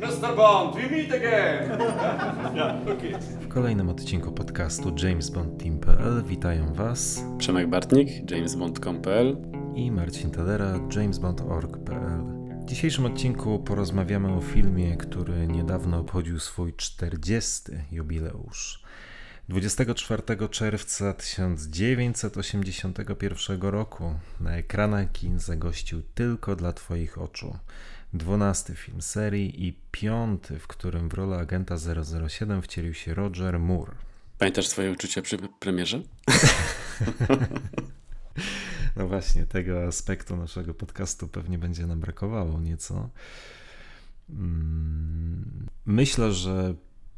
Mr. Bond, we meet again! W kolejnym odcinku podcastu JamesBondTeam.pl witają Was Przemek Bartnik, jamesbond.com.pl i Marcin Tadera, jamesbond.org.pl. W dzisiejszym odcinku porozmawiamy o filmie, który niedawno obchodził swój 40. jubileusz. 24 czerwca 1981 roku na ekranach kin zagościł tylko dla Twoich oczu. Dwunasty film serii i piąty, w którym w rolę agenta 007 wcielił się Roger Moore. Pamiętasz swoje uczucia przy premierze? No właśnie, tego aspektu naszego podcastu pewnie będzie nam brakowało nieco. Mm, myślę, że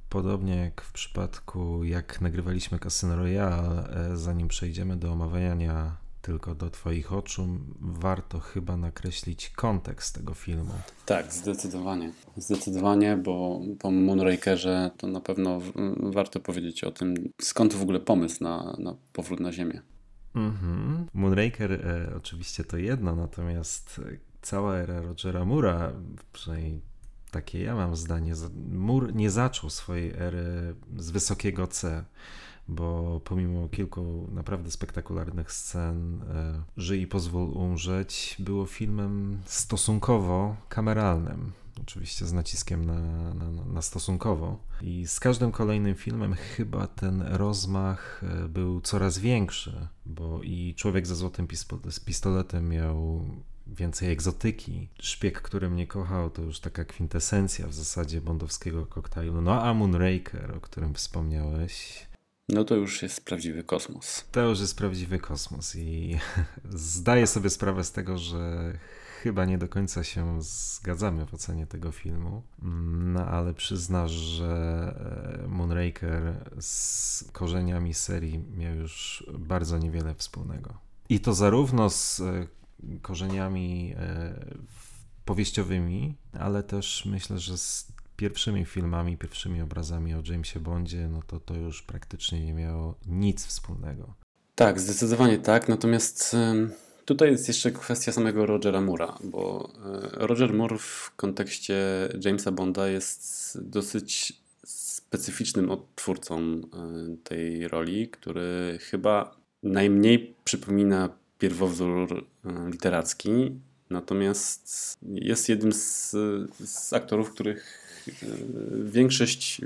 podobnie jak w przypadku, jak nagrywaliśmy Casino Royale, e, zanim przejdziemy do omawiania tylko do Twoich oczu, warto chyba nakreślić kontekst tego filmu. Tak, zdecydowanie. Zdecydowanie, bo po Moonrakerze to na pewno warto powiedzieć o tym, skąd w ogóle pomysł na, na powrót na Ziemię. Mhm. Moonraker e, oczywiście to jedno, natomiast cała era Rogera Mura, przynajmniej takie ja mam zdanie, Mur nie zaczął swojej ery z wysokiego C bo pomimo kilku naprawdę spektakularnych scen, e, Żyj i pozwól umrzeć było filmem stosunkowo kameralnym. Oczywiście z naciskiem na, na, na, stosunkowo. I z każdym kolejnym filmem chyba ten rozmach e, był coraz większy, bo i Człowiek ze złotym pistoletem miał więcej egzotyki. Szpieg, który mnie kochał, to już taka kwintesencja w zasadzie bondowskiego koktajlu. No a Moonraker, o którym wspomniałeś, no to już jest prawdziwy kosmos. To już jest prawdziwy kosmos i zdaję sobie sprawę z tego, że chyba nie do końca się zgadzamy w ocenie tego filmu, no ale przyznasz, że e, Moonraker z korzeniami serii miał już bardzo niewiele wspólnego. I to zarówno z e, korzeniami e, powieściowymi, ale też myślę, że z pierwszymi filmami, pierwszymi obrazami o Jamesie Bondzie, no to to już praktycznie nie miało nic wspólnego. Tak, zdecydowanie tak. Natomiast tutaj jest jeszcze kwestia samego Rogera Moore'a, bo e, Roger Moore w kontekście Jamesa Bonda jest dosyć specyficznym odtwórcą e, tej roli, który chyba najmniej przypomina pierwowzór e, literacki, natomiast jest jednym z, z aktorów, których większość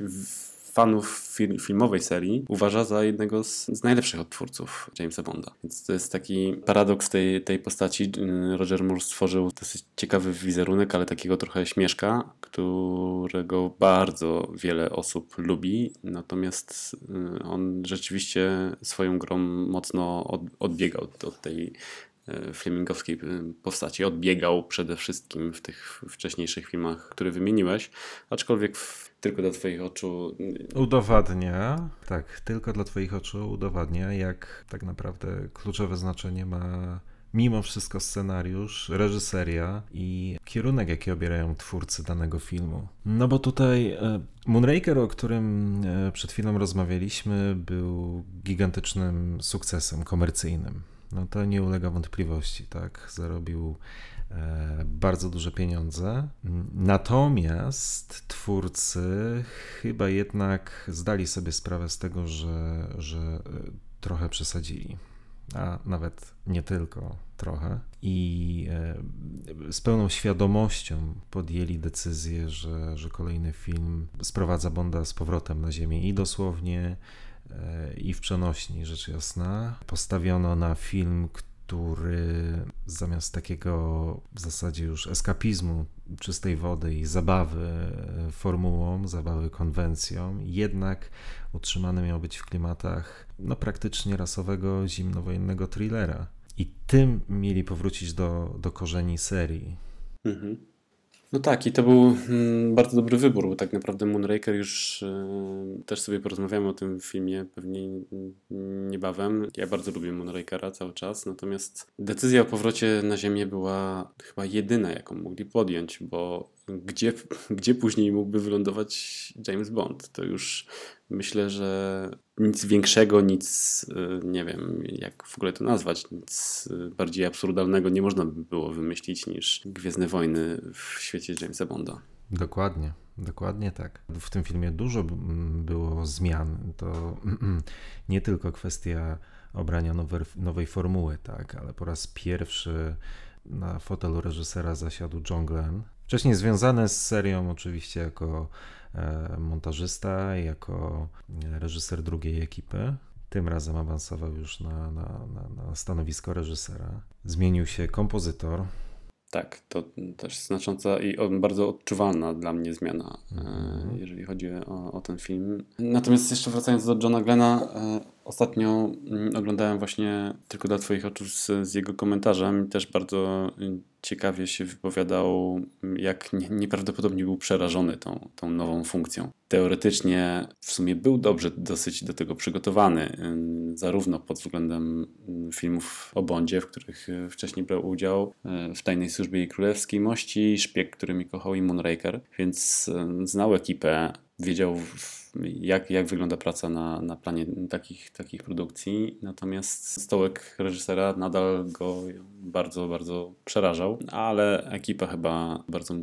fanów film, filmowej serii uważa za jednego z, najlepszych odtwórców Jamesa Bonda. Więc to jest taki paradoks tej, tej postaci. Roger Moore stworzył dosyć ciekawy wizerunek, ale takiego trochę śmieszka, którego bardzo wiele osób lubi. Natomiast y, on rzeczywiście swoją grą mocno od, odbiegał od, tej E, flemingowskiej e, postaci. Odbiegał przede wszystkim w tych wcześniejszych filmach, które wymieniłeś, aczkolwiek w, tylko dla Twoich oczu. Udowadnia, tak, tylko dla Twoich oczu udowadnia, jak tak naprawdę kluczowe znaczenie ma mimo wszystko scenariusz, reżyseria i kierunek, jaki obierają twórcy danego filmu. No bo tutaj e, Moonraker, o którym przed chwilą rozmawialiśmy, był gigantycznym sukcesem komercyjnym. No to nie ulega wątpliwości, tak? Zarobił e, bardzo duże pieniądze. Natomiast twórcy chyba jednak zdali sobie sprawę z tego, że, że e, trochę przesadzili. A nawet nie tylko trochę. I e, z pełną świadomością podjęli decyzję, że, że kolejny film sprowadza Bonda z powrotem na Ziemię i dosłownie i w przenośni, rzecz jasna. Postawiono na film, który zamiast takiego w zasadzie już eskapizmu czystej wody i zabawy formułą, zabawy konwencją, jednak utrzymany miał być w klimatach no, praktycznie rasowego, zimnowojennego thrillera. I tym mieli powrócić do, do korzeni serii. Mhm. No tak, i to był mm, bardzo dobry wybór, bo tak naprawdę Moonraker już e, też sobie porozmawiamy o tym filmie pewnie niebawem. Ja bardzo lubię Moonrakera cały czas, natomiast decyzja o powrocie na Ziemię była chyba jedyna, jaką mogli podjąć, bo gdzie, gdzie później mógłby wylądować James Bond? To już myślę, że nic większego, nic, y, nie wiem, jak w ogóle to nazwać, nic y, bardziej absurdalnego nie można by było wymyślić niż Gwiezdne Wojny w świecie Jamesa Bonda. Dokładnie. Dokładnie tak. W tym filmie dużo było zmian. To nie tylko kwestia obrania nowej, nowej formuły, tak, ale po raz pierwszy na fotelu reżysera zasiadł John Glenn. Wcześniej związany z serią oczywiście jako e, montażysta, jako reżyser drugiej ekipy. Tym razem awansował już na, na, na, na stanowisko reżysera. Zmienił się kompozytor, tak, to też znacząca i bardzo odczuwalna dla mnie zmiana, mm. jeżeli chodzi o, o, ten film. Natomiast jeszcze wracając do Johna Glena, e, ostatnio mm, oglądałem właśnie tylko dla Twoich oczu z, z jego komentarzem. Też bardzo ciekawie się wypowiadał, jak nieprawdopodobnie był przerażony tą, tą nową funkcją. Teoretycznie w sumie był dobrze dosyć do tego przygotowany, zarówno pod względem filmów o Bondzie, w których e, wcześniej brał udział, e, w Tajnej Służbie i Królewskiej Mości, Szpieg, który mi kochał i Moonraker, więc znał ekipę, wiedział jak, jak wygląda praca na, na planie takich, takich produkcji. Natomiast stołek reżysera nadal go bardzo, bardzo przerażał, ale ekipa chyba bardzo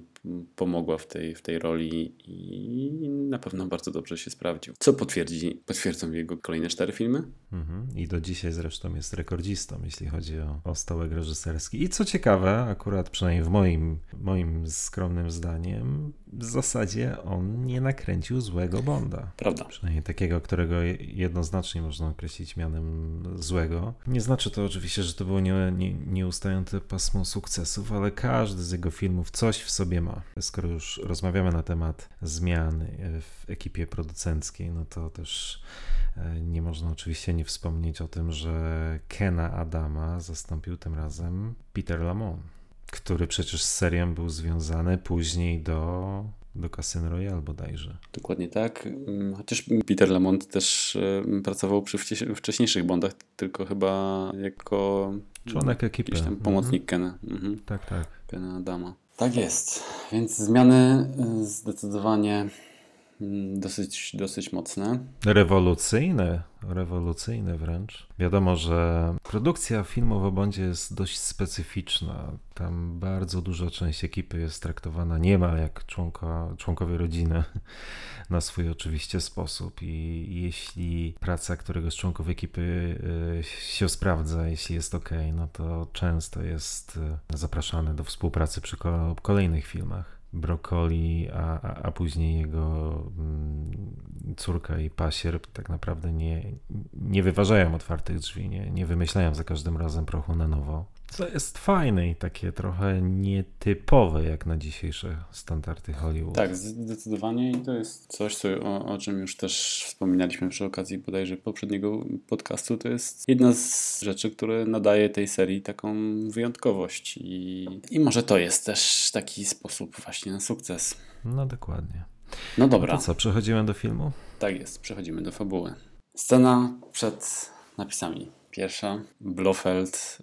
pomogła w tej, w tej roli i na pewno bardzo dobrze się sprawdził. Co potwierdzi, potwierdzą jego kolejne cztery filmy. Mhm. I do dzisiaj zresztą jest rekordzistą, jeśli chodzi o, o stołek reżyserski. I co ciekawe, akurat przynajmniej w moim, moim skromnym zdaniem, w zasadzie on nie nakręcił złego Bonda. Prawda. Przynajmniej takiego, którego jednoznacznie można określić mianem złego. Nie znaczy to oczywiście, że to było nie, nie, nieustające pasmo sukcesów, ale każdy z jego filmów coś w sobie ma. Skoro już rozmawiamy na temat zmian w ekipie producenckiej, no to też e, nie można oczywiście nie wspomnieć o tym, że Kena Adama zastąpił tym razem Peter Lamont który przecież z serią był związany później do, do Casino Royale bodajże. Dokładnie tak. Mm, chociaż Peter Lamont też pracował przy wcześniejszych Bondach, tylko chyba jako członek ekipy. Jakiś tam pomocnik mhm. Kena. Mhm. Tak, tak. Kena Adama. Tak jest. Więc zmiany y, zdecydowanie mm, dosyć, dosyć mocne. Rewolucyjne, rewolucyjne wręcz. Wiadomo, że produkcja filmów o Bondzie jest dość specyficzna. Tam bardzo duża część ekipy jest traktowana niemal jak członka, członkowie rodziny na swój oczywiście sposób i jeśli praca któregoś z członków ekipy y, się sprawdza, jeśli jest ok, no to często jest y, zapraszany do współpracy przy kolejnych filmach. Brokoli, a, a, później jego mm, córka i pasierb tak naprawdę nie, nie wyważają otwartych drzwi, nie, nie wymyślają za każdym razem prochu na nowo. Co jest fajne i takie trochę nietypowe jak na dzisiejsze standardy Hollywood. Tak, zdecydowanie i to jest coś, co, o, o czym już też wspominaliśmy przy okazji bodajże poprzedniego podcastu. To jest jedna z rzeczy, które nadaje tej serii taką wyjątkowość i, i może to jest też taki sposób właśnie na sukces. No dokładnie. No dobra. To co, przechodzimy do filmu? Tak jest, przechodzimy do fabuły. Scena przed napisami. Pierwsza, Blofeld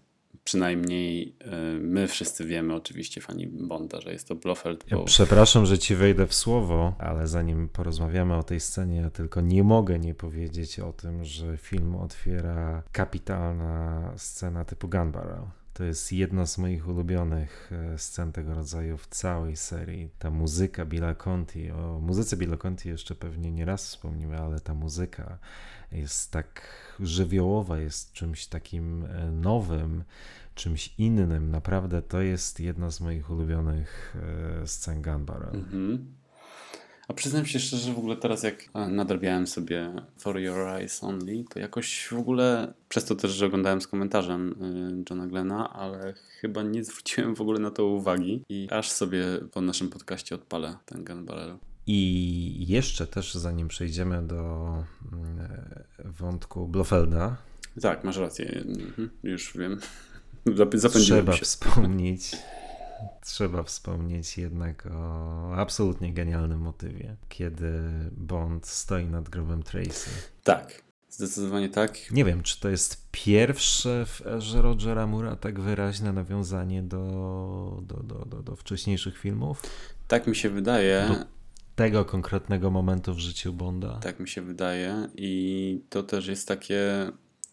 przynajmniej e, my wszyscy wiemy, oczywiście fani Bonda, że jest to Blofeld. Bo... Ja przepraszam, że ci wejdę w słowo, ale zanim porozmawiamy o tej scenie, ja tylko nie mogę nie powiedzieć o tym, że film otwiera kapitalna scena typu Gun Barrel. To jest jedna z moich ulubionych e, scen tego rodzaju w całej serii. Ta muzyka Billa Conti, o muzyce Billa Conti jeszcze pewnie nie raz wspomnimy, ale ta muzyka jest tak żywiołowa, jest czymś takim e, nowym, czymś innym. Naprawdę to jest jedna z moich ulubionych e, scen Gun Barrel. Mm-hmm. A przyznam się szczerze, że w ogóle teraz jak nadrabiałem sobie For Your Eyes Only, to jakoś w ogóle, przez to też, że oglądałem z komentarzem y, Johna Glena, ale chyba nie zwróciłem w ogóle na to uwagi i aż sobie po naszym podcaście odpalę ten Gun Barrel. I jeszcze też, zanim przejdziemy do mm, wątku Blofelda. Tak, masz rację. Mhm, już wiem. Trzeba się. wspomnieć trzeba wspomnieć jednak o absolutnie genialnym motywie, kiedy Bond stoi nad grobem Tracy. Tak, zdecydowanie tak. Nie wiem, czy to jest pierwsze w erze Rogera Mura tak wyraźne nawiązanie do, do, do, do, do wcześniejszych filmów? Tak mi się wydaje. Do tego konkretnego momentu w życiu Bonda? Tak mi się wydaje i to też jest takie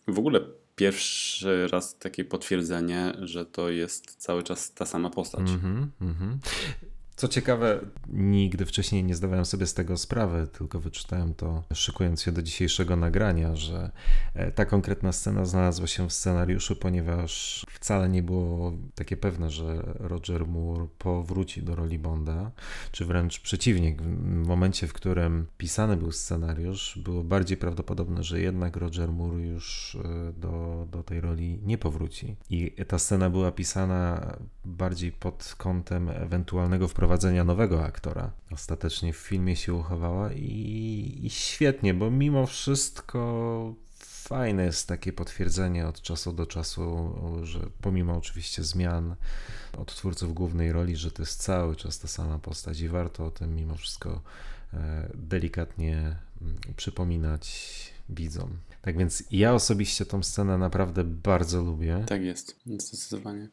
w ogóle pierwszy raz takie potwierdzenie, że to jest cały czas ta sama postać. Mm -hmm, mm -hmm. Co ciekawe, nigdy wcześniej nie zdawałem sobie z tego sprawy, tylko wyczytałem to szykując się do dzisiejszego nagrania, że e, ta konkretna scena znalazła się w scenariuszu, ponieważ wcale nie było takie pewne, że Roger Moore powróci do roli Bonda, czy wręcz przeciwnie, w momencie, w którym pisany był scenariusz, było bardziej prawdopodobne, że jednak Roger Moore już e, do, do tej roli nie powróci. I ta scena była pisana bardziej pod kątem ewentualnego wprowadzenia wprowadzenia nowego aktora. Ostatecznie w filmie się uchowała i, i świetnie, bo mimo wszystko fajne jest takie potwierdzenie od czasu do czasu, że pomimo oczywiście zmian od twórców głównej roli, że to jest cały czas ta sama postać i warto o tym mimo wszystko e, delikatnie mm, przypominać widzom. Tak więc ja osobiście tą scenę naprawdę bardzo lubię. Tak jest, zdecydowanie.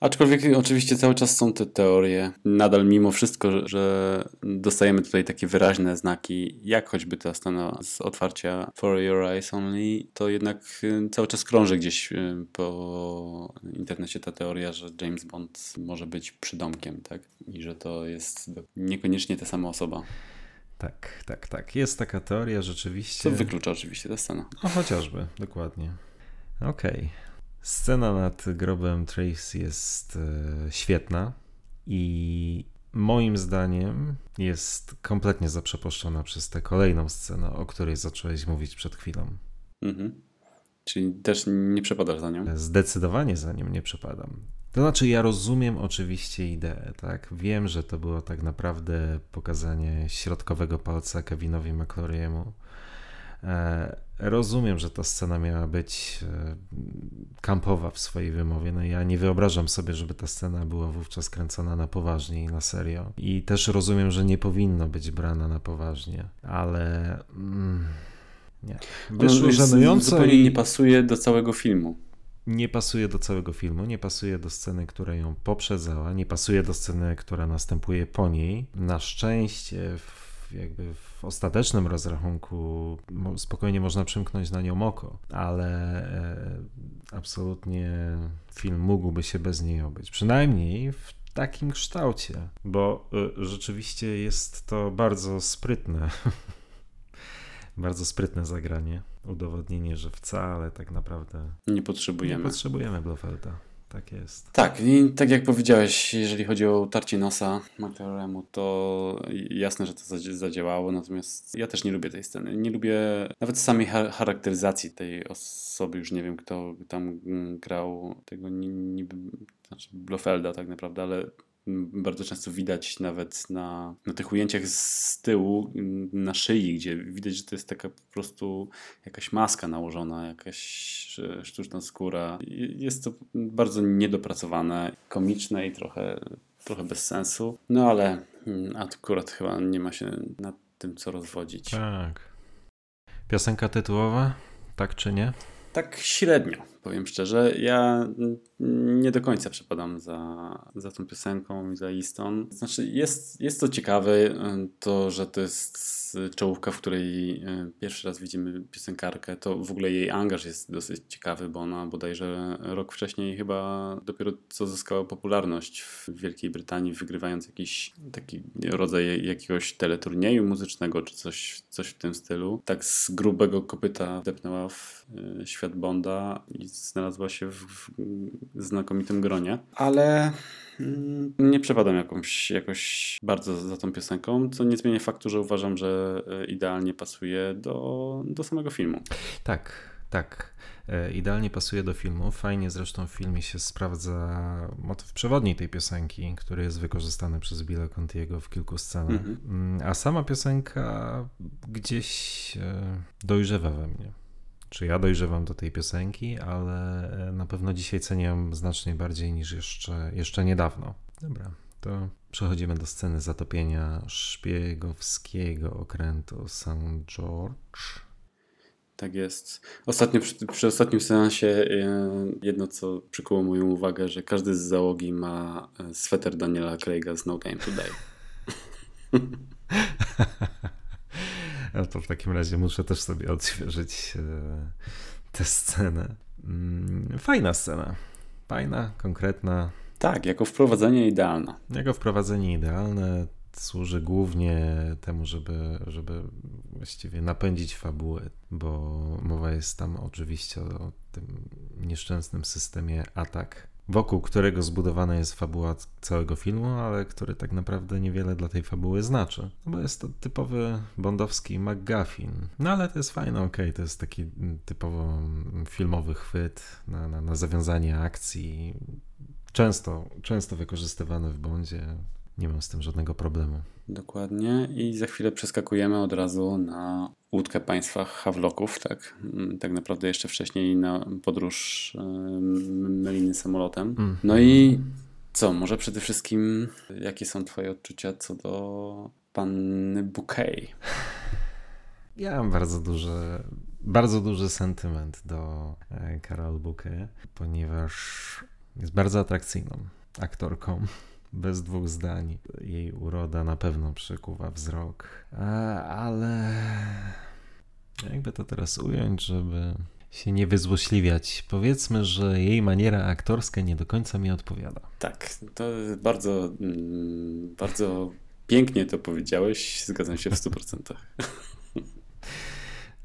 Aczkolwiek oczywiście cały czas są te teorie. Nadal mimo wszystko, że dostajemy tutaj takie wyraźne znaki, jak choćby ta scena z otwarcia For Your Eyes Only, to jednak y, cały czas krąży gdzieś y, po internecie ta teoria, że James Bond może być przydomkiem, tak? I że to jest niekoniecznie ta sama osoba. Tak, tak, tak. Jest taka teoria rzeczywiście. Co wyklucza oczywiście ta scena. No chociażby, dokładnie. Okej. Okay. Scena nad grobem Trace jest e, świetna i moim zdaniem jest kompletnie zaprzepuszczona przez tę kolejną scenę, o której zacząłeś mówić przed chwilą. Mhm. Czyli też nie przepadasz za nią? Zdecydowanie za nią nie przepadam. To znaczy, ja rozumiem oczywiście ideę, tak? Wiem, że to było tak naprawdę pokazanie środkowego palca Kevinowi McClory'emu rozumiem, że ta scena miała być e, kampowa w swojej wymowie. No ja nie wyobrażam sobie, żeby ta scena była wówczas kręcona na poważnie i na serio. I też rozumiem, że nie powinno być brana na poważnie, ale mm, nie. Wyszło żenująco zupełnie i nie pasuje do całego filmu. Nie pasuje do całego filmu, nie pasuje do sceny, która ją poprzedzała, nie pasuje do sceny, która następuje po niej. Na szczęście w jakby w ostatecznym rozrachunku spokojnie można przymknąć na nią oko, ale e, absolutnie film mógłby się bez niej obyć. Przynajmniej w takim kształcie, bo e, rzeczywiście jest to bardzo sprytne. bardzo sprytne zagranie, udowodnienie, że wcale tak naprawdę nie potrzebujemy. Nie potrzebujemy Blofelda. Tak jest. Tak, i tak jak powiedziałeś, jeżeli chodzi o tarcie nosa McLaremu, to jasne, że to zadziałało, natomiast ja też nie lubię tej sceny. Nie lubię nawet samej charakteryzacji tej osoby, już nie wiem kto tam grał tego niby, znaczy Blofelda tak naprawdę, ale bardzo często widać nawet na, na tych ujęciach z tyłu, na szyi, gdzie widać, że to jest taka po prostu jakaś maska nałożona, jakaś sztuczna skóra. Jest to bardzo niedopracowane, komiczne i trochę, trochę bez sensu. No ale mm, akurat chyba nie ma się nad tym co rozwodzić. Tak. Piosenka tytułowa, tak czy nie? Tak średnio, powiem szczerze. Ja nie do końca przepadam za, za tą piosenką i za Easton. Znaczy, jest, jest to ciekawe, y, to, że to jest czołówka, w której y, pierwszy raz widzimy piosenkarkę. To w ogóle jej angaż jest dosyć ciekawy, bo ona bodajże rok wcześniej chyba dopiero co zyskała popularność w Wielkiej Brytanii, wygrywając jakiś taki rodzaj jakiegoś teleturnieju muzycznego, czy coś, coś w tym stylu. Tak z grubego kopyta depnęła w y, świat Bonda i znalazła się w, w znakomitym gronie. Ale mm, nie przepadam jakąś, jakoś bardzo za tą piosenką, co nie zmienia faktu, że uważam, że e, idealnie pasuje do, do samego filmu. Tak, tak. E, idealnie pasuje do filmu. Fajnie zresztą w filmie się sprawdza motyw przewodni tej piosenki, który jest wykorzystany przez Billa Contiego w kilku scenach. Mhm. Mm, a sama piosenka gdzieś e, dojrzewa we mnie czy ja dojrzewam do tej piosenki, ale e, na pewno dzisiaj cenię ją znacznie bardziej niż jeszcze, jeszcze niedawno. Dobra, to przechodzimy do sceny zatopienia szpiegowskiego okrętu St. George. Tak jest. Ostatnio, przy, przy ostatnim seansie e, jedno, co przykuło moją uwagę, że każdy z załogi ma e, sweter Daniela Craiga z No Game Today. No to w takim razie muszę też sobie odświeżyć e, tę scenę. Mm, fajna scena. Fajna, konkretna, Tak, jako wprowadzenie idealne. Jego wprowadzenie idealne służy głównie temu, żeby, żeby właściwie napędzić fabułę, bo mowa jest tam oczywiście o tym nieszczęsnym systemie atak, wokół którego zbudowana jest fabuła całego filmu, ale który tak naprawdę niewiele dla tej fabuły znaczy. No bo jest to typowy bondowski McGuffin. No ale to jest fajne, okay, to jest taki typowo filmowy chwyt na, na, na zawiązanie akcji. Często, często wykorzystywany w Bondzie. Nie mam z tym żadnego problemu. Dokładnie. I za chwilę przeskakujemy od razu na łódkę państwa Hawloków, tak? Tak naprawdę jeszcze wcześniej na podróż Meliny samolotem. Mm. No i co? Może przede wszystkim jakie są twoje odczucia co do panny Bouquet? Ja mam bardzo duży, bardzo duży sentyment do Carol Bouquet, ponieważ jest bardzo atrakcyjną aktorką bez dwóch zdań. Jej uroda na pewno przykuwa wzrok, ale jakby to teraz ująć, żeby się nie wyzłośliwiać. Powiedzmy, że jej maniera aktorska nie do końca mi odpowiada. Tak, to bardzo, mm, bardzo pięknie to powiedziałeś. Zgadzam się w 100%.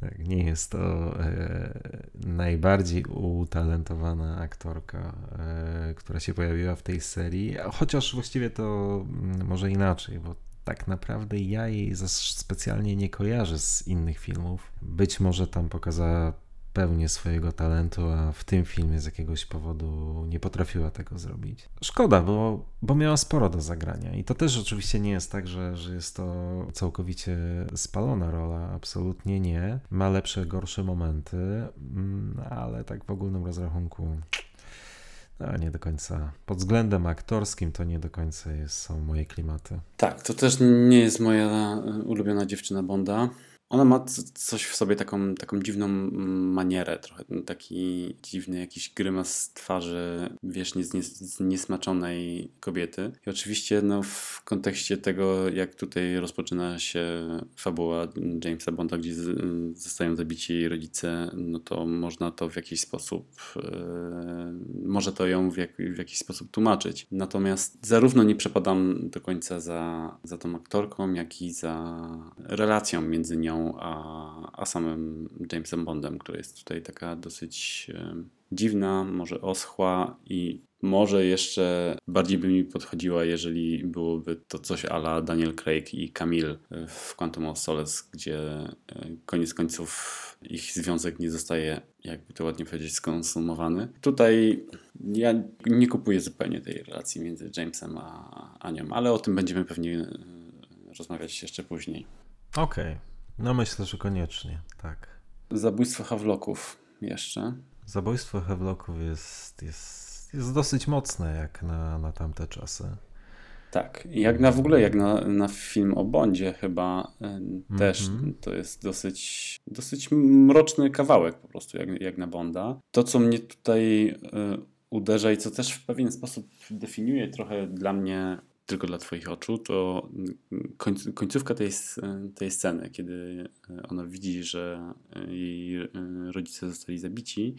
Tak, nie jest to e, najbardziej utalentowana aktorka, e, która się pojawiła w tej serii, chociaż właściwie to mm, może inaczej, bo tak naprawdę ja jej specjalnie nie kojarzę z innych filmów. Być może tam pokazała pełnię swojego talentu, a w tym filmie z jakiegoś powodu nie potrafiła tego zrobić. Szkoda, bo, bo miała sporo do zagrania i to też oczywiście nie jest tak, że, że jest to całkowicie spalona rola, absolutnie nie. Ma lepsze, gorsze momenty, mm, ale tak w ogólnym rozrachunku no, nie do końca. Pod względem aktorskim to nie do końca jest, są moje klimaty. Tak, to też nie jest moja e, ulubiona dziewczyna Bonda. Ona ma coś w sobie, taką, taką dziwną manierę, trochę taki dziwny jakiś grymas twarzy, wiesz, nies, nies, niesmaczonej kobiety. I oczywiście no, w kontekście tego, jak tutaj rozpoczyna się fabuła Jamesa Bonda, gdzie z, zostają zabici rodzice, no to można to w jakiś sposób, yy, może to ją w, jak, w jakiś sposób tłumaczyć. Natomiast zarówno nie przepadam do końca za, za tą aktorką, jak i za relacją między nią a, a samym Jamesem Bondem, która jest tutaj taka dosyć e, dziwna, może oschła i może jeszcze bardziej by mi podchodziła, jeżeli byłoby to coś ala Daniel Craig i Camille w Quantum of Solace, gdzie e, koniec końców ich związek nie zostaje, jakby to ładnie powiedzieć, skonsumowany. Tutaj ja nie kupuję zupełnie tej relacji między Jamesem a Anią, ale o tym będziemy pewnie e, rozmawiać jeszcze później. Okej. Okay. No myślę, że koniecznie, tak. Zabójstwo Hawloków jeszcze. Zabójstwo Hawloków jest, jest, jest dosyć mocne jak na, na tamte czasy. Tak, jak na w ogóle, jak na, na film o Bondzie chyba y, też mm -hmm. to jest dosyć, dosyć mroczny kawałek po prostu, jak, jak na Bonda. To, co mnie tutaj y, uderza i co też w pewien sposób definiuje trochę dla mnie tylko dla Twoich oczu, to końcówka tej, tej sceny, kiedy ona widzi, że jej rodzice zostali zabici,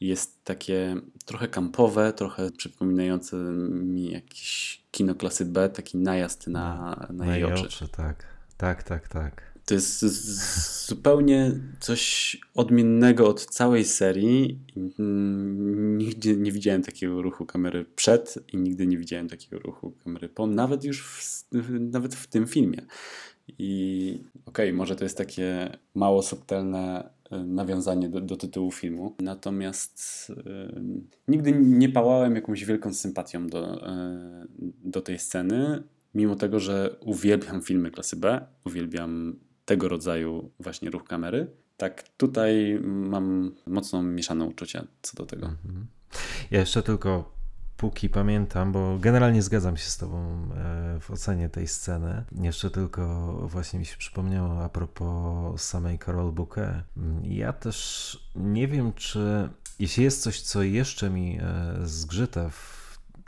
jest takie trochę kampowe, trochę przypominające mi jakieś kino klasy B, taki najazd na, na, na jej oczy. oczy. Tak, tak, tak, tak. To jest zupełnie coś odmiennego od całej serii. Nigdy nie widziałem takiego ruchu kamery przed i nigdy nie widziałem takiego ruchu kamery po, nawet już w, nawet w tym filmie. I okej, okay, może to jest takie mało subtelne e, nawiązanie do, do tytułu filmu, natomiast yy, nigdy nie pałałem jakąś wielką sympatią do, yy, do tej sceny, mimo tego, że uwielbiam filmy klasy B, uwielbiam tego rodzaju właśnie ruch kamery. Tak, tutaj mam mocno mieszane uczucia co do tego. Mhm. Ja jeszcze tylko póki pamiętam, bo generalnie zgadzam się z Tobą e, w ocenie tej sceny. Jeszcze tylko właśnie mi się przypomniało a propos samej Carol Bouquet. Ja też nie wiem, czy jeśli jest coś, co jeszcze mi e, zgrzyta w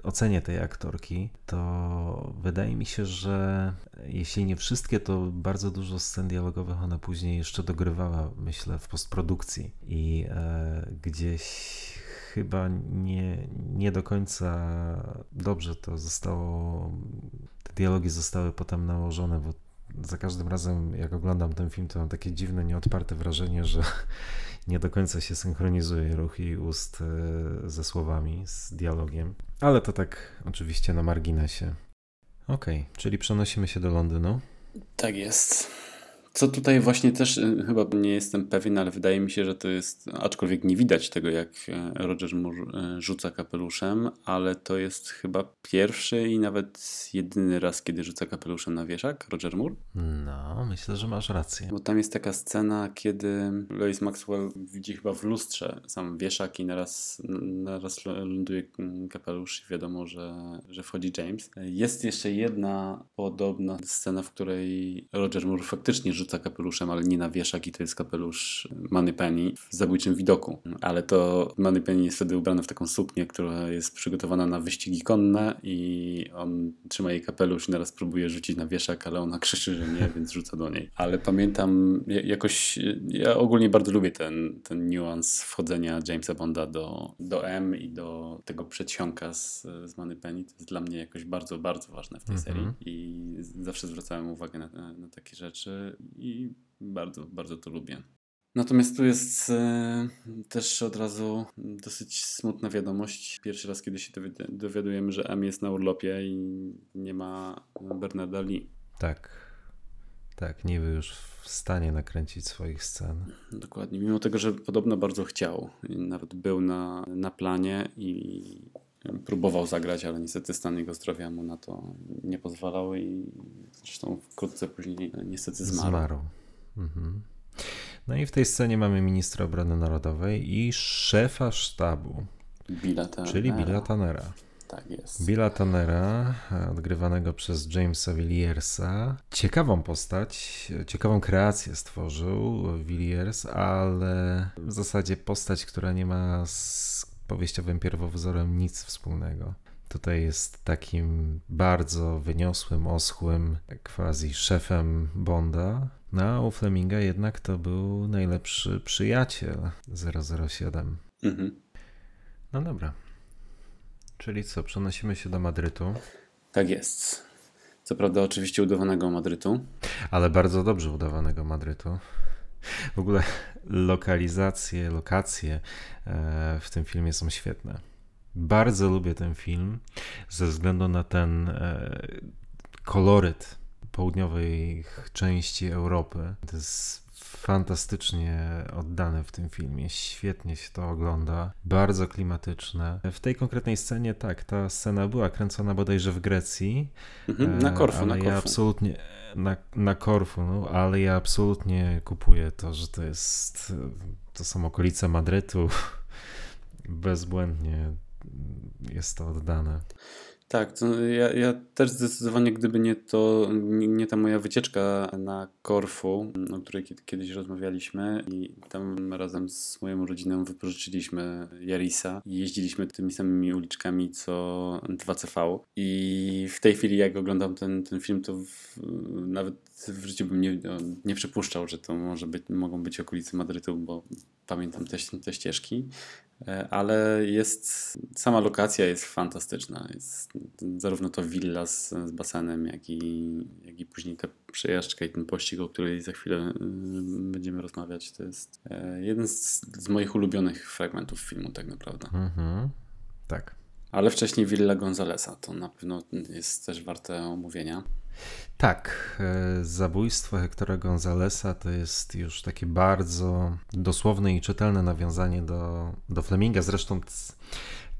ocenie tej aktorki, to wydaje mi się, że jeśli nie wszystkie, to bardzo dużo scen dialogowych ona później jeszcze dogrywała, myślę, w postprodukcji i e, gdzieś chyba nie, nie do końca dobrze to zostało, te dialogi zostały potem nałożone, bo za każdym razem, jak oglądam ten film, to mam takie dziwne, nieodparte wrażenie, że nie do końca się synchronizuje ruch i ust e, ze słowami, z dialogiem. Ale to tak oczywiście na marginesie. Okej, okay, czyli przenosimy się do Londynu. Tak jest. Co tutaj właśnie też y, chyba nie jestem pewien, ale wydaje mi się, że to jest, aczkolwiek nie widać tego, jak e, Roger Moore e, rzuca kapeluszem, ale to jest chyba pierwszy i nawet jedyny raz, kiedy rzuca kapeluszem na wieszak, Roger Moore. No, myślę, że masz rację. Bo tam jest taka scena, kiedy Lois Maxwell widzi chyba w lustrze sam wieszak i naraz, naraz ląduje kapelusz i wiadomo, że, że wchodzi James. Jest jeszcze jedna podobna scena, w której Roger Moore faktycznie rzuca rzuca kapeluszem, ale nie na wieszak i to jest kapelusz Money Penny w zabójczym widoku. Ale to Money Penny jest wtedy ubrana w taką suknię, która jest przygotowana na wyścigi konne i on trzyma jej kapelusz i naraz próbuje rzucić na wieszak, ale ona krzyczy, że nie, więc rzuca do niej. Ale pamiętam jakoś, ja ogólnie bardzo lubię ten, ten niuans wchodzenia Jamesa Bonda do, do M i do tego przedsionka z, z Money Penny. To jest dla mnie jakoś bardzo, bardzo ważne w tej mm -hmm. serii i zawsze zwracałem uwagę na, na takie rzeczy i bardzo, bardzo to lubię. Natomiast tu jest e, też od razu dosyć smutna wiadomość. Pierwszy raz, kiedy się dowiadujemy, że M jest na urlopie i nie ma Bernarda Lee. Tak. Tak, nie był już w stanie nakręcić swoich scen. Dokładnie. Mimo tego, że podobno bardzo chciał. Nawet był na, na planie i próbował zagrać, ale niestety stan jego zdrowia mu na to nie pozwalał i zresztą wkrótce później niestety zmarł. zmarł. Mhm. No i w tej scenie mamy ministra obrony narodowej i szefa sztabu, Billa czyli Billa Tannera. Tak jest. Billa Tannera, odgrywanego przez Jamesa Villiersa. Ciekawą postać, ciekawą kreację stworzył Villiers, ale w zasadzie postać, która nie ma z powieściowym pierwowzorem nic wspólnego. Tutaj jest takim bardzo wyniosłym, oschłym, quasi szefem Bonda. No, a u Fleminga jednak to był najlepszy przyjaciel 007. Mhm. No dobra. Czyli co, przenosimy się do Madrytu? Tak jest. Co prawda, oczywiście udawanego Madrytu. Ale bardzo dobrze udawanego Madrytu. W ogóle lokalizacje, lokacje e, w tym filmie są świetne. Bardzo lubię ten film ze względu na ten e, koloryt południowej części Europy. To jest fantastycznie oddane w tym filmie. Świetnie się to ogląda. Bardzo klimatyczne. W tej konkretnej scenie, tak, ta scena była kręcona bodajże w Grecji. Mhm, na Korfu, ale na Korfu. Ja absolutnie, na, na Korfu, no, ale ja absolutnie kupuję to, że to jest, to są okolice Madrytu. Bezbłędnie jest to oddane. Tak, ja, ja też zdecydowanie, gdyby nie to, nie ta moja wycieczka na Korfu, o której kiedyś rozmawialiśmy i tam razem z moją rodziną wypożyczyliśmy Jarisa i jeździliśmy tymi samymi uliczkami co 2CV i w tej chwili jak oglądam ten, ten film, to w, nawet w życiu bym nie, nie przypuszczał, że to może być, mogą być okolice Madrytu, bo pamiętam te, te ścieżki, e, ale jest, sama lokacja jest fantastyczna. Jest zarówno to willa z, z basenem, jak i, jak i później ta przejażdżka i ten pościg, o której za chwilę y, będziemy rozmawiać. To jest e, jeden z, z moich ulubionych fragmentów filmu tak naprawdę. Mhm. Tak. Ale wcześniej Villa Gonzalesa to na pewno jest też warte omówienia. Tak, e, zabójstwo Hectora Gonzalesa to jest już takie bardzo dosłowne i czytelne nawiązanie do, do Fleminga. Zresztą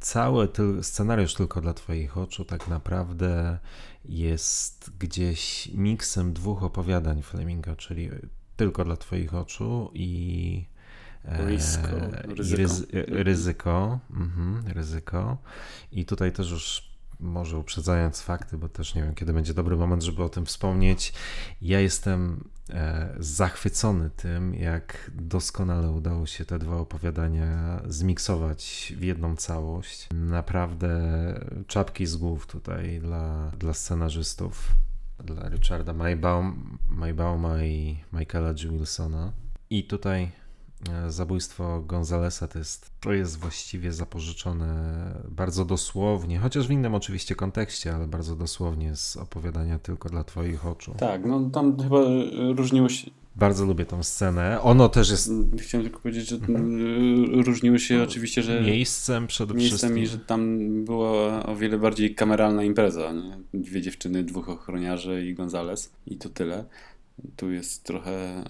cały ty, scenariusz tylko dla Twoich oczu tak naprawdę jest gdzieś miksem dwóch opowiadań Fleminga, czyli tylko dla Twoich oczu i Ryzyko. ryzyko. I ryzy, ryzyko, mhm, ryzyko. I tutaj też już może uprzedzając fakty, bo też nie wiem, kiedy będzie dobry moment, żeby o tym wspomnieć. Ja jestem e, zachwycony tym, jak doskonale udało się te dwa opowiadania zmiksować w jedną całość. Naprawdę czapki z głów tutaj dla, dla scenarzystów, dla Richarda Maybaum, Maybauma i Michaela G. Wilsona. I tutaj zabójstwo Gonzalesa to jest, to jest właściwie zapożyczone bardzo dosłownie, chociaż w innym oczywiście kontekście, ale bardzo dosłownie z opowiadania tylko dla twoich oczu. Tak, no tam chyba e, różniło się. Bardzo lubię tą scenę. Ono też jest Chciałem tylko powiedzieć, że e, różniło się oczywiście, że miejscem przede miejscem wszystkim. i że tam była o wiele bardziej kameralna impreza. Nie? Dwie dziewczyny, dwóch ochroniarzy i Gonzales i to tyle. Tu jest trochę, e,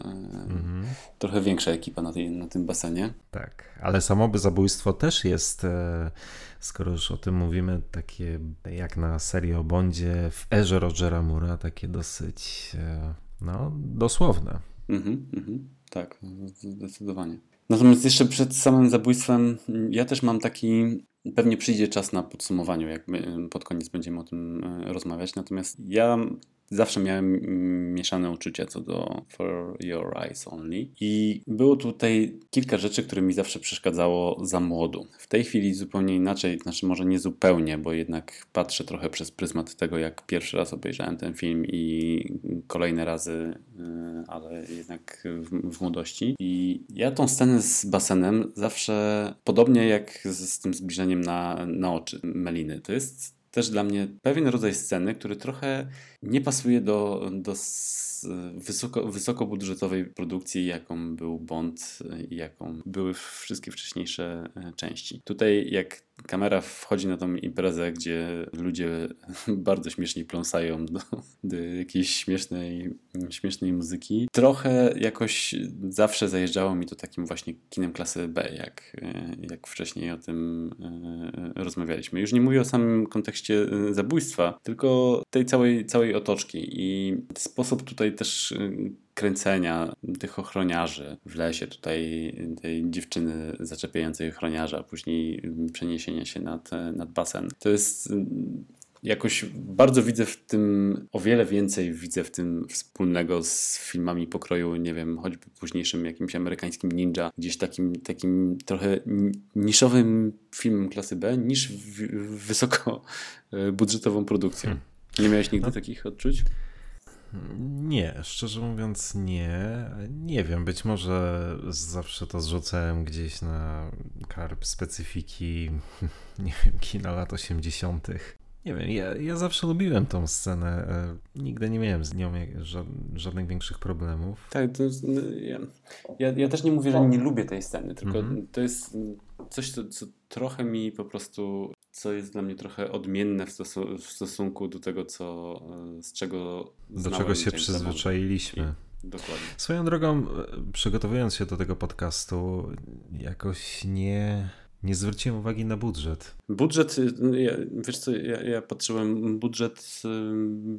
Mhm. trochę większa ekipa na, tej, na tym basenie. Tak, ale samoby zabójstwo też jest, e, skoro już o tym mówimy, takie jak na serii o Bondzie w erze Rogera Mura, takie dosyć e, no, dosłowne. Mhm, mhm, tak, zdecydowanie. Natomiast jeszcze przed samym zabójstwem, mm, ja też mam taki. Pewnie przyjdzie czas na podsumowaniu, jak pod koniec będziemy o tym rozmawiać. Natomiast ja zawsze miałem mm, mieszane uczucia co do For Your Eyes Only. I było tutaj kilka rzeczy, które mi zawsze przeszkadzało za młodu. W tej chwili zupełnie inaczej, znaczy może nie zupełnie, bo jednak patrzę trochę przez pryzmat tego, jak pierwszy raz obejrzałem ten film i kolejne razy, y, ale jednak w, w młodości. I ja tą scenę z basenem zawsze, podobnie jak z, z tym zbliżeniem na, na oczy Meliny, to jest też dla mnie pewien rodzaj sceny, który trochę nie pasuje do, do wysoko, wysokobudżetowej produkcji, jaką był Bond i jaką były wszystkie wcześniejsze e, części. Tutaj jak kamera wchodzi na tą imprezę, gdzie ludzie bardzo śmiesznie pląsają do, do jakiejś śmiesznej, śmiesznej muzyki, trochę jakoś zawsze zajeżdżało mi to takim właśnie kinem klasy B, jak, e, jak wcześniej o tym e, rozmawialiśmy. Już nie mówię o samym kontekście zabójstwa, tylko tej całej, całej otoczki i sposób tutaj też e, kręcenia tych ochroniarzy w lesie, tutaj tej dziewczyny zaczepiającej ochroniarza, później przeniesienia się nad, nad basen. To jest jakoś bardzo widzę w tym, o wiele więcej widzę w tym wspólnego z filmami pokroju, nie wiem, choćby późniejszym jakimś amerykańskim ninja, gdzieś takim, takim trochę ni- niszowym filmem klasy B, niż wysoko budżetową produkcją. Nie miałeś nigdy takich odczuć? Nie, szczerze mówiąc nie. Nie wiem, być może zawsze to zrzucałem gdzieś na karp specyfiki, nie wiem, kina lat 80. Nie wiem, ja, ja zawsze lubiłem tą scenę. e, Nigdy nie miałem z nią żadnych większych problemów. Tak, to jest, no, ja, ja, ja też nie mówię, że nie lubię tej sceny, tylko Mhm. to jest coś, co, co trochę mi po prostu, co jest dla mnie trochę odmienne w, w stosunku do tego, co, e, z czego Do czego się przyzwyczailiśmy. Dokładnie. Swoją drogą, e, przygotowując się do tego podcastu, jakoś nie, nie zwróciłem uwagi na budżet. Budżet, y, ja, wiesz co, ja, ja patrzyłem, budżet y,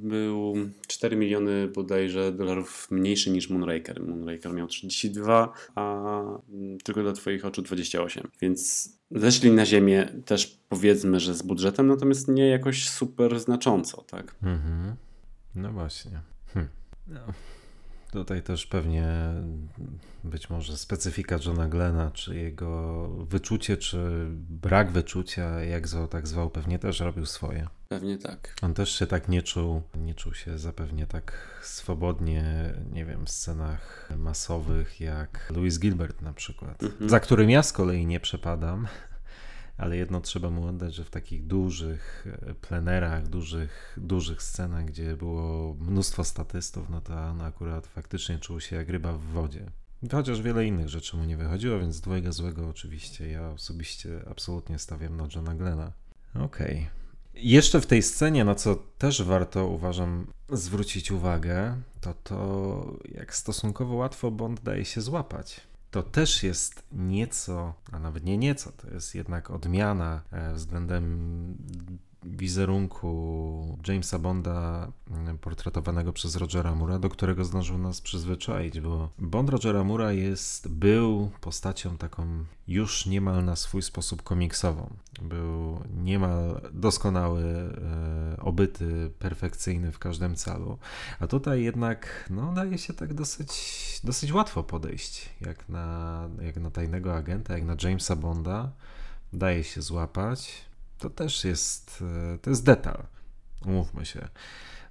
był 4 miliony bodajże dolarów mniejszy niż Moonraker. Moonraker miał 32, a tylko dla twoich oczu 28. Więc zeszli na ziemię też powiedzmy, że z budżetem, natomiast nie jakoś super znacząco, tak? Mhm. No właśnie. Hm. No. Tutaj też pewnie być może specyfika Johna Glena, czy jego wyczucie, czy brak wyczucia, jak zwał, tak zwał, pewnie też robił swoje. Pewnie tak. On też się tak nie czuł, nie czuł się zapewnie tak swobodnie, nie wiem, w scenach masowych jak Louis Gilbert na przykład, Mhm. za którym ja z kolei nie przepadam, ale jedno trzeba mu oddać, że w takich dużych e, plenerach, dużych, dużych scenach, gdzie było mnóstwo statystów, no to on akurat faktycznie czuł się jak ryba w wodzie. Chociaż wiele innych rzeczy mu nie wychodziło, więc dwojga złego oczywiście. Ja osobiście absolutnie stawiam na Johna Glena. Okej. Jeszcze w tej scenie, na co też warto, uważam, zwrócić uwagę, to to, jak stosunkowo łatwo Bond daje się złapać. To też jest nieco, a nawet nie nieco, to jest jednak odmiana e, względem wizerunku Jamesa Bonda mm, portretowanego przez Rogera Mura, do którego zdążył nas przyzwyczaić, bo Bond Rogera Mura jest, był postacią taką już niemal na swój sposób komiksową. Był niemal doskonały, e, obyty, perfekcyjny w każdym calu. A tutaj jednak no, daje się tak dosyć, dosyć łatwo podejść, jak na, jak na tajnego agenta, jak na Jamesa Bonda. Daje się złapać. To też jest, e, to jest detal, umówmy się.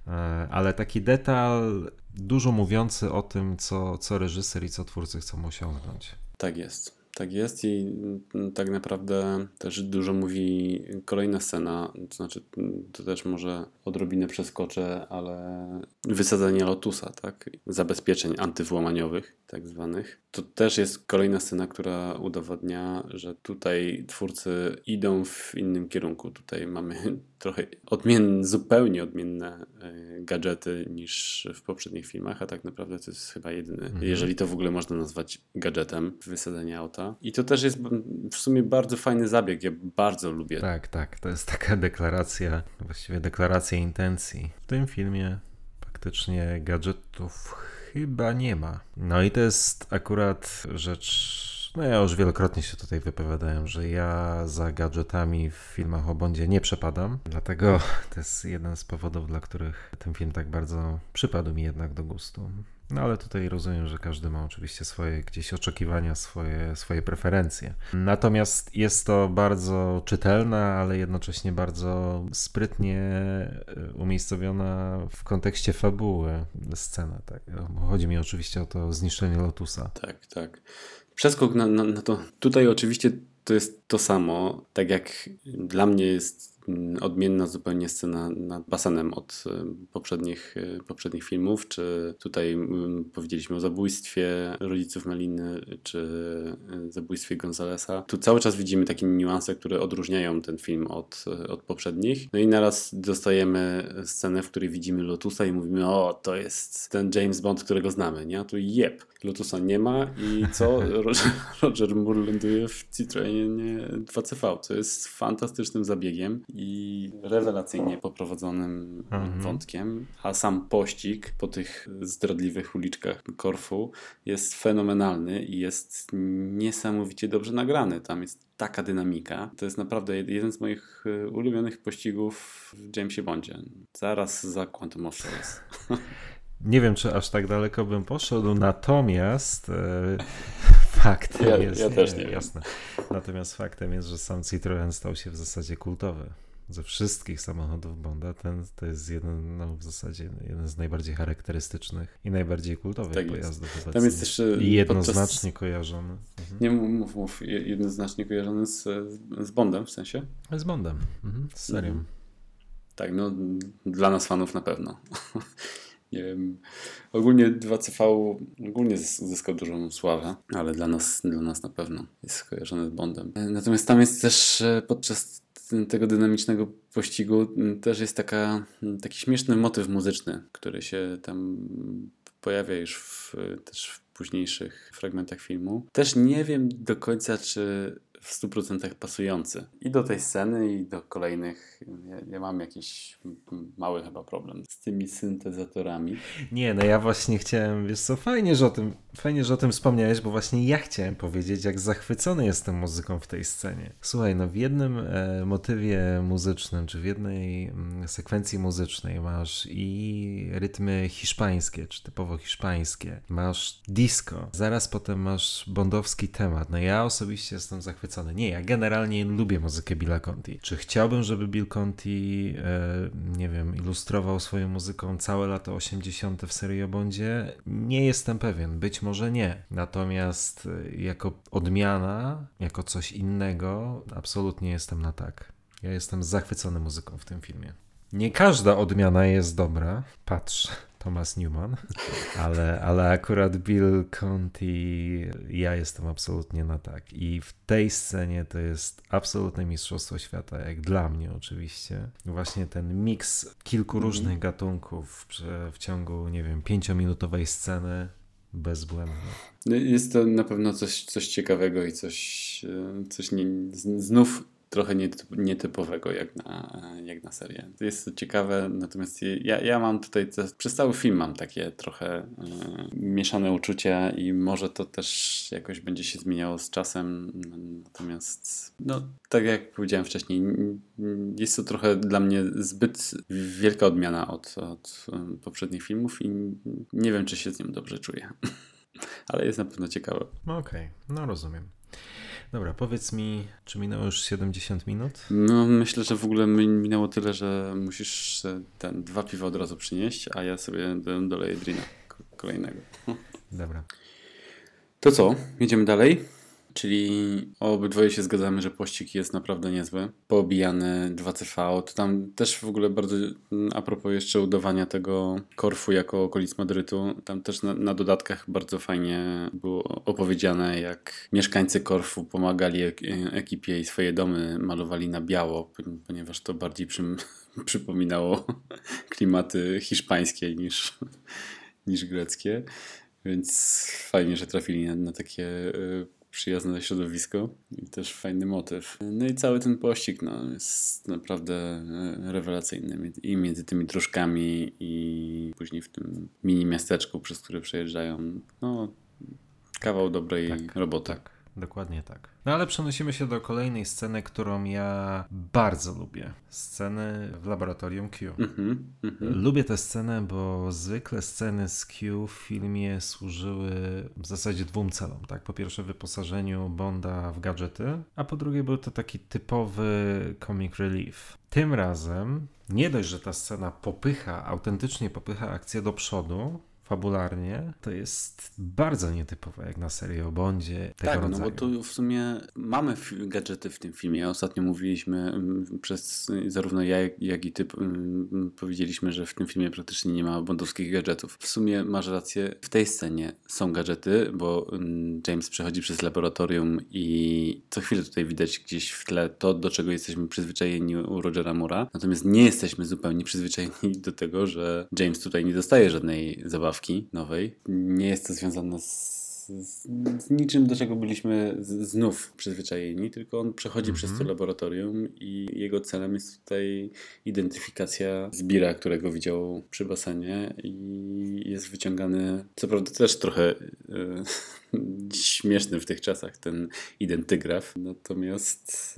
E, Ale taki detal dużo mówiący o tym, co, co reżyser i co twórcy chcą osiągnąć. Tak jest. Tak jest i mm, tak naprawdę też dużo mówi kolejna scena, to znaczy mm, to też może odrobinę przeskoczę, ale wysadzenie lotusa, tak? Zabezpieczeń antywłamaniowych, tak zwanych. To też jest kolejna scena, która udowadnia, że tutaj twórcy idą w innym kierunku. Tutaj mamy trochę odmienne, zupełnie odmienne y, gadżety niż w poprzednich filmach, a tak naprawdę to jest chyba jedyny, Mhm. jeżeli to w ogóle można nazwać gadżetem, wysadzenie auta. I to też jest w sumie bardzo fajny zabieg. Ja bardzo lubię Tak, tak. To jest taka deklaracja, właściwie deklaracja intencji. W tym filmie faktycznie gadżetów chyba nie ma. No i to jest akurat rzecz. No ja już wielokrotnie się tutaj wypowiadałem, że ja za gadżetami w filmach o Bondzie nie przepadam. Dlatego to jest jeden z powodów, dla których ten film tak bardzo przypadł mi jednak do gustu. No ale tutaj rozumiem, że każdy ma oczywiście swoje gdzieś oczekiwania, swoje, swoje preferencje. Natomiast jest to bardzo czytelna, ale jednocześnie bardzo sprytnie e, umiejscowiona w kontekście fabuły scena. Tak? Chodzi mi oczywiście o to zniszczenie Lotusa. Tak, tak. Przeskok na, na, na to. Tutaj oczywiście to jest to samo. Tak jak dla mnie jest odmienna zupełnie scena nad basenem od y, poprzednich, y, poprzednich filmów, czy tutaj mm, powiedzieliśmy o zabójstwie rodziców Meliny, czy y, zabójstwie Gonzalesa. Tu cały czas widzimy takie niuanse, które odróżniają ten film od, od poprzednich. No i naraz dostajemy scenę, w której widzimy Lotusa i mówimy, o, to jest ten James Bond, którego znamy, nie? A tu jep, Lotusa nie ma i co? Roger, Roger Moore ląduje w Citroenie 2CV, co jest fantastycznym zabiegiem i rewelacyjnie poprowadzonym Mhm. wątkiem, a sam pościg po tych zdradliwych uliczkach Korfu jest fenomenalny i jest niesamowicie dobrze nagrany. Tam jest taka dynamika. To jest naprawdę jed- jeden z moich e, ulubionych pościgów w Jamesie Bondzie. Zaraz za Quantum of Solace. Nie wiem, czy aż tak daleko bym poszedł, natomiast e, faktem Ja- jest. ja też nie wiem. Jasne. Natomiast faktem jest, że sam Citroen stał się w zasadzie kultowy. Ze wszystkich samochodów Bonda ten to jest jeden, no w zasadzie jeden z najbardziej charakterystycznych i najbardziej kultowych Tak jest. pojazdów obecnie. Tam jest jeszcze I jednoznacznie podczas- kojarzony. Mhm. Nie mów, mów, mów. Je- jednoznacznie kojarzony z, z Bondem w sensie. Z Bondem. Mhm. Z serią. Mhm. Tak, no dla nas fanów na pewno. Nie wiem. Ogólnie 2CV ogólnie zys- zyskał dużą sławę, ale dla nas, dla nas na pewno jest skojarzony z Bondem. Natomiast tam jest też e, podczas tego dynamicznego pościgu m, też jest taka, m, taki śmieszny motyw muzyczny, który się tam pojawia już w, też w późniejszych fragmentach filmu. Też nie wiem do końca, czy w 100% pasujący. I do tej sceny, i do kolejnych. Ja, ja mam jakiś m- mały chyba problem z tymi syntezatorami. Nie, no ja właśnie chciałem, wiesz co, fajnie, że o tym, fajnie, że o tym wspomniałeś, bo właśnie ja chciałem powiedzieć, jak zachwycony jestem muzyką w tej scenie. Słuchaj, no w jednym e, motywie muzycznym, czy w jednej mm, sekwencji muzycznej masz i rytmy hiszpańskie, czy typowo hiszpańskie, masz disco, zaraz potem masz bondowski temat. No ja osobiście jestem zachwycony. Nie, ja generalnie lubię muzykę Billa Conti. Czy chciałbym, żeby Bill Conti, e, nie wiem, ilustrował swoją muzyką całe lata 80. w serii o Bondzie? Nie jestem pewien, być może nie. Natomiast e, jako odmiana, jako coś innego, absolutnie jestem na tak. Ja jestem zachwycony muzyką w tym filmie. Nie każda odmiana jest dobra. Patrz, Thomas Newman, ale, ale akurat Bill Conti, ja jestem absolutnie na tak. I w tej scenie to jest absolutne mistrzostwo świata, jak dla mnie oczywiście. Właśnie ten miks kilku Mhm. różnych gatunków w, ciągu, nie wiem, pięciominutowej sceny bezbłędne. No, Jest to na pewno coś, coś ciekawego i coś, e, coś nie, znów trochę nietyp- nietypowego jak na, jak na serię. Jest to ciekawe, natomiast ja, ja mam tutaj, przez cały film mam takie trochę e, mieszane uczucia i może to też jakoś będzie się zmieniało z czasem, natomiast no, tak jak powiedziałem wcześniej, jest to trochę dla mnie zbyt wielka odmiana od, od e, poprzednich filmów i nie wiem, czy się z nią dobrze czuję. Ale jest na pewno ciekawe. No okej, no rozumiem. Dobra, powiedz mi, czy minęło już 70 minut? No, myślę, że w ogóle mi- minęło tyle, że musisz ten dwa piwa od razu przynieść, a ja sobie do- doleję drina kolejnego. Dobra. To co? Jedziemy dalej? Czyli obydwoje się zgadzamy, że pościg jest naprawdę niezły. Poobijany 2CV, to tam też w ogóle bardzo, mm, a propos jeszcze udawania tego Korfu jako okolic Madrytu, tam też na, na dodatkach bardzo fajnie było opowiedziane, jak mieszkańcy Korfu pomagali ek ekipie i swoje domy malowali na biało, ponieważ to bardziej przym, przypominało klimaty hiszpańskie niż, niż greckie. Więc fajnie, że trafili na, na takie y, przyjazne środowisko i też fajny motyw. No i cały ten pościg no, jest naprawdę e, rewelacyjny i między tymi troszkami i później w tym mini miasteczku, przez które przejeżdżają. No, kawał dobrej tak, roboty. Tak. Dokładnie tak. No ale przenosimy się do kolejnej sceny, którą ja bardzo lubię. Sceny w laboratorium Q. Mm-hmm, mm-hmm. Lubię tę scenę, bo zwykle sceny z Q w filmie służyły w zasadzie dwóm celom. Tak? Po pierwsze wyposażeniu Bonda w gadżety, a po drugie był to taki typowy comic relief. Tym razem nie dość, że ta scena popycha, autentycznie popycha akcję do przodu, fabularnie, to jest bardzo nietypowe jak na serię o Bondzie. Tego tak, rodzaju. no bo tu w sumie mamy gadżety w tym filmie. Ostatnio mówiliśmy mm, przez zarówno ja, jak i ty mm, powiedzieliśmy, że w tym filmie praktycznie nie ma bondowskich gadżetów. W sumie masz rację, w tej scenie są gadżety, bo mm, James przechodzi przez laboratorium i co chwilę tutaj widać gdzieś w tle to, do czego jesteśmy przyzwyczajeni u Rogera Mura. Natomiast nie jesteśmy zupełnie przyzwyczajeni do tego, że James tutaj nie dostaje żadnej zabawki nowej. Nie jest to związane z z, z, niczym, do czego byliśmy z, znów przyzwyczajeni, tylko on przechodzi przez to mhm. laboratorium i jego celem jest tutaj identyfikacja zbira, którego widział przy basenie i jest wyciągany, co prawda też trochę e, śmieszny w tych czasach ten identygraf, natomiast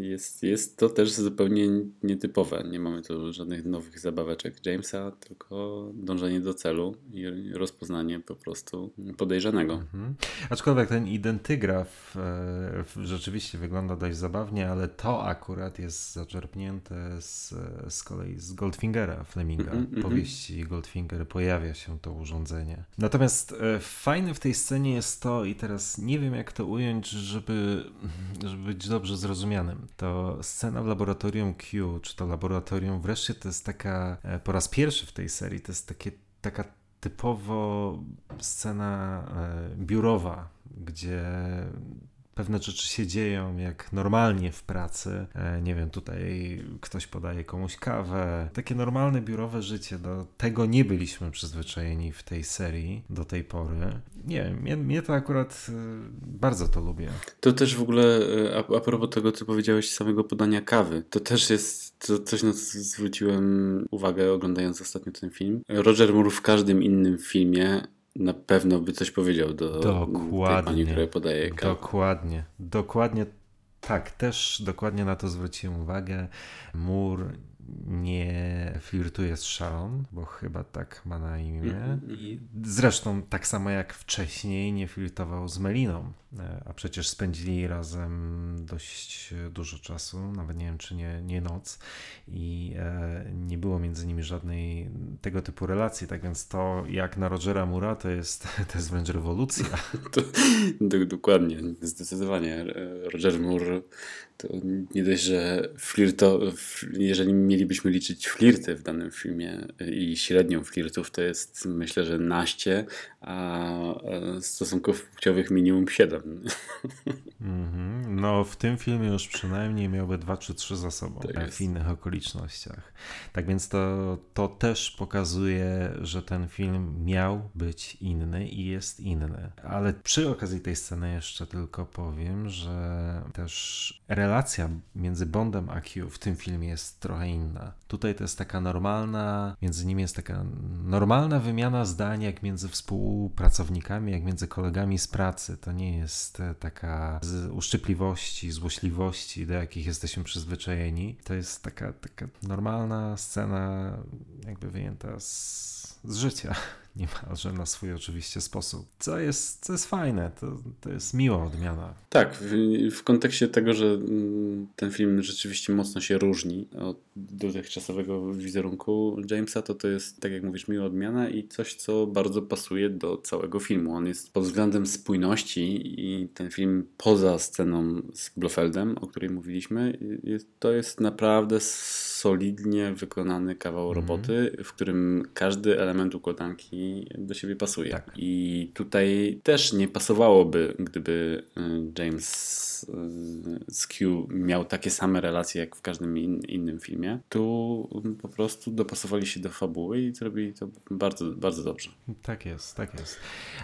e, jest, jest to też zupełnie nietypowe. Nie mamy tu żadnych nowych zabaweczek Jamesa, tylko dążenie do celu i rozpoznanie po prostu podejrzanego. Mhm. Aczkolwiek ten identygraf e, rzeczywiście wygląda dość zabawnie, ale to akurat jest zaczerpnięte z, z kolei z Goldfingera Fleminga. Mm -hmm, powieści Goldfinger pojawia się to urządzenie. Natomiast e, fajne w tej scenie jest jest to, i teraz nie wiem jak to ująć, żeby, żeby być dobrze zrozumianym. To scena w laboratorium Q, czy to laboratorium, wreszcie to jest taka, e, po raz pierwszy w tej serii, to jest takie, taka typowo scena e, biurowa, gdzie pewne rzeczy się dzieją jak normalnie w pracy. E, nie wiem, tutaj ktoś podaje komuś kawę. Takie normalne biurowe życie. Do tego nie byliśmy przyzwyczajeni w tej serii do tej pory. Nie wiem, mnie, to akurat e, bardzo to lubię. To też w ogóle e, a, a propos tego, co powiedziałeś samego podania kawy. To też jest to coś, na co zwróciłem uwagę oglądając ostatnio ten film. Roger Moore w każdym innym filmie na pewno by coś powiedział do dokładnie, tej pani, która podaje kawę. Dokładnie, dokładnie tak, też dokładnie na to zwróciłem uwagę. Mur nie flirtuje z Sharon, bo chyba tak ma na imię. Mm -hmm. I zresztą tak samo jak wcześniej nie flirtował z Meliną, e, a przecież spędzili razem dość dużo czasu, nawet nie wiem czy nie, nie noc i e, nie było między nimi żadnej tego typu relacji, tak więc to jak na Rogera Mura to jest, to jest wręcz rewolucja. to, dokładnie, zdecydowanie. Roger Moore to nie dość, że flirto, jeżeli mielibyśmy liczyć flirty w danym filmie i średnią flirtów, to jest myślę, że naście, a stosunków płciowych minimum 7. Mm -hmm. No w tym filmie już przynajmniej miałby dwa czy trzy za sobą tak w innych okolicznościach. Tak więc to, to też pokazuje, że ten film miał być inny i jest inny. Ale przy okazji tej sceny jeszcze tylko powiem, że też relacja między Bondem a Q w tym filmie jest trochę inna. Tutaj to jest taka normalna, między nimi jest taka normalna wymiana zdań, jak między współpracownikami, jak między kolegami z pracy. To nie jest e, taka z uszczypliwości, złośliwości, do jakich jesteśmy przyzwyczajeni. To jest taka, taka normalna scena, jakby wyjęta z, z życia niemalże na swój oczywiście sposób. Co jest, co jest fajne, to, to jest miła odmiana. Tak, w, w kontekście tego, że mm, ten film rzeczywiście mocno się różni od dotychczasowego wizerunku Jamesa, to to jest, tak jak mówisz, miła odmiana i coś, co bardzo pasuje do całego filmu. On jest pod względem spójności i ten film poza sceną z Blofeldem, o której mówiliśmy, jest, to jest naprawdę solidnie wykonany kawał roboty, w którym każdy element układanki do siebie pasuje. Tak. I tutaj też nie pasowałoby, gdyby y, James y, z Q miał takie same relacje jak w każdym in, innym filmie. Tu po prostu dopasowali się do fabuły i zrobili to bardzo, bardzo dobrze. Tak jest, tak jest.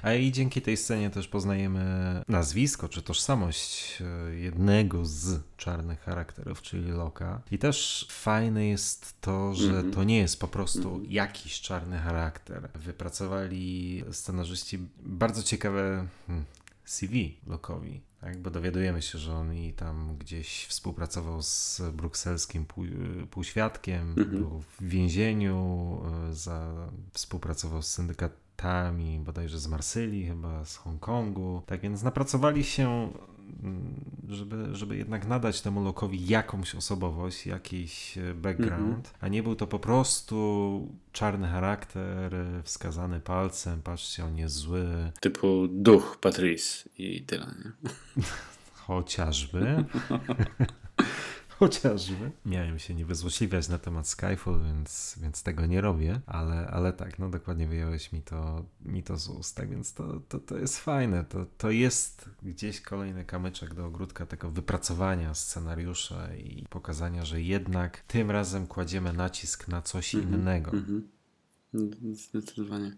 A i dzięki tej scenie też poznajemy nazwisko czy tożsamość e, jednego z czarnych charakterów, czyli Loka. I też fajne jest to, że Mhm. to nie jest po prostu jakiś czarny charakter. Wypracowali scenarzyści bardzo ciekawe hmm, CV Lokowi. Tak, bo dowiadujemy się, że on i tam gdzieś współpracował z brukselskim pół, półświadkiem, Mhm. był w więzieniu, e, za, współpracował z syndykatami bodajże z Marsylii, chyba z Hongkongu. Tak więc napracowali się, mm, żeby, żeby jednak nadać temu Lokowi jakąś osobowość, jakiś e, background, a nie był to po prostu czarny charakter wskazany palcem, patrzcie, on jest zły, Typu duch Patrice i tyle. Nie? Chociażby. Chociażby. Miałem się nie wyzłośliwiać na temat Skyfall, więc, więc tego nie robię, ale, ale tak, no dokładnie wyjąłeś mi to, mi to z ust, tak więc to, to, to jest fajne. To, to jest gdzieś kolejny kamyczek do ogródka tego wypracowania scenariusza i pokazania, że jednak tym razem kładziemy nacisk na coś innego. Mhm. Zdecydowanie.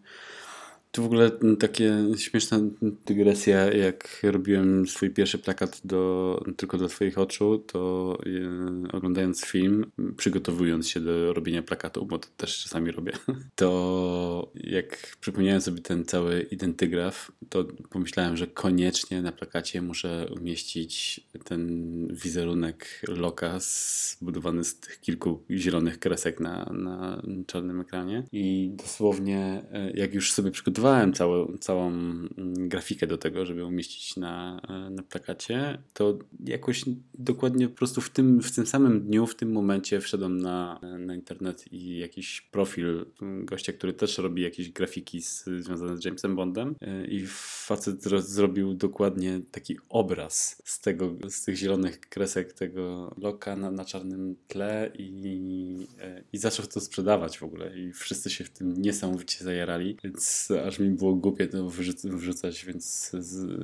Tu w ogóle takie śmieszna dygresja, jak robiłem swój pierwszy plakat do, tylko dla Twoich oczu, to e, oglądając film, przygotowując się do robienia plakatu, bo to też czasami robię, to jak przypomniałem sobie ten cały identygraf, to pomyślałem, że koniecznie na plakacie muszę umieścić ten wizerunek Loka zbudowany z tych kilku zielonych kresek na, na czarnym ekranie. I dosłownie, e, jak już sobie przygotowałem całą, całą mm, grafikę do tego, żeby umieścić na, e, na plakacie, to jakoś dokładnie po prostu w tym, w tym samym dniu, w tym momencie wszedłem na, na internet i jakiś profil gościa, który też robi jakieś grafiki z, związane z Jamesem Bondem e, i facet ro- zrobił dokładnie taki obraz z tego, z tych zielonych kresek tego loka na, na czarnym tle i, e, i zaczął to sprzedawać w ogóle i wszyscy się w tym niesamowicie zajarali, więc aż mi było głupie to wrzucać, więc z,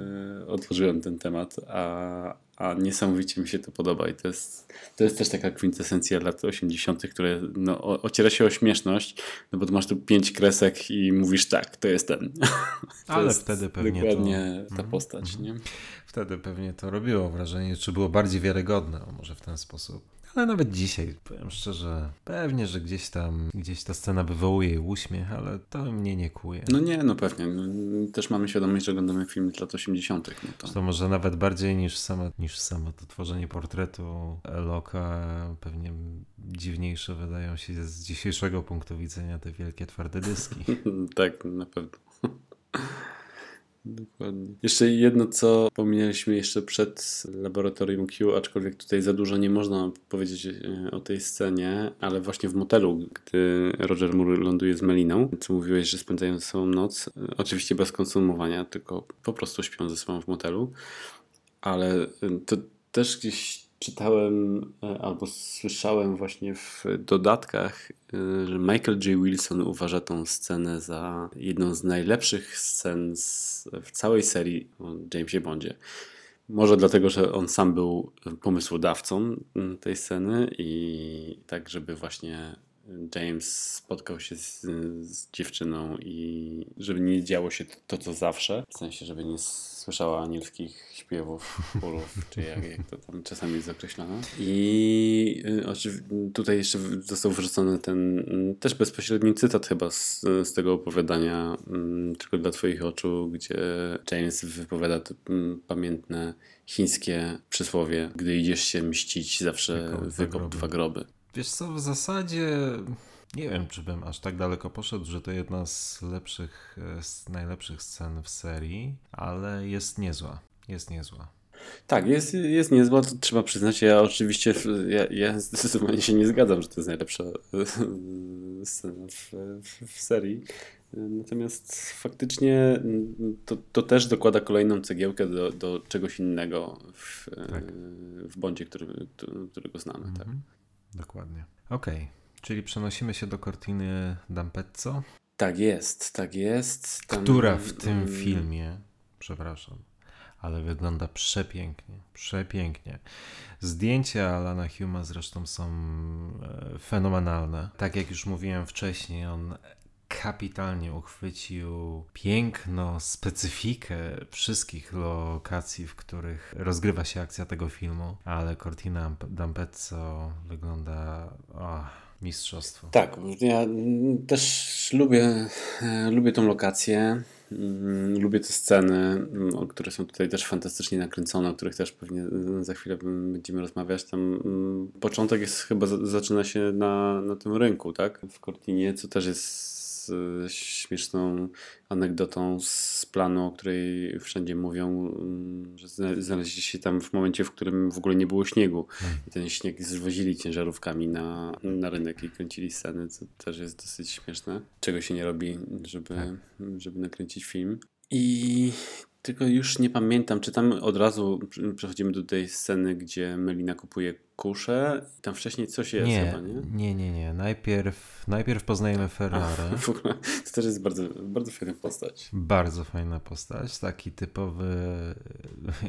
odłożyłem ten temat, a, a niesamowicie mi się to podoba i to jest, to jest też taka kwintesencja lat 80., które no, ociera się o śmieszność, no bo tu masz tu pięć kresek i mówisz tak, to jest ten. To Ale jest wtedy pewnie dokładnie to... ta Mhm, postać, mhm. nie? Wtedy pewnie to robiło wrażenie, czy było bardziej wiarygodne, może w ten sposób. Ale nawet dzisiaj, powiem szczerze, pewnie, że gdzieś tam, gdzieś ta scena wywołuje uśmiech, ale to mnie nie kuje. No nie, no pewnie. No, też mamy świadomość, że oglądamy film z lat 80. No to... To może nawet bardziej niż samo, niż samo to tworzenie portretu Loka, pewnie dziwniejsze wydają się z dzisiejszego punktu widzenia te wielkie twarde dyski. tak, na pewno. Dokładnie. Jeszcze jedno, co pominęliśmy jeszcze przed laboratorium Q, aczkolwiek tutaj za dużo nie można powiedzieć e, o tej scenie, ale właśnie w motelu, gdy Roger Moore ląduje z Meliną, co mówiłeś, że spędzają ze sobą noc, e, oczywiście bez konsumowania, tylko po prostu śpią ze sobą w motelu, ale e, to też gdzieś czytałem e, albo słyszałem właśnie w dodatkach, e, że Michael J. Wilson uważa tą scenę za jedną z najlepszych scen w całej serii o Jamesie Bondzie. Może dlatego, że on sam był pomysłodawcą tej sceny i tak, żeby właśnie James spotkał się z, z dziewczyną i żeby nie działo się to, to, co zawsze. W sensie, żeby nie słyszała anielskich śpiewów, chórów, czy jak, jak to tam czasami jest określone. I y, tutaj jeszcze został wrzucony ten mm, też bezpośredni cytat chyba z, z tego opowiadania mm, tylko dla twoich oczu, gdzie James wypowiada to mm, pamiętne chińskie przysłowie, gdy idziesz się mścić, zawsze Wykop wykop dwa groby. Wiesz co, w zasadzie Nie wiem, czy bym aż tak daleko poszedł, że to jedna z lepszych, e, z najlepszych scen w serii, ale jest niezła. Jest niezła. Tak, jest, jest niezła, to trzeba przyznać. Ja oczywiście, ja, ja zdecydowanie się nie zgadzam, że to jest najlepsza e, scena w, w, w serii. Natomiast faktycznie mm, to, to też dokłada kolejną cegiełkę do, do czegoś innego w, Tak. w Bondzie, który, którego znamy. Tak. Dokładnie. Okej, czyli przenosimy się do Cortiny D'Ampezzo, tak jest, tak jest. Tam- która w tym mm, filmie, przepraszam, ale wygląda przepięknie, przepięknie. Zdjęcia Alana Huma zresztą są e, fenomenalne. Tak jak już mówiłem wcześniej, on kapitalnie uchwycił piękno, specyfikę wszystkich lokacji, w których rozgrywa się akcja tego filmu, ale Cortina D'Ampezzo wygląda o, mistrzostwo. Tak, ja też lubię, e, lubię tą lokację. mm, Lubię te sceny, mm, które są tutaj też fantastycznie nakręcone, o których też pewnie e, za chwilę będziemy rozmawiać. Tam mm, początek jest chyba za- zaczyna się na, na tym rynku, tak? W Cortinie, co też jest śmieszną anegdotą z planu, o której wszędzie mówią, mm, że zna- znaleźli się tam w momencie, w którym w ogóle nie było śniegu. I ten śnieg zwozili ciężarówkami na, na rynek i kręcili sceny, co też jest dosyć śmieszne. Czego się nie robi, żeby, żeby nakręcić film. I tylko już nie pamiętam, czy tam od razu pr- przechodzimy do tej sceny, gdzie Melina kupuje kuszę. Tam wcześniej coś jest Nie, chyba, nie? nie, nie, nie. Najpierw, najpierw poznajemy Ferrari. W ogóle to też jest bardzo, bardzo fajna postać. Bardzo fajna postać, taki typowy,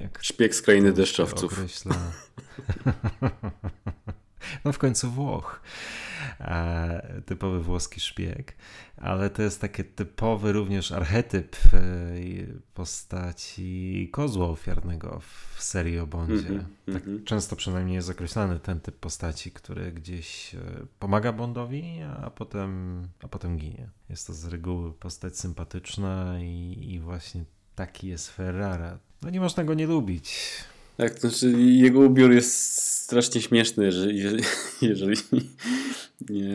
jak Szpieg z krainy deszczowców. Określa. No w końcu Włoch. E, typowy włoski szpieg. Ale to jest taki typowy również archetyp e, postaci kozła ofiarnego w serii o Bondzie. Mhm, tak mhm. często przynajmniej jest określany ten typ postaci, który gdzieś e, pomaga Bondowi, a potem, a potem ginie. Jest to z reguły postać sympatyczna i, i właśnie taki jest Ferrara. No nie można go nie lubić. Tak, to znaczy jego ubiór jest strasznie śmieszny, jeżeli, jeżeli, nie,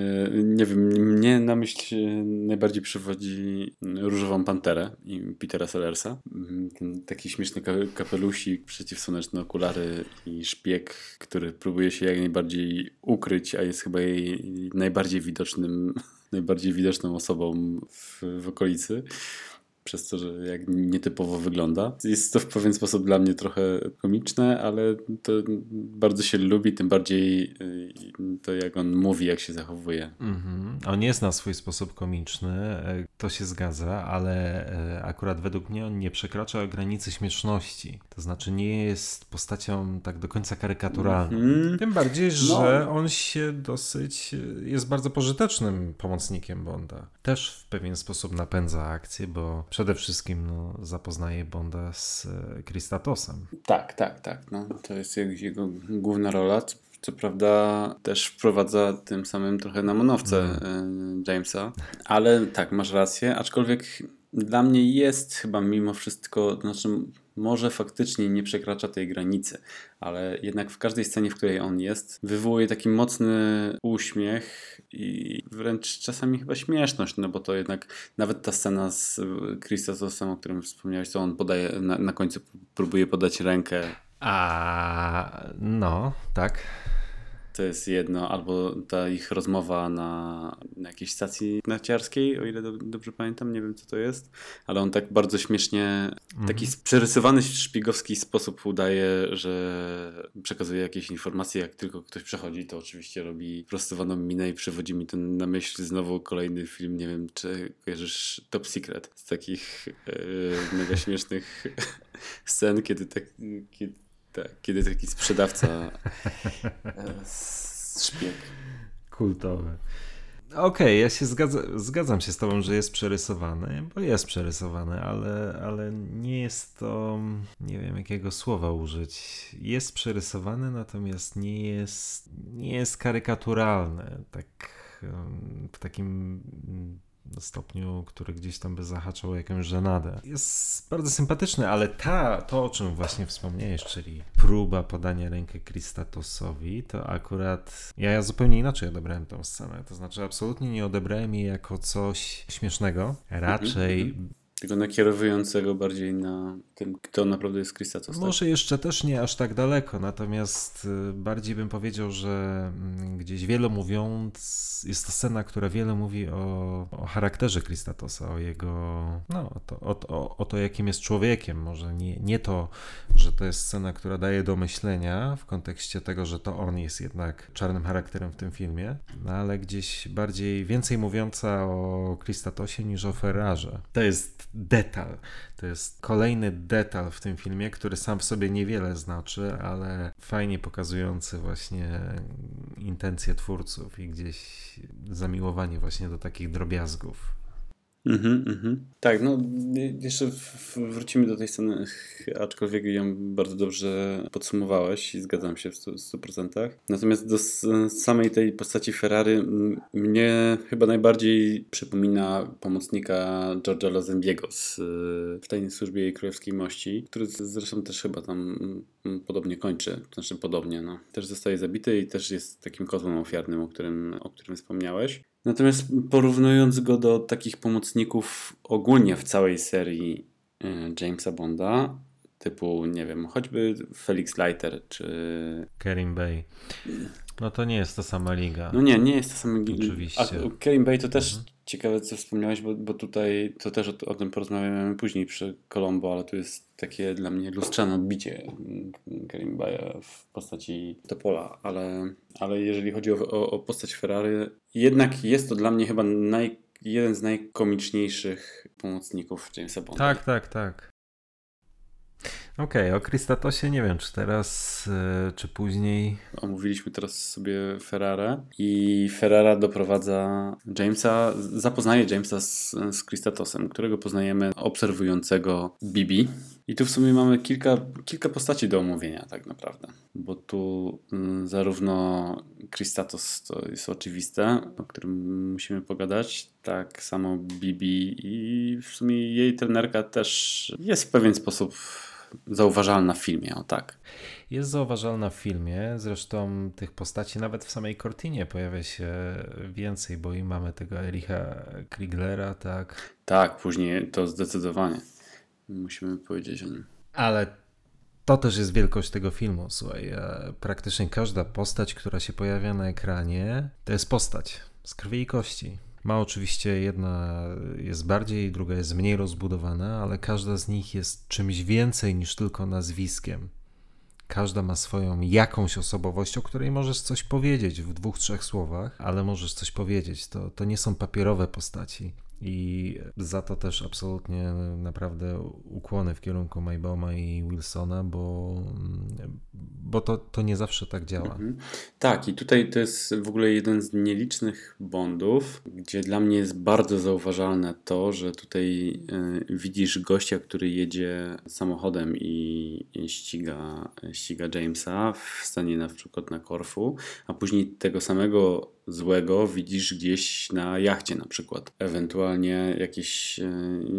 nie wiem, mnie na myśl najbardziej przywodzi Różową Panterę i Petera Sellersa. Taki śmieszny ka- kapelusik, przeciwsłoneczne okulary i szpieg, który próbuje się jak najbardziej ukryć, a jest chyba jej najbardziej widocznym, najbardziej widoczną osobą w, w okolicy przez to, że jak nietypowo wygląda. Jest to w pewien sposób dla mnie trochę komiczne, ale to bardzo się lubi, tym bardziej y, to jak on mówi, jak się zachowuje. Mhm. On jest na swój sposób komiczny, e, to się zgadza, ale e, akurat według mnie on nie przekracza granicy śmieszności. To znaczy nie jest postacią tak do końca karykaturalną. Mhm. Tym bardziej, No. że on się dosyć e, jest bardzo pożytecznym pomocnikiem Bonda. Też w pewien sposób napędza akcję, bo przede wszystkim no, zapoznaje Bonda z e, Kristatosem. Tak, tak, tak. No, to jest jego, główna rola. Co, prawda też wprowadza tym samym trochę na manowce y, Jamesa, ale tak, masz rację, aczkolwiek dla mnie jest chyba mimo wszystko, znaczy może faktycznie nie przekracza tej granicy, ale jednak w każdej scenie, w której on jest, wywołuje taki mocny uśmiech i wręcz czasami chyba śmieszność, no bo to jednak nawet ta scena z Christosem, o którym wspomniałeś, to on podaje, na, na końcu próbuje podać rękę A no, tak. To jest jedno, albo ta ich rozmowa na, na jakiejś stacji narciarskiej, o ile do, dobrze pamiętam, nie wiem co to jest, ale on tak bardzo śmiesznie, taki przerysowany szpiegowski sposób udaje, że przekazuje jakieś informacje, jak tylko ktoś przechodzi, to oczywiście robi prostowaną minę i przywodzi mi to na myśl znowu kolejny film, nie wiem czy kojarzysz Top Secret, z takich e, mega śmiesznych scen, kiedy tak, kiedy, tak, kiedy taki sprzedawca e, szpieg. Kultowe. Okej, ja się zgadza, zgadzam się z tobą, że jest przerysowany, bo jest przerysowany, ale, ale nie jest to, nie wiem jakiego słowa użyć. Jest przerysowany, natomiast nie jest, nie jest karykaturalny, tak w takim stopniu, który gdzieś tam by zahaczał o jakąś żenadę. Jest bardzo sympatyczny, ale ta, to o czym właśnie wspomniałeś, czyli próba podania ręki Kristatosowi, to akurat ja, ja zupełnie inaczej odebrałem tą scenę. To znaczy absolutnie nie odebrałem jej jako coś śmiesznego. Raczej Tego nakierowującego bardziej na tym, kto naprawdę jest Christatos. Tak? Może jeszcze też nie aż tak daleko, natomiast y, bardziej bym powiedział, że mm, gdzieś wiele mówiąc, jest to scena, która wiele mówi o, o charakterze Kristatosa, o jego, no, o to, o, o, o to, jakim jest człowiekiem. Może nie, nie to, że to jest scena, która daje do myślenia w kontekście tego, że to on jest jednak czarnym charakterem w tym filmie, no, ale gdzieś bardziej więcej mówiąca o Kristatosie niż o Ferrarze. To jest detal. To jest kolejny detal w tym filmie, który sam w sobie niewiele znaczy, ale fajnie pokazujący właśnie intencje twórców i gdzieś zamiłowanie właśnie do takich drobiazgów. Mhm, mhm. Tak, no jeszcze w, wrócimy do tej sceny, aczkolwiek ją bardzo dobrze podsumowałeś i zgadzam się w 100%. Natomiast do samej tej postaci Ferrari mnie chyba najbardziej przypomina pomocnika George'a Lazenbiego z, w Tajnej Służbie Królewskiej Mości, który zresztą też chyba tam podobnie kończy, znaczy podobnie, no. Też zostaje zabity i też jest takim kozłem ofiarnym, o którym, o którym wspomniałeś. Natomiast porównując go do takich pomocników ogólnie w całej serii e, Jamesa Bonda, typu, nie wiem, choćby Felix Leiter czy. Kerim Bay. No to nie jest ta sama liga. No nie, nie jest ta sama liga. Oczywiście. A Kerim Bay to też mhm. ciekawe, co wspomniałeś, bo, bo tutaj to też o, o, tym porozmawiamy później przy Colombo, ale tu jest takie dla mnie lustrzane odbicie Kerim Baya w postaci Topola, ale, ale jeżeli chodzi o, o, o postać Ferrari, jednak jest to dla mnie chyba naj, jeden z najkomiczniejszych pomocników Jamesa Bonda. Tak, tak, tak. Okej, okay, o Kristatosie nie wiem, czy teraz, e, czy później. Omówiliśmy teraz sobie Ferrara i Ferrara doprowadza Jamesa, zapoznaje Jamesa z, z Kristatosem, którego poznajemy obserwującego Bibi. I tu w sumie mamy kilka, kilka postaci do omówienia tak naprawdę, bo tu mm, zarówno Kristatos to jest oczywiste, o którym musimy pogadać, tak samo Bibi i w sumie jej trenerka też jest w pewien sposób zauważalna w filmie, o tak. Jest zauważalna w filmie, zresztą tych postaci nawet w samej Cortinie pojawia się więcej, bo i mamy tego Ericha Krieglera, tak? Tak, później to zdecydowanie. Musimy powiedzieć o nim. Ale to też jest wielkość tego filmu, słuchaj. Praktycznie każda postać, która się pojawia na ekranie, to jest postać z krwi i kości. Ma oczywiście jedna jest bardziej, druga jest mniej rozbudowana, ale każda z nich jest czymś więcej niż tylko nazwiskiem. Każda ma swoją jakąś osobowość, o której możesz coś powiedzieć w dwóch, trzech słowach, ale możesz coś powiedzieć. To, to nie są papierowe postaci. I za to też absolutnie naprawdę ukłony w kierunku Maybauma i Wilsona, bo, bo to, to nie zawsze tak działa. Mhm. Tak, i tutaj to jest w ogóle jeden z nielicznych bondów, gdzie dla mnie jest bardzo zauważalne to, że tutaj y, widzisz gościa, który jedzie samochodem i ściga, ściga Jamesa w stanie na przykład na Korfu, a później tego samego złego widzisz gdzieś na jachcie na przykład. Ewentualnie jakieś, e,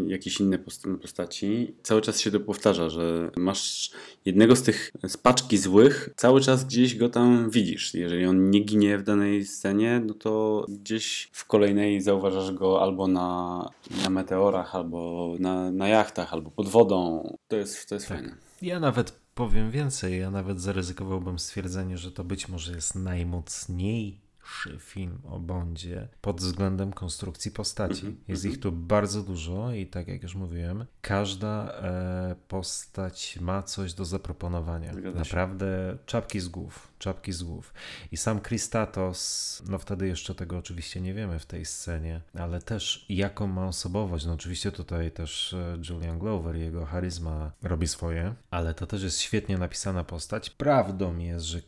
jakieś inne postaci. Cały czas się to powtarza, że masz jednego z tych z paczki złych, cały czas gdzieś go tam widzisz. Jeżeli on nie ginie w danej scenie, no to gdzieś w kolejnej zauważasz go albo na, na meteorach, albo na, na jachtach, albo pod wodą. To jest, to jest tak. fajne. Ja nawet powiem więcej, ja nawet zaryzykowałbym stwierdzenie, że to być może jest najmocniej film o Bondzie pod względem konstrukcji postaci. -hmm. Jest ich tu bardzo dużo i tak jak już mówiłem, każda e, postać ma coś do zaproponowania. Naprawdę czapki z głów, czapki z głów. I sam Kristatos, no wtedy jeszcze tego oczywiście nie wiemy w tej scenie, ale też jaką ma osobowość. No oczywiście tutaj też e, Julian Glover, jego charyzma robi swoje, ale to też jest świetnie napisana postać. Prawdą jest, że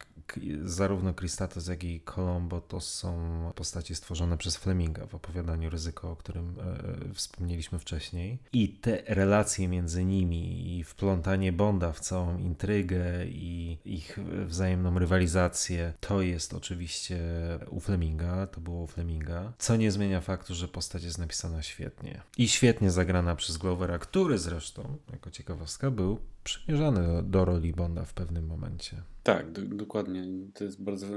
Zarówno Kristatos, jak i Colombo to są postacie stworzone przez Fleminga w opowiadaniu Ryzyko, o którym e, wspomnieliśmy wcześniej. I te relacje między nimi i wplątanie Bonda w całą intrygę i ich wzajemną rywalizację, to jest oczywiście u Fleminga, to było u Fleminga, co nie zmienia faktu, że postać jest napisana świetnie. I świetnie zagrana przez Glovera, który zresztą, jako ciekawostka, był przymierzany do, roli Bonda w pewnym momencie. Tak, do, dokładnie. To jest bardzo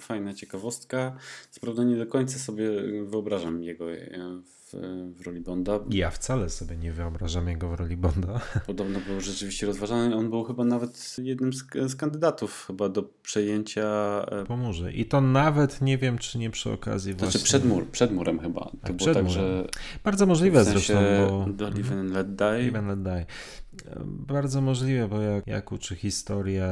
fajna ciekawostka. Co prawda nie do końca sobie wyobrażam jego e, w, w roli Bonda. Ja wcale sobie nie wyobrażam jego w roli Bonda. Podobno był rzeczywiście rozważany. On był chyba nawet jednym z, z kandydatów chyba do przejęcia. e, Pomóże. I to nawet nie wiem, czy nie przy okazji Znaczy właśnie... przed, mur, przed murem chyba. To Tak, było tak, że Bardzo możliwe w sensie zresztą, bo... Do Live and Let Die. Live and Let Die. Bardzo możliwe, bo jak, jak uczy historia,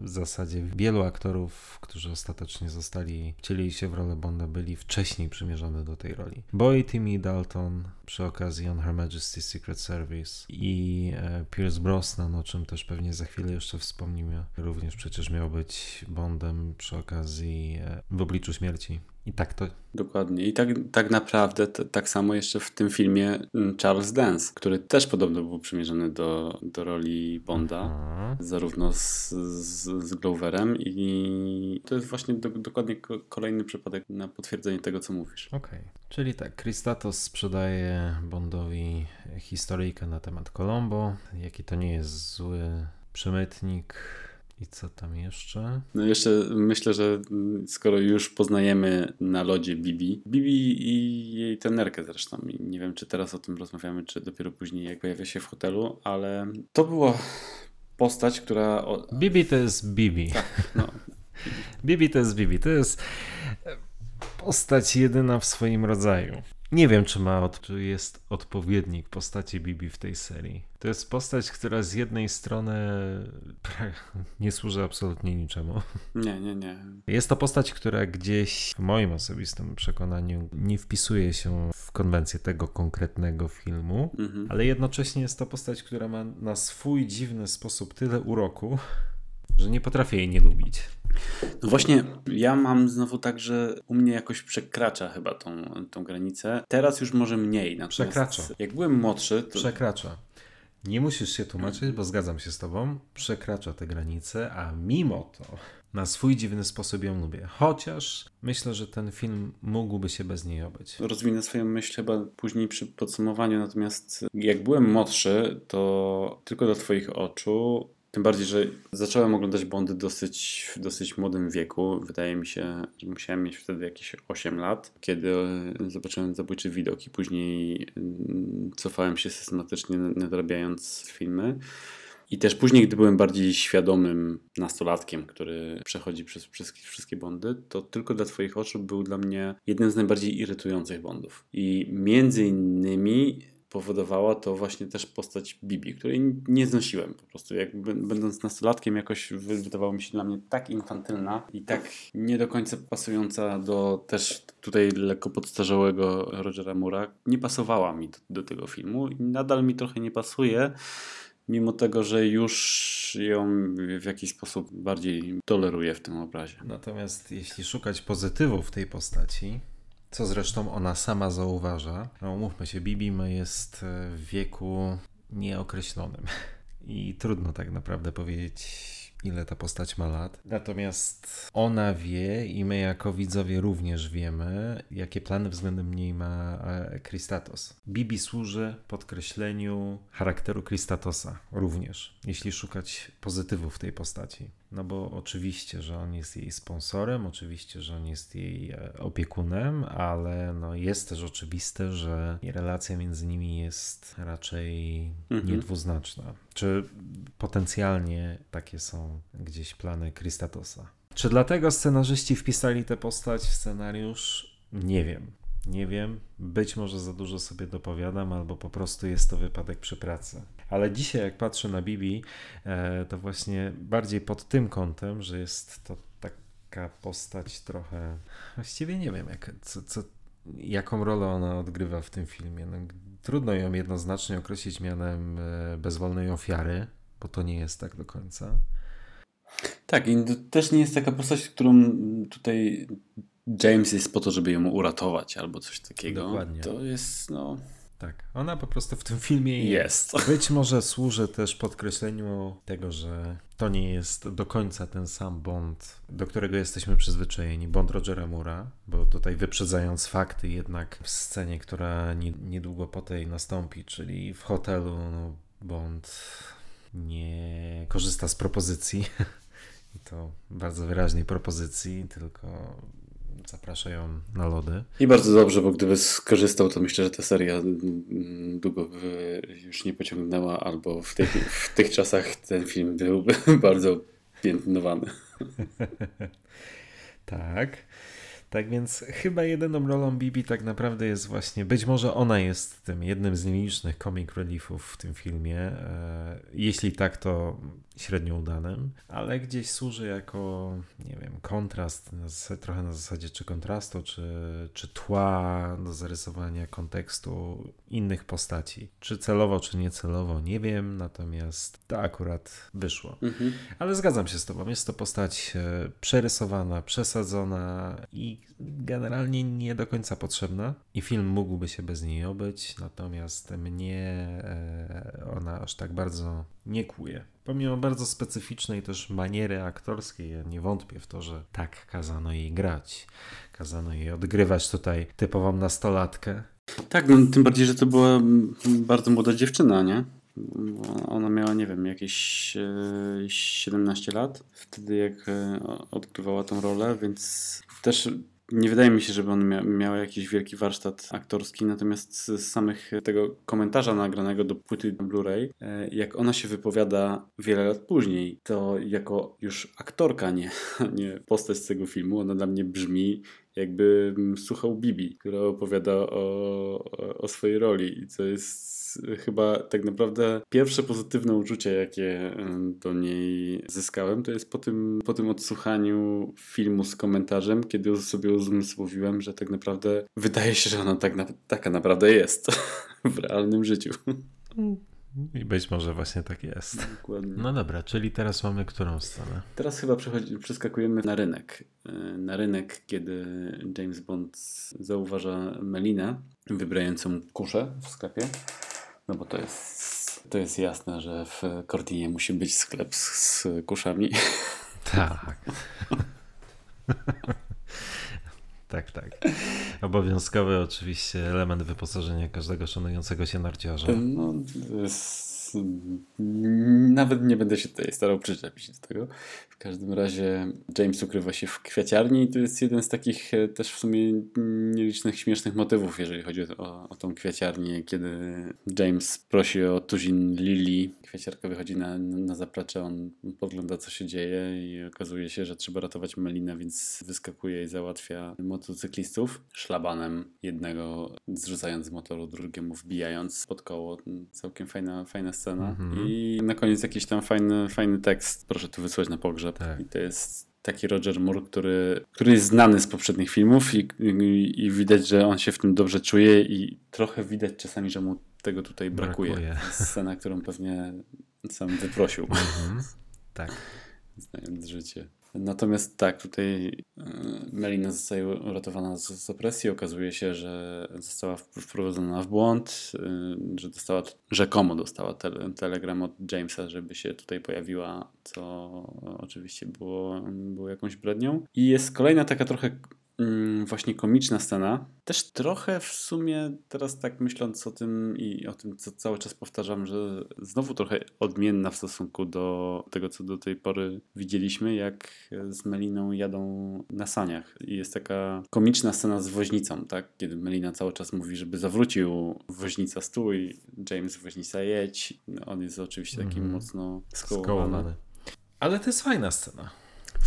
w zasadzie wielu aktorów, którzy ostatecznie zostali, wcielili się w rolę Bonda, byli wcześniej przymierzone do tej roli. Bo i Timmy Dalton przy okazji On Her Majesty's Secret Service i e, Pierce Brosnan, o czym też pewnie za chwilę jeszcze wspomnimy, również przecież miał być Bondem przy okazji e, W obliczu śmierci. I tak to Dokładnie. I tak, tak naprawdę tak samo jeszcze w tym filmie mm, Charles Dance, który też podobno był przymierzony do, do roli Bonda. A, zarówno z, z, z Gloverem i to jest właśnie do, dokładnie ko- kolejny przypadek na potwierdzenie tego, co mówisz. Okej. Czyli tak, Kristatos sprzedaje Bondowi historyjkę na temat Colombo, jaki to nie jest zły przemytnik i co tam jeszcze? No jeszcze myślę, że skoro już poznajemy na lodzie Bibi, Bibi i jej trenerkę zresztą, i nie wiem czy teraz o tym rozmawiamy, czy dopiero później jak pojawia się w hotelu, ale to była postać, która... Bibi to jest Bibi. no, Bibi to jest Bibi. To jest postać jedyna w swoim rodzaju. Nie wiem, czy ma od, czy jest odpowiednik postaci Bibi w tej serii. To jest postać, która z jednej strony nie służy absolutnie niczemu. nie, nie, nie. Jest to postać, która gdzieś w moim osobistym przekonaniu nie wpisuje się w konwencję tego konkretnego filmu, Mhm. ale jednocześnie jest to postać, która ma na swój dziwny sposób tyle uroku, że nie potrafię jej nie lubić. No właśnie, ja mam znowu tak, że u mnie jakoś przekracza chyba tą, tą granicę. Teraz już może mniej. Natomiast Przekracza. Jak byłem młodszy, to Przekracza. Nie musisz się tłumaczyć, bo zgadzam się z tobą. Przekracza te granice, a mimo to na swój dziwny sposób ją lubię. Chociaż myślę, że ten film mógłby się bez niej obyć. rozwinę swoją myśl chyba później przy podsumowaniu. Natomiast jak byłem młodszy, to tylko do Twoich oczu. Tym bardziej, że zacząłem oglądać Bondy dosyć, w dosyć młodym wieku. Wydaje mi się, że musiałem mieć wtedy jakieś 8 lat, kiedy e, zobaczyłem zabójczy widok i później mm, cofałem się systematycznie, nadrabiając filmy. I też później, gdy byłem bardziej świadomym nastolatkiem, który przechodzi przez wszystkie, wszystkie bondy, to tylko dla Twoich oczu był dla mnie jednym z najbardziej irytujących bondów. I między innymi powodowała to właśnie też postać Bibi, której nie znosiłem po prostu. Jak będąc nastolatkiem jakoś wy- wydawało mi się dla mnie tak infantylna i tak nie do końca pasująca do też tutaj lekko podstarzałego Rogera Mura. Nie pasowała mi do, do tego filmu i nadal mi trochę nie pasuje, mimo tego, że już ją w jakiś sposób bardziej toleruję w tym obrazie. Natomiast jeśli szukać pozytywów tej postaci, co zresztą ona sama zauważa, no umówmy się, Bibi ma jest e, w wieku nieokreślonym i trudno tak naprawdę powiedzieć, ile ta postać ma lat. Natomiast ona wie i my jako widzowie również wiemy, jakie plany względem niej ma e, Kristatos. Bibi służy podkreśleniu charakteru Kristatosa również, jeśli szukać pozytywów w tej postaci. No bo oczywiście, że on jest jej sponsorem, oczywiście, że on jest jej e, opiekunem, ale no jest też oczywiste, że relacja między nimi jest raczej Mhm. niedwuznaczna. Czy potencjalnie takie są gdzieś plany Kristatosa? Czy dlatego scenarzyści wpisali tę postać w scenariusz? Nie wiem. Nie wiem, być może za dużo sobie dopowiadam, albo po prostu jest to wypadek przy pracy. Ale dzisiaj, jak patrzę na Bibi, e, to właśnie bardziej pod tym kątem, że jest to taka postać trochę. Właściwie nie wiem, jak, co, co, jaką rolę ona odgrywa w tym filmie. No, trudno ją jednoznacznie określić mianem e, bezwolnej ofiary, bo to nie jest tak do końca. Tak, i to też nie jest taka postać, którą tutaj James jest po to, żeby ją uratować albo coś takiego. Dokładnie. To jest, no... Tak, ona po prostu w tym filmie jest. Jest. Być może służy też podkreśleniu tego, że to nie jest do końca ten sam Bond, do którego jesteśmy przyzwyczajeni, Bond Rogera Mura, bo tutaj wyprzedzając fakty jednak w scenie, która nie, niedługo po tej nastąpi, czyli w hotelu no, Bond nie korzysta z propozycji i to bardzo wyraźnej propozycji, tylko zapraszają na lody. I bardzo dobrze, bo gdyby skorzystał, to myślę, że ta seria mm, długo by już nie pociągnęła, albo w tych, w tych czasach ten film byłby bardzo piętnowany. Tak. Tak więc chyba jedyną rolą Bibi tak naprawdę jest właśnie, być może ona jest tym jednym z nielicznych comic reliefów w tym filmie. E, jeśli tak, to średnio udanym, ale gdzieś służy jako, nie wiem, kontrast, na zasadzie, trochę na zasadzie czy kontrastu, czy, czy tła do zarysowania kontekstu innych postaci. Czy celowo, czy niecelowo, nie wiem, natomiast to akurat wyszło. Mhm. Ale zgadzam się z Tobą, jest to postać e, przerysowana, przesadzona i generalnie nie do końca potrzebna. I film mógłby się bez niej obyć, natomiast mnie e, ona aż tak bardzo nie kłuje. Pomimo bardzo specyficznej też maniery aktorskiej, ja nie wątpię w to, że tak kazano jej grać. Kazano jej odgrywać tutaj typową nastolatkę. Tak, no, tym bardziej, że to była mm, bardzo młoda dziewczyna, nie? Ona miała, nie wiem, jakieś e, 17 lat wtedy, jak e, odgrywała tą rolę, więc też nie wydaje mi się, żeby ona mia miała jakiś wielki warsztat aktorski, natomiast z samych tego komentarza nagranego do płyty Blu-ray, e, jak ona się wypowiada wiele lat później, to jako już aktorka, nie, nie postać z tego filmu, ona dla mnie brzmi jakbym słuchał Bibi, która opowiada o, o, o swojej roli i co jest chyba tak naprawdę pierwsze pozytywne uczucie, jakie do niej zyskałem, to jest po tym, po tym odsłuchaniu filmu z komentarzem, kiedy sobie uzmysłowiłem, że tak naprawdę wydaje się, że ona tak na, taka naprawdę jest w realnym życiu. I być może właśnie tak jest. Dokładnie. No dobra, czyli teraz mamy którą scenę? Teraz chyba przeskakujemy na rynek. E, Na rynek, kiedy James Bond zauważa Melinę wybrającą kuszę w sklepie. No bo to jest, to jest jasne, że w Cortinie musi być sklep z, z kuszami. Tak. tak, tak. Obowiązkowy oczywiście element wyposażenia każdego szanującego się narciarza. No, to jest... Nawet nie będę się tutaj starał przyczepić do tego. W każdym razie James ukrywa się w kwiaciarni i to jest jeden z takich e, też w sumie nielicznych śmiesznych motywów, jeżeli chodzi o, o tą kwiaciarnię, kiedy James prosi o tuzin Lili. Kwiaciarka wychodzi na, na zaplecze, on podgląda co się dzieje i okazuje się, że trzeba ratować Melinę, więc wyskakuje i załatwia motocyklistów szlabanem jednego zrzucając z motoru, drugiemu wbijając pod koło. Całkiem fajna, fajna scena. Mhm. I na koniec jakiś tam fajny, fajny tekst. Proszę tu wysłać na pogrzeb. Tak. I to jest taki Roger Moore, który, który jest znany z poprzednich filmów i, i, i widać, że on się w tym dobrze czuje i trochę widać czasami, że mu tego tutaj brakuje. Brakuje. Scena, którą pewnie sam wyprosił, Mhm. Tak. znając życie. Natomiast tak, tutaj e, Melina zostaje uratowana z, opresji. Okazuje się, że została wprowadzona w błąd, e, że dostała, rzekomo dostała tele, telegram od Jamesa, żeby się tutaj pojawiła, co oczywiście było, było jakąś brednią. I jest kolejna taka trochę właśnie komiczna scena. Też trochę w sumie teraz tak myśląc o tym i o tym, co cały czas powtarzam, że znowu trochę odmienna w stosunku do tego, co do tej pory widzieliśmy, jak z Meliną jadą na saniach. I jest taka komiczna scena z woźnicą, tak? Kiedy Melina cały czas mówi, żeby zawrócił woźnica stój, James woźnica jedź. On jest oczywiście taki Mhm. mocno skołowany. Skołowany. Ale to jest fajna scena.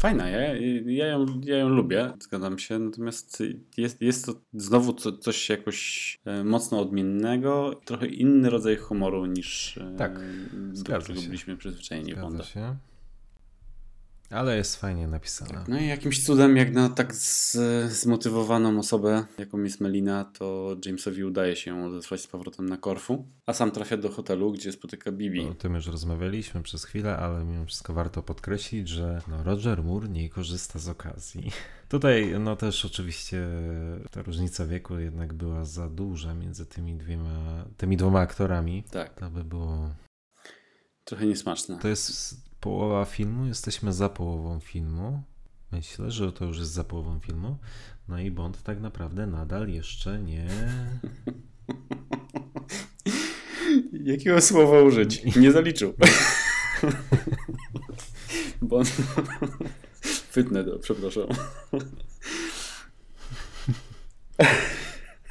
Fajna, ja, ja, ją, ja ją lubię, zgadzam się, natomiast jest, jest to znowu co, coś jakoś e, mocno odmiennego, trochę inny rodzaj humoru niż e, Tak, do którego byliśmy przyzwyczajeni Zgadza się. Ale jest fajnie napisana. No i jakimś cudem, jak na tak z, zmotywowaną osobę, jaką jest Melina, to Jamesowi udaje się odesłać z powrotem na Korfu, a sam trafia do hotelu, gdzie spotyka Bibi. O tym już rozmawialiśmy przez chwilę, ale mimo wszystko warto podkreślić, że no, Roger Moore nie korzysta z okazji. Tutaj no też oczywiście ta różnica wieku jednak była za duża między tymi dwiema, tymi dwoma aktorami. Tak, To by było... trochę niesmaczne. To jest połowa filmu, jesteśmy za połową filmu. Myślę, że to już jest za połową filmu. No i Bond tak naprawdę nadal jeszcze nie... Jakiego słowa użyć? Nie zaliczył. Bo... Wytnę to, przepraszam.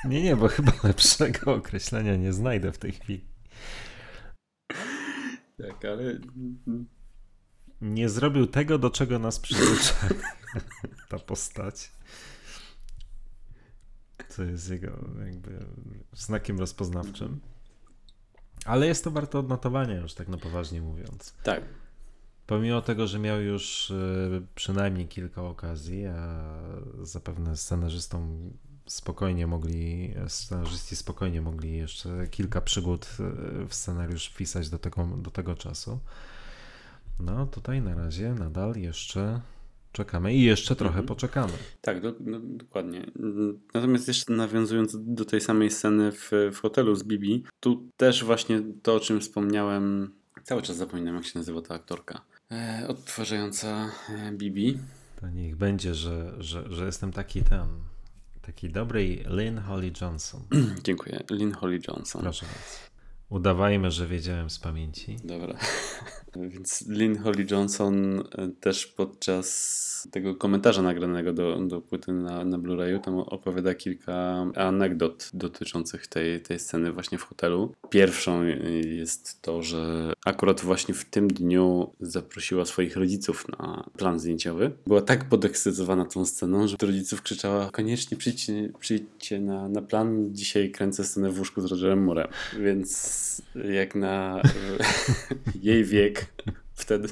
Nie, nie, bo chyba lepszego określenia nie znajdę w tej chwili. Tak, ale Nie zrobił tego, do czego nas przyzwyczaiła ta postać. Co jest jego jakby znakiem rozpoznawczym. Ale jest to warte odnotowania już tak na poważnie mówiąc. tak. Pomimo tego, że miał już y, przynajmniej kilka okazji, a zapewne scenarzystą spokojnie mogli, scenarzyści spokojnie mogli jeszcze kilka przygód y, w scenariusz wpisać do tego, do tego czasu. No tutaj na razie nadal jeszcze czekamy i jeszcze trochę Mhm. poczekamy. Tak, do, no, dokładnie. Natomiast jeszcze nawiązując do tej samej sceny w, w hotelu z Bibi, tu też właśnie to, o czym wspomniałem, cały czas zapominam, jak się nazywa ta aktorka, e, odtwarzająca e, Bibi. To niech będzie, że, że, że jestem taki ten, taki dobry Lynn Holly Johnson. Dziękuję. Lynn Holly Johnson. Proszę bardzo. Udawajmy, że wiedziałem z pamięci. Dobra. Więc Lynn Holly Johnson e, też podczas tego komentarza nagranego do, do płyty na, na Blu-rayu tam opowiada kilka anegdot dotyczących tej, tej sceny właśnie w hotelu. Pierwszą jest to, że akurat właśnie w tym dniu zaprosiła swoich rodziców na plan zdjęciowy. Była tak podekscytowana tą sceną, że do rodziców krzyczała koniecznie przyjdźcie, przyjdźcie na, na plan, dzisiaj kręcę scenę w łóżku z Rogerem Murem. Więc jak na jej wiek. Wtedy,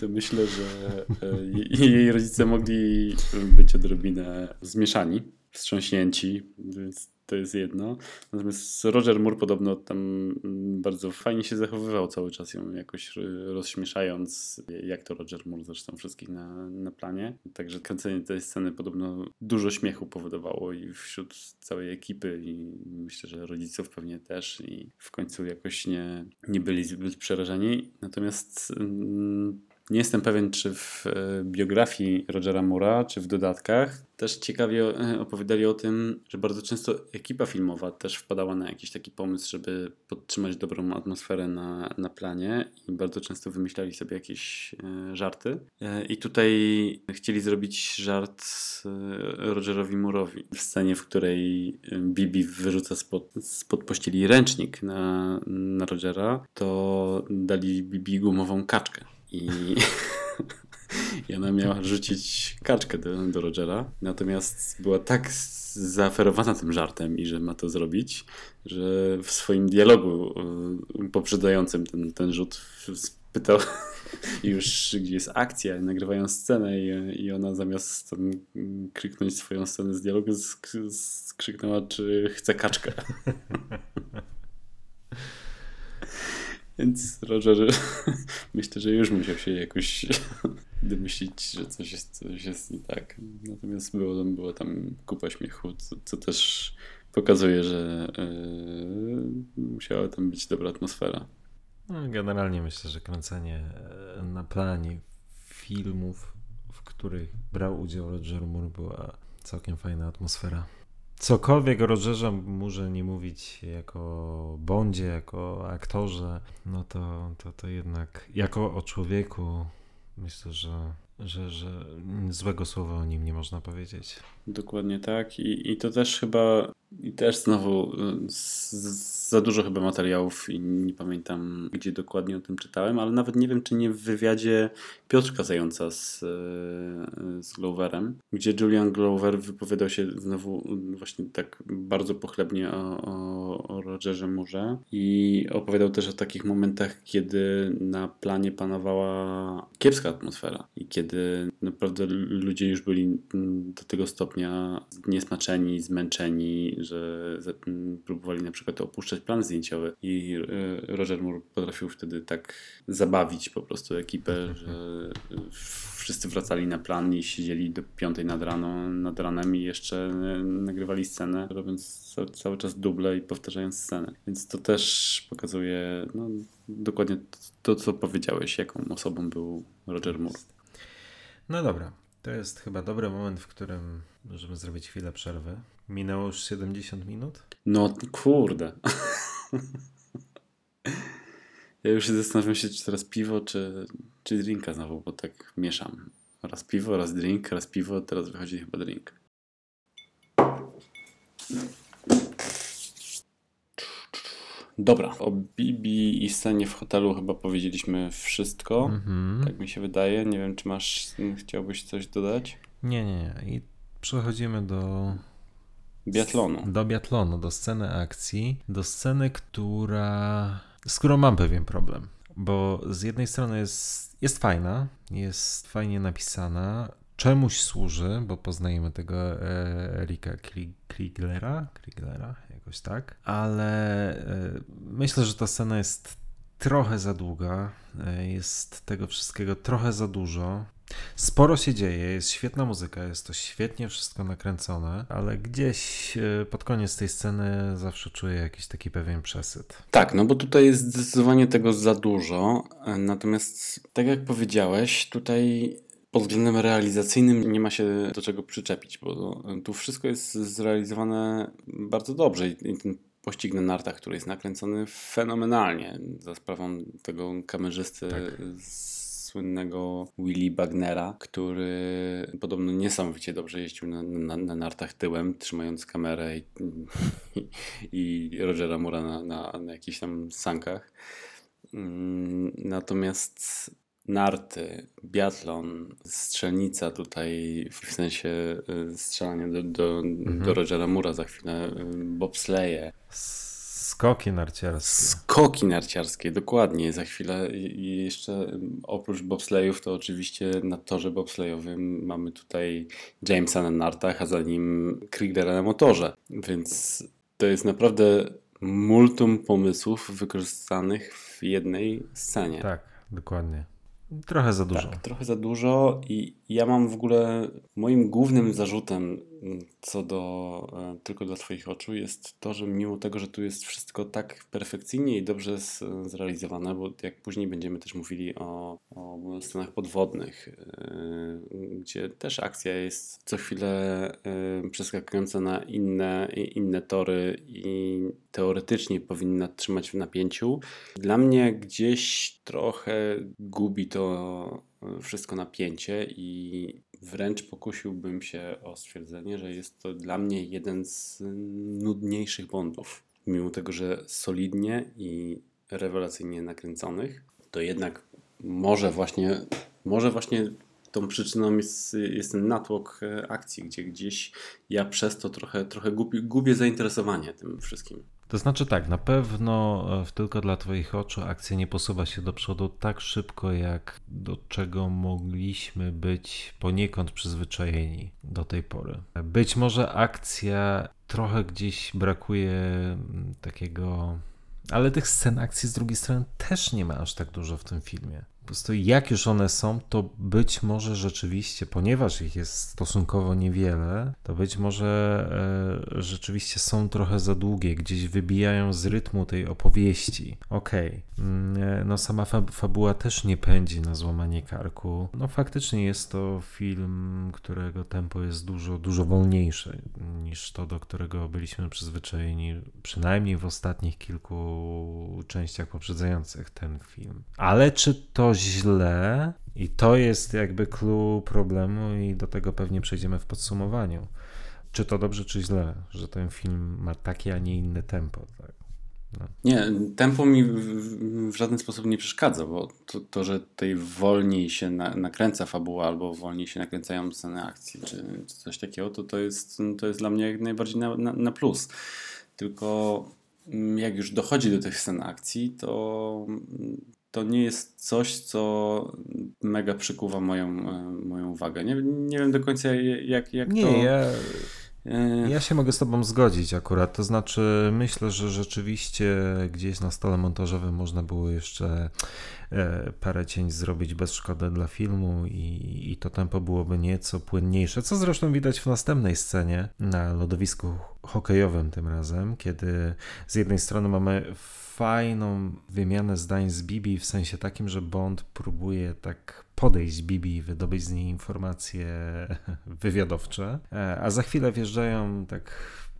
to myślę, że e, jej rodzice mogli być odrobinę zmieszani, wstrząśnięci, więc to jest jedno. Natomiast Roger Moore podobno tam mm, bardzo fajnie się zachowywał cały czas ją jakoś e, rozśmieszając, jak to Roger Moore zresztą wszystkich na, na planie. Także kręcenie tej sceny podobno dużo śmiechu powodowało i wśród całej ekipy i myślę, że rodziców pewnie też i w końcu jakoś nie, nie byli zbyt przerażeni. Natomiast mm, nie jestem pewien, czy w e, biografii Rogera Moora, czy w dodatkach też ciekawie e, opowiadali o tym, że bardzo często ekipa filmowa też wpadała na jakiś taki pomysł, żeby podtrzymać dobrą atmosferę na, na planie i bardzo często wymyślali sobie jakieś e, żarty. I tutaj chcieli zrobić żart Rogerowi Moore'owi w scenie, w której Bibi wyrzuca spod, spod pościeli ręcznik na, na Rogera, to dali Bibi gumową kaczkę. I, I ona miała rzucić kaczkę do, do Rogera. Natomiast była tak zaaferowana tym żartem i że ma to zrobić, że w swoim dialogu y, poprzedzającym ten, ten rzut spytał już, gdzie jest akcja, nagrywają scenę i, i ona zamiast tam swoją scenę z dialogu sk- skrzyknęła, czy chce kaczkę. Więc Roger myślę, że już musiał się jakoś domyślić, że coś jest, coś jest nie tak. Natomiast było była tam kupa śmiechu, co, co też pokazuje, że yy, musiała tam być dobra atmosfera. No, generalnie myślę, że kręcenie e, na planie filmów, w których brał udział Roger Moore, była całkiem fajna atmosfera. Cokolwiek o Rogerze może nie mówić jako Bondzie, jako aktorze, no to, to, to jednak jako o człowieku myślę, że, że, że złego słowa o nim nie można powiedzieć. Dokładnie tak. I, i to też chyba, i też znowu y, za dużo chyba materiałów i nie pamiętam, gdzie dokładnie o tym czytałem, ale nawet nie wiem, czy nie w wywiadzie Piotrka Zająca z, e, z Gloverem, gdzie Julian Glover wypowiadał się znowu właśnie tak bardzo pochlebnie o, o, o Rogerze Murze i opowiadał też o takich momentach, kiedy na planie panowała kiepska atmosfera i kiedy naprawdę ludzie już byli do tego stopnia niesmaczeni, zmęczeni, że próbowali na przykład opuszczać plan zdjęciowy i e, Roger Moore potrafił wtedy tak zabawić po prostu ekipę, mhm. że wszyscy wracali na plan i siedzieli do piątej nad, rano, nad ranem i jeszcze nagrywali scenę, robiąc cały czas duble i powtarzając scenę. Więc to też pokazuje no, dokładnie to, co powiedziałeś, jaką osobą był Roger Moore. No dobra, to jest chyba dobry moment, w którym możemy zrobić chwilę przerwy. Minęło już 70 minut? No kurde. ja już zastanawiam się, czy teraz piwo, czy, czy drinka znowu, bo tak mieszam. Raz piwo, raz drink, raz piwo, teraz wychodzi chyba drink. Dobra, o Bibi i scenie w hotelu chyba powiedzieliśmy wszystko. Mhm. Tak mi się wydaje. Nie wiem, czy masz, chciałbyś coś dodać? Nie, nie, nie. I przechodzimy do biatlonu. Do biatlonu, do sceny akcji, do sceny, która z którą mam pewien problem. Bo z jednej strony jest, jest fajna, jest fajnie napisana, czemuś służy, bo poznajemy tego e, Erika Krieglera, Krieglera, jakoś tak, ale e, myślę, że ta scena jest trochę za długa, e, jest tego wszystkiego trochę za dużo. Sporo się dzieje, jest świetna muzyka, jest to świetnie wszystko nakręcone, ale gdzieś pod koniec tej sceny zawsze czuję jakiś taki pewien przesyt. Tak, no bo tutaj jest zdecydowanie tego za dużo. Natomiast, tak jak powiedziałeś, tutaj pod względem realizacyjnym nie ma się do czego przyczepić, bo tu wszystko jest zrealizowane bardzo dobrze i ten pościg na nartach, który jest nakręcony fenomenalnie za sprawą tego kamerzysty tak. słynnego Willy Bagnera, który podobno niesamowicie dobrze jeździł na, na, na nartach tyłem, trzymając kamerę i, i, i Rogera Mura na, na, na jakichś tam sankach. Mm, natomiast narty, biatlon, strzelnica tutaj w sensie y, strzelania do, do, mhm. do Rogera Mura za chwilę, y, bobsleje. Skoki narciarskie. Skoki narciarskie, dokładnie. Za chwilę i jeszcze y, oprócz bobslejów to oczywiście na torze bobslejowym mamy tutaj Jamesa na nartach, a za nim Kriegera na motorze. Więc to jest naprawdę multum pomysłów wykorzystanych w jednej scenie. Tak, dokładnie. Trochę za dużo. Tak, trochę za dużo i ja mam w ogóle moim głównym zarzutem co do e, tylko dla Twoich oczu jest to, że mimo tego, że tu jest wszystko tak perfekcyjnie i dobrze zrealizowane, bo jak później będziemy też mówili o, o scenach podwodnych, yy, gdzie też akcja jest co chwilę yy, przeskakująca na inne, inne tory i teoretycznie powinna trzymać w napięciu. Dla mnie gdzieś trochę gubi to wszystko napięcie i wręcz pokusiłbym się o stwierdzenie, że jest to dla mnie jeden z nudniejszych Bondów. Mimo tego, że solidnie i rewelacyjnie nakręconych, to jednak może właśnie, może właśnie tą przyczyną jest, jest ten natłok e, akcji, gdzie gdzieś ja przez to trochę, trochę gubię, gubię zainteresowanie tym wszystkim. To znaczy tak, na pewno e, tylko dla Twoich oczu akcja nie posuwa się do przodu tak szybko, jak do czego mogliśmy być poniekąd przyzwyczajeni do tej pory. Być może akcja trochę gdzieś brakuje mm, takiego. Ale tych scen akcji z drugiej strony też nie ma aż tak dużo w tym filmie po prostu jak już one są, to być może rzeczywiście, ponieważ ich jest stosunkowo niewiele, to być może e, rzeczywiście są trochę za długie, gdzieś wybijają z rytmu tej opowieści. Okej, okay. Mm, e, no sama fab fabuła też nie pędzi na złamanie karku. No faktycznie jest to film, którego tempo jest dużo, dużo wolniejsze niż to, do którego byliśmy przyzwyczajeni, przynajmniej w ostatnich kilku częściach poprzedzających ten film. Ale czy to źle i to jest jakby clue problemu i do tego pewnie przejdziemy w podsumowaniu. Czy to dobrze, czy źle, że ten film ma takie, a nie inne tempo. Tak? Nie, tempo mi w, żaden sposób nie przeszkadza, bo to, to że tutaj wolniej się na, nakręca fabuła albo wolniej się nakręcają sceny akcji czy, czy coś takiego, to, to, jest, to jest dla mnie jak najbardziej na, na, na plus. Tylko mm, jak już dochodzi do tych scen akcji, to, to nie jest coś, co mega przykuwa moją, e, moją uwagę. Nie, nie wiem do końca jak, jak Nie, to... ja, e, ja się mogę z Tobą zgodzić akurat. To znaczy, myślę, że rzeczywiście gdzieś na stole montażowym można było jeszcze e, parę cięć zrobić bez szkody dla filmu i, i to tempo byłoby nieco płynniejsze. Co zresztą widać w następnej scenie na lodowisku hokejowym tym razem, kiedy z jednej strony mamy fajną wymianę zdań z Bibi w sensie takim, że Bond próbuje tak podejść Bibi i wydobyć z niej informacje wywiadowcze, e, a za chwilę wjeżdżają tak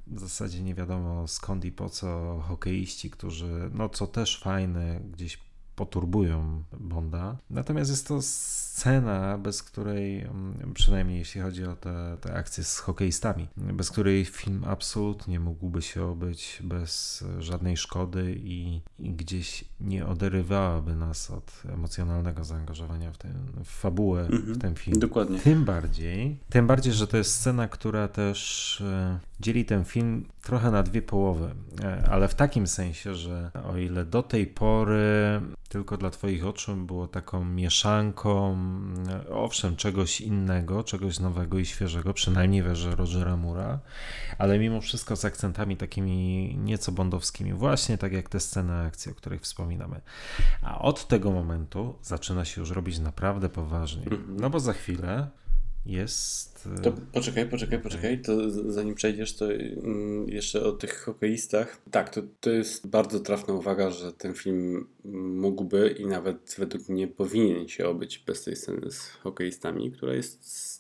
w zasadzie nie wiadomo skąd i po co hokeiści, którzy, no co też fajne, gdzieś poturbują Bonda. Natomiast jest to scena, bez której, mm, przynajmniej jeśli chodzi o te, te akcje z hokeistami, bez której film absolutnie mógłby się obyć bez żadnej szkody i, i gdzieś nie oderywałaby nas od emocjonalnego zaangażowania w, ten, w fabułę, Mhm. w ten film. Dokładnie. Tym bardziej, tym bardziej, że to jest scena, która też e, dzieli ten film trochę na dwie połowy, E, ale w takim sensie, że o ile do tej pory tylko dla Twoich oczu było taką mieszanką, owszem, czegoś innego, czegoś nowego i świeżego, przynajmniej w erze Rogera Mura, ale mimo wszystko z akcentami takimi nieco bondowskimi, właśnie tak jak te sceny akcji, o których wspominamy. A od tego momentu zaczyna się już robić naprawdę poważnie, no bo za chwilę jest... To poczekaj, poczekaj, poczekaj, to zanim przejdziesz, to mm, jeszcze o tych hokeistach. Tak, to, to jest bardzo trafna uwaga, że ten film mógłby i nawet według mnie powinien się obyć bez tej sceny z hokeistami, która jest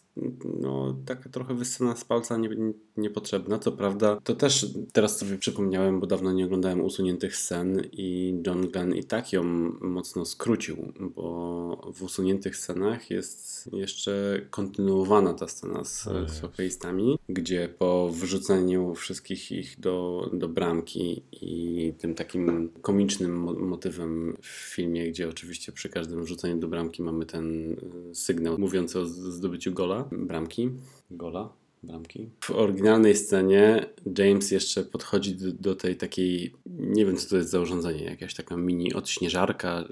no, taka trochę wyssana z palca, nie, nie, niepotrzebna. Co prawda, to też teraz sobie przypomniałem, bo dawno nie oglądałem usuniętych scen i John Glenn i tak ją mocno skrócił, bo w usuniętych scenach jest jeszcze kontynuowana ta scena z, Ojej. z hokeistami, gdzie po wrzuceniu wszystkich ich do, do bramki i tym takim komicznym mo- motywem w filmie, gdzie oczywiście przy każdym wrzuceniu do bramki mamy ten y, sygnał mówiący o zdobyciu gola, bramki, gola, bramki. W oryginalnej scenie James jeszcze podchodzi do, do tej takiej, nie wiem co to jest za urządzenie, jakaś taka mini odśnieżarka,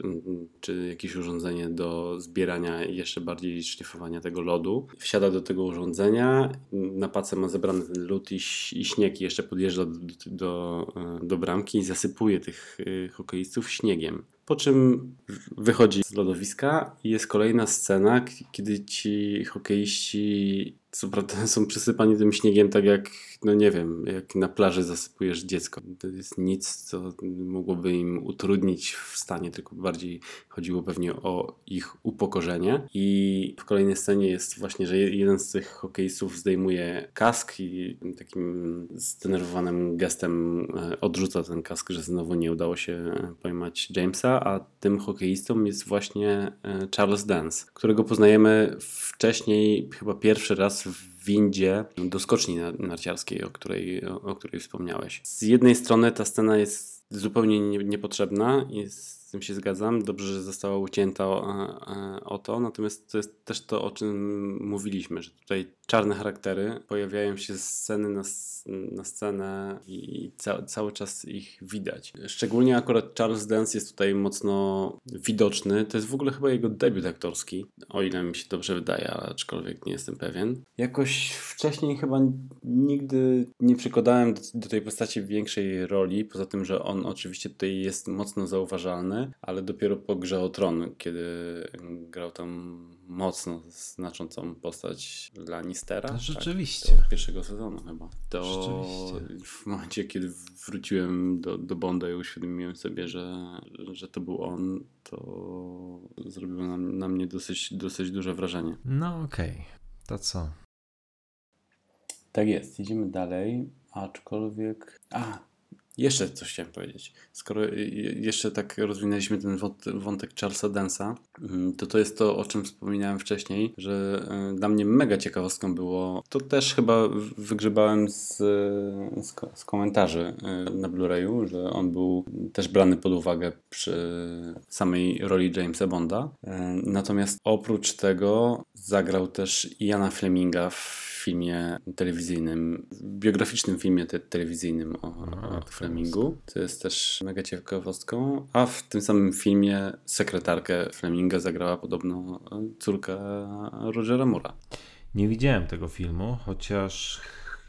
czy jakieś urządzenie do zbierania i jeszcze bardziej szlifowania tego lodu. Wsiada do tego urządzenia, na pace ma zebrany ten lód i, i śnieg i jeszcze podjeżdża do, do, e, do bramki i zasypuje tych y, hokeistów śniegiem. Po czym wychodzi z lodowiska i jest kolejna scena, kiedy ci hokeiści co prawda są przysypani tym śniegiem tak jak, no nie wiem, jak na plaży zasypujesz dziecko. To jest nic, co mogłoby im utrudnić w stanie, tylko bardziej chodziło pewnie o ich upokorzenie. I w kolejnej scenie jest właśnie, że je- jeden z tych hokeistów zdejmuje kask i takim zdenerwowanym gestem e, odrzuca ten kask, że znowu nie udało się e, pojmać Jamesa, a tym hokeistą jest właśnie e, Charles Dance, którego poznajemy wcześniej, chyba pierwszy raz w windzie do skoczni na- narciarskiej, o której, o, której wspomniałeś. Z jednej strony ta scena jest zupełnie nie, niepotrzebna z tym się zgadzam. Dobrze, że została ucięta o, e, o to, natomiast to jest też to, o czym mówiliśmy, że tutaj czarne charaktery pojawiają się z sceny na, na scenę i ca, cały czas ich widać. Szczególnie akurat Charles Dance jest tutaj mocno widoczny. To jest w ogóle chyba jego debiut aktorski, o ile mi się dobrze wydaje, aczkolwiek nie jestem pewien. Jakoś wcześniej chyba nigdy nie przykładałem do, do tej postaci większej roli, poza tym, że on oczywiście tutaj jest mocno zauważalny, ale dopiero po Grze o Tron, kiedy grał tam mocno znaczącą postać Lannistera. No, tak? rzeczywiście. To od pierwszego sezonu chyba. To Rzeczywiście. w momencie, kiedy wróciłem do, do Bonda i uświadomiłem sobie, że, że to był on, to zrobiło na, na mnie dosyć, dosyć duże wrażenie. No okej, to co? Tak jest, idziemy dalej, aczkolwiek... A, Jeszcze coś chciałem powiedzieć. Skoro y, y, jeszcze tak rozwinęliśmy ten wąt- wątek Charlesa Dansa, mm, to to jest to, o czym wspominałem wcześniej, że y, dla mnie mega ciekawostką było, to też chyba wygrzebałem z, z, z komentarzy na Blu-rayu, że on był też brany pod uwagę przy samej roli Jamesa Bonda. Natomiast oprócz tego zagrał też Iana Fleminga w filmie telewizyjnym, biograficznym filmie te telewizyjnym o, o Flemingu. To jest też mega ciekawostką. A w tym samym filmie sekretarkę Fleminga zagrała podobno córka Rogera Mura. Nie widziałem tego filmu, chociaż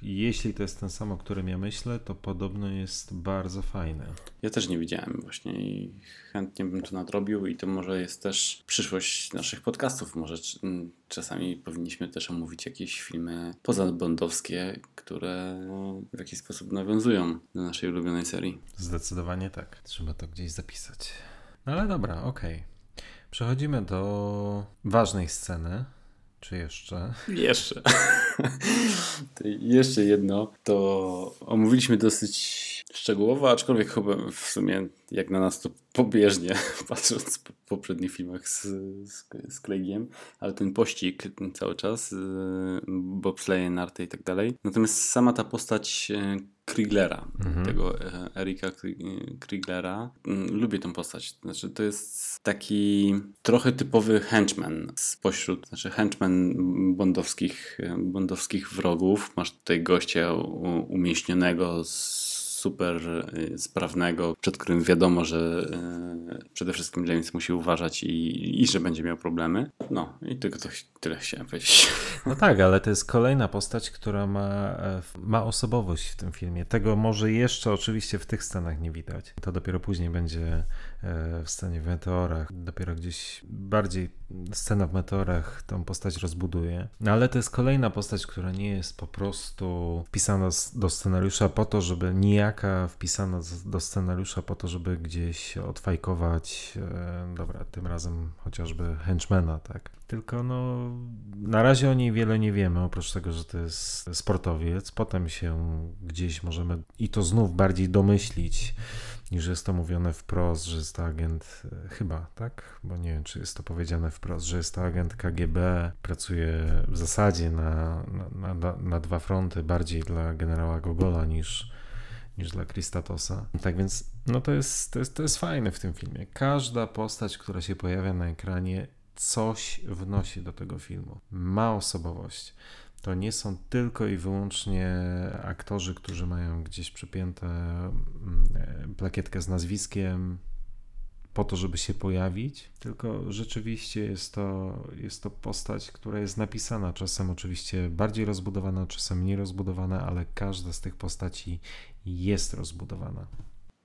jeśli to jest ten sam, o którym ja myślę, to podobno jest bardzo fajny. Ja też nie widziałem właśnie i chętnie bym to nadrobił i to może jest też przyszłość naszych podcastów. Może czasami powinniśmy też omówić jakieś filmy pozabondowskie, które w jakiś sposób nawiązują do naszej ulubionej serii. Zdecydowanie tak. Trzeba to gdzieś zapisać. No ale dobra, okej. Przechodzimy do ważnej sceny. Czy jeszcze? Jeszcze. Jeszcze jedno, to omówiliśmy dosyć szczegółowo, aczkolwiek chyba w sumie jak na nas to pobieżnie, patrząc po poprzednich filmach z, z, z Craigiem, ale ten pościg cały czas, yy, bobsleje, narty i tak dalej. Natomiast sama ta postać yy, Krieglera, tego e, Erika Krie- Krieglera, mm, lubię tą postać. Znaczy, to jest taki trochę typowy henchman spośród, znaczy henchman bondowskich, bondowskich wrogów. Masz tutaj gościa umieśnionego, super e, sprawnego, przed którym wiadomo, że e, przede wszystkim James musi uważać i, i że będzie miał problemy. No i tylko to, tyle chciałem powiedzieć. No tak, ale to jest kolejna postać, która ma, e, ma osobowość w tym filmie. Tego może jeszcze oczywiście w tych scenach nie widać. To dopiero później będzie w scenie w meteorach. Dopiero gdzieś bardziej scena w meteorach tą postać rozbuduje. No ale to jest kolejna postać, która nie jest po prostu wpisana do scenariusza po to, żeby nijaka wpisana do scenariusza po to, żeby gdzieś odfajkować, e, dobra, tym razem chociażby henchmana, tak? Tylko no, na razie o niej wiele nie wiemy, oprócz tego, że to jest sportowiec. Potem się gdzieś możemy i to znów bardziej domyślić, niż jest to mówione wprost, że jest to agent, e, chyba, tak? Bo nie wiem, czy jest to powiedziane wprost, że jest to agent KGB, pracuje w zasadzie na, na, na, na dwa fronty, bardziej dla generała Gogola niż, niż dla Kristatosa. Tak więc, no to jest, to, jest, to jest fajne w tym filmie. Każda postać, która się pojawia na ekranie, coś wnosi do tego filmu. Ma osobowość. To nie są tylko i wyłącznie aktorzy, którzy mają gdzieś przypięte mm, e, plakietkę z nazwiskiem po to, żeby się pojawić, tylko rzeczywiście jest to, jest to postać, która jest napisana, czasem oczywiście bardziej rozbudowana, czasem mniej rozbudowana, ale każda z tych postaci jest rozbudowana.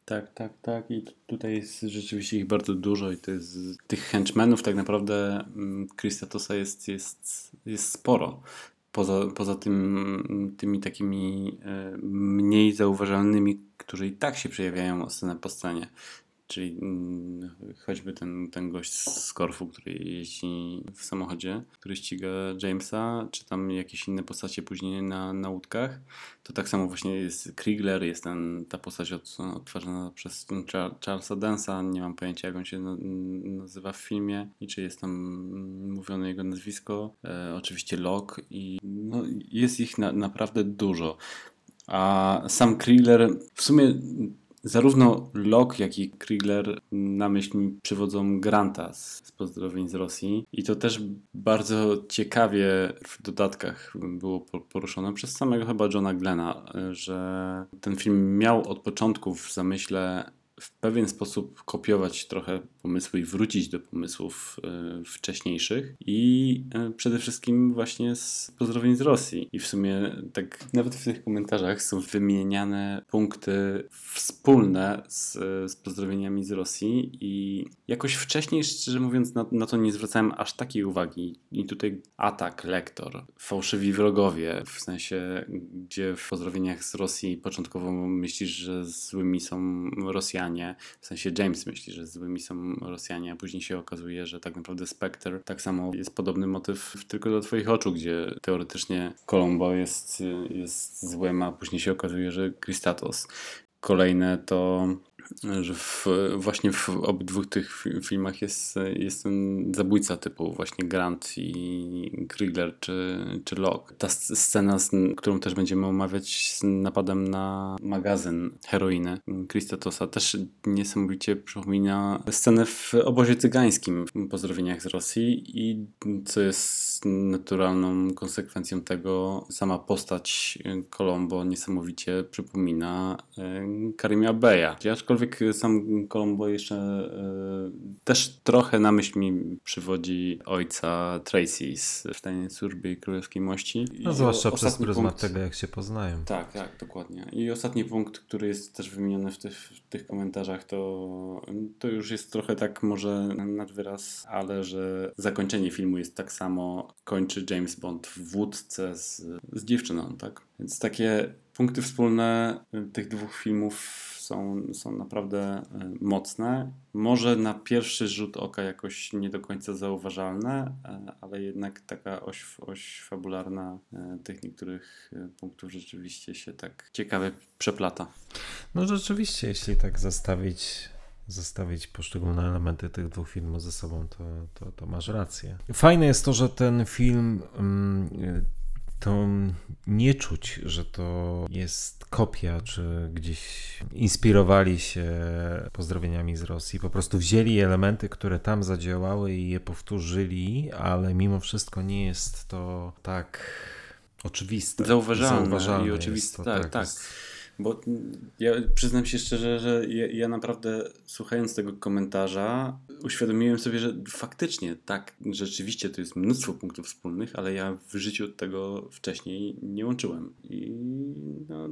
Tak, tak, tak. I tutaj jest rzeczywiście ich bardzo dużo i to jest tych henchmenów tak naprawdę mm, Kristatosa jest, jest, jest sporo. Poza, poza tym, tymi takimi e, mniej zauważalnymi, którzy i tak się przejawiają scenę po scenie. Czyli mm, choćby ten, ten gość z Korfu, który jeździ w samochodzie, który ściga Jamesa, czy tam jakieś inne postacie później na, na łódkach. To tak samo właśnie jest Kriegler, jest ten, ta postać od, odtwarzana przez Char- Charlesa Dansa. Nie mam pojęcia, jak on się na, nazywa w filmie i czy jest tam mm, mówione jego nazwisko. E, oczywiście Locke i no, jest ich na, naprawdę dużo. A sam Kriegler w sumie zarówno Locke, jak i Kriegler na myśl mi przywodzą Granta z, z pozdrowień z Rosji. I to też bardzo ciekawie w dodatkach było po- poruszone przez samego chyba Johna Glena, że ten film miał od początku w zamyśle w pewien sposób kopiować trochę pomysły i wrócić do pomysłów e, wcześniejszych i e, przede wszystkim właśnie z pozdrowień z Rosji. I w sumie tak nawet w tych komentarzach są wymieniane punkty wspólne z, z pozdrowieniami z Rosji i jakoś wcześniej, szczerze mówiąc, na, na to nie zwracałem aż takiej uwagi. I tutaj atak, lektor, fałszywi wrogowie, w sensie, gdzie w pozdrowieniach z Rosji początkowo myślisz, że złymi są Rosjanie, w sensie James myśli, że złymi są Rosjanie, a później się okazuje, że tak naprawdę Spectre tak samo jest podobny motyw tylko do twoich oczu, gdzie teoretycznie Colombo jest, jest złym, a później się okazuje, że Christatos. kolejne to że w, właśnie w obydwu tych filmach jest, jest ten zabójca typu właśnie Grant i Krigler czy, czy Locke. Ta scena, którą też będziemy omawiać z napadem na magazyn heroiny Kristatosa też niesamowicie przypomina scenę w obozie cygańskim w pozdrowieniach z Rosji i co jest naturalną konsekwencją tego, sama postać Colombo niesamowicie przypomina e, Karimia Beya. Aczkolwiek sam Colombo jeszcze e, też trochę na myśl mi przywodzi ojca Tracy z Tajnej Służby Królewskiej Mości. No, zwłaszcza przez pryzmat punkt... tego, jak się poznają. Tak, tak, dokładnie. I ostatni punkt, który jest też wymieniony w tych, w tych komentarzach, to, to już jest trochę tak może nad wyraz, ale że zakończenie filmu jest tak samo, kończy James Bond w wódce z, z dziewczyną, tak? Więc takie punkty wspólne tych dwóch filmów są, są naprawdę e, mocne. Może na pierwszy rzut oka jakoś nie do końca zauważalne, e, ale jednak taka oś, oś fabularna e, tych niektórych punktów rzeczywiście się tak ciekawie przeplata. No rzeczywiście, jeśli tak zestawić zestawić poszczególne elementy tych dwóch filmów ze sobą, to, to, to masz rację. Fajne jest to, że ten film mm, to nie czuć, że to jest kopia, czy gdzieś inspirowali się pozdrowieniami z Rosji. Po prostu wzięli elementy, które tam zadziałały i je powtórzyli, ale mimo wszystko nie jest to tak oczywiste. Zauważalne, Zauważalne i oczywiste. Tak, tak. tak. Bo ja przyznam się szczerze, że ja, ja, naprawdę słuchając tego komentarza uświadomiłem sobie, że faktycznie tak, rzeczywiście to jest mnóstwo punktów wspólnych, ale ja w życiu tego wcześniej nie łączyłem. I no,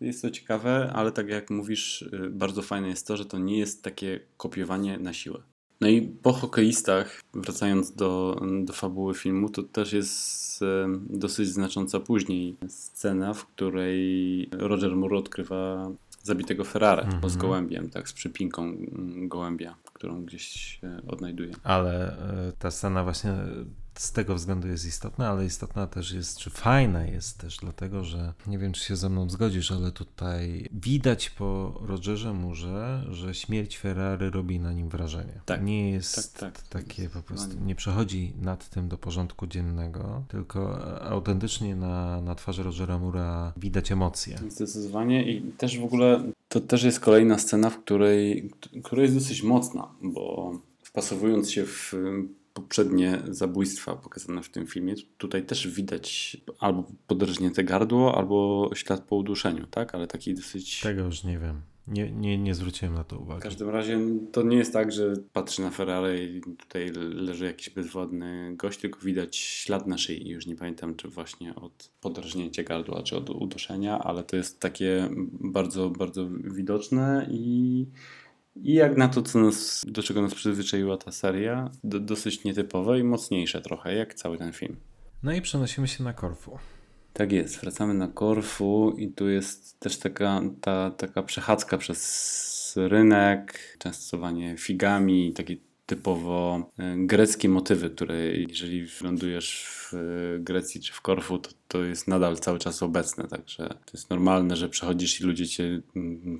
jest to ciekawe, ale tak jak mówisz, y, bardzo fajne jest to, że to nie jest takie kopiowanie na siłę. No i po hokeistach, wracając do, do fabuły filmu, to też jest e, dosyć znacząca później scena, w której Roger Moore odkrywa zabitego Ferrari mm -hmm. z gołębiem, tak, z przypinką gołębia, którą gdzieś odnajduje. Ale e, ta scena właśnie z tego względu jest istotna, ale istotna też jest, czy fajna jest też dlatego, że nie wiem, czy się ze mną zgodzisz, ale tutaj widać po Rogerze Murze, że śmierć Ferrari robi na nim wrażenie. Tak, nie jest tak, tak, takie po prostu, nie przechodzi nad tym do porządku dziennego, tylko autentycznie na, na twarzy Rogera Mura widać emocje. Zdecydowanie i też w ogóle to też jest kolejna scena, w której, która jest dosyć mocna, bo wpasowując się w poprzednie zabójstwa pokazane w tym filmie, tutaj też widać albo podrżnięte gardło, albo ślad po uduszeniu, tak? Ale taki dosyć... Tego już nie wiem. Nie, nie, nie zwróciłem na to uwagi. W każdym razie to nie jest tak, że patrzy na Ferrari i tutaj leży jakiś bezwładny gość, tylko widać ślad na szyi. Już nie pamiętam, czy właśnie od podrżnięcia gardła, czy od uduszenia, ale to jest takie bardzo, bardzo widoczne i i jak na to, co nas, do czego nas przyzwyczaiła ta seria, do, dosyć nietypowe i mocniejsze trochę, jak cały ten film. No i przenosimy się na Korfu. Tak jest, wracamy na Korfu i tu jest też taka, ta, taka przechadzka przez rynek, częstowanie figami, takie typowo e, greckie motywy, które jeżeli lądujesz w e, Grecji czy w Korfu, to, to jest nadal cały czas obecne, także to jest normalne, że przechodzisz i ludzie cię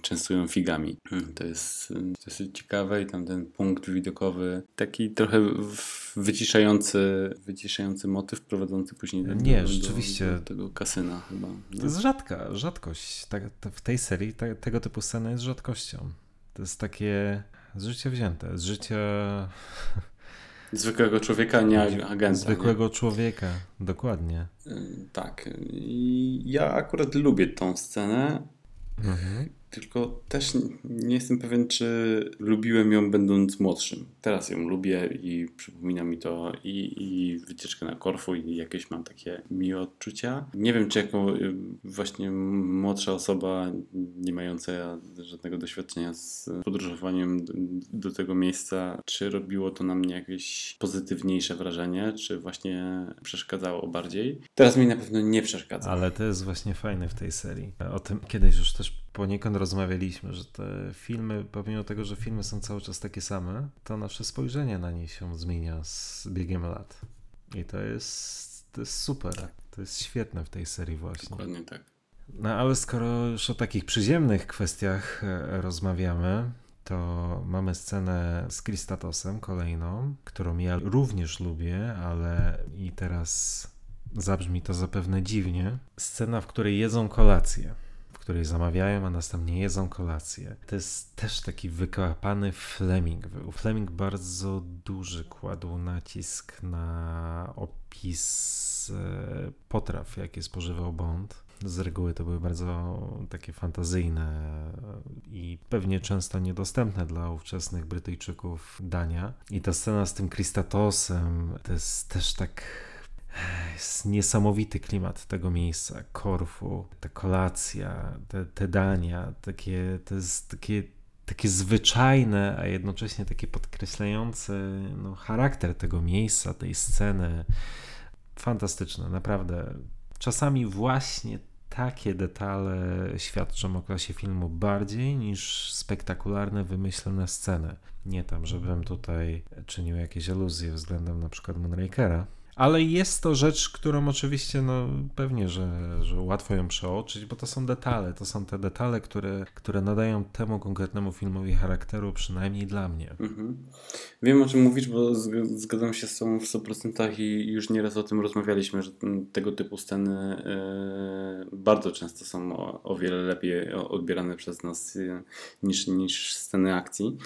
częstują figami. To jest dosyć ciekawe i tam ten punkt widokowy, taki trochę wyciszający, wyciszający motyw prowadzący później do, Nie, rzeczywiście. do, do tego kasyna chyba. No. To jest rzadka, rzadkość. Tak, w tej serii te, tego typu sceny jest rzadkością. To jest takie z życia wzięte, z życia... Zwykłego człowieka, nie agenta. Zwykłego nie? człowieka, dokładnie. Tak. I ja akurat lubię tą scenę. Mhm. Tylko też nie jestem pewien, czy lubiłem ją będąc młodszym. Teraz ją lubię i przypomina mi to i, i wycieczkę na Korfu i jakieś mam takie miłe odczucia. Nie wiem, czy jako y, właśnie młodsza osoba, nie mająca żadnego doświadczenia z podróżowaniem do tego miejsca, czy robiło to na mnie jakieś pozytywniejsze wrażenie, czy właśnie przeszkadzało bardziej. Teraz mi na pewno nie przeszkadza. Ale to jest właśnie fajne w tej serii. O tym kiedyś już też poniekąd rozmawialiśmy, że te filmy, pomimo tego, że filmy są cały czas takie same, to nasze spojrzenie na nie się zmienia z biegiem lat. I to jest, to jest super. To jest świetne w tej serii właśnie. Dokładnie tak. No ale skoro już o takich przyziemnych kwestiach e, rozmawiamy, to mamy scenę z Kristatosem kolejną, którą ja również lubię, ale i teraz zabrzmi to zapewne dziwnie. Scena, w której jedzą kolację której zamawiają, a następnie jedzą kolację. To jest też taki wykłapany Fleming. Fleming bardzo duży kładł nacisk na opis e, potraw, jakie spożywał Bond. Z reguły to były bardzo takie fantazyjne i pewnie często niedostępne dla ówczesnych Brytyjczyków dania. I ta scena z tym Kristatosem to jest też tak jest niesamowity klimat tego miejsca, Korfu, ta kolacja, te, te dania, takie, to jest takie, takie zwyczajne, a jednocześnie takie podkreślające no, charakter tego miejsca, tej sceny. Fantastyczne, naprawdę. Czasami właśnie takie detale świadczą o klasie filmu bardziej niż spektakularne, wymyślone sceny. Nie tam, żebym tutaj czynił jakieś aluzje względem na przykład Moonrakera, ale jest to rzecz, którą oczywiście, no pewnie, że, że łatwo ją przeoczyć, bo to są detale. To są te detale, które, które nadają temu konkretnemu filmowi charakteru, przynajmniej dla mnie. Mhm. Wiem o czym mówisz, bo zgadzam się z Tobą w 100% i już nieraz o tym rozmawialiśmy, że tego typu sceny yy, bardzo często są o, o wiele lepiej odbierane przez nas yy, niż, niż sceny akcji.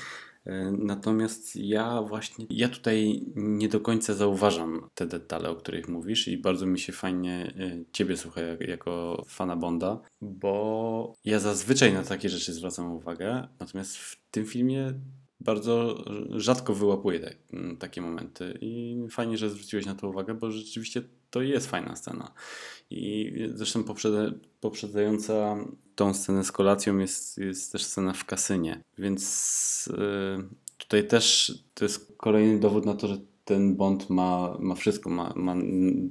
E, natomiast ja właśnie, ja tutaj nie do końca zauważam te detale, o których mówisz i bardzo mi się fajnie e, Ciebie słucha jako fana Bonda, bo ja zazwyczaj na takie rzeczy zwracam uwagę, natomiast w tym filmie bardzo rzadko wyłapuję te, takie momenty i fajnie, że zwróciłeś na to uwagę, bo rzeczywiście to jest fajna scena. I zresztą poprzedza, poprzedzająca tą scenę z kolacją jest, jest też scena w kasynie. Więc yy, tutaj też to jest kolejny dowód na to, że ten Bond ma, ma wszystko. Ma, ma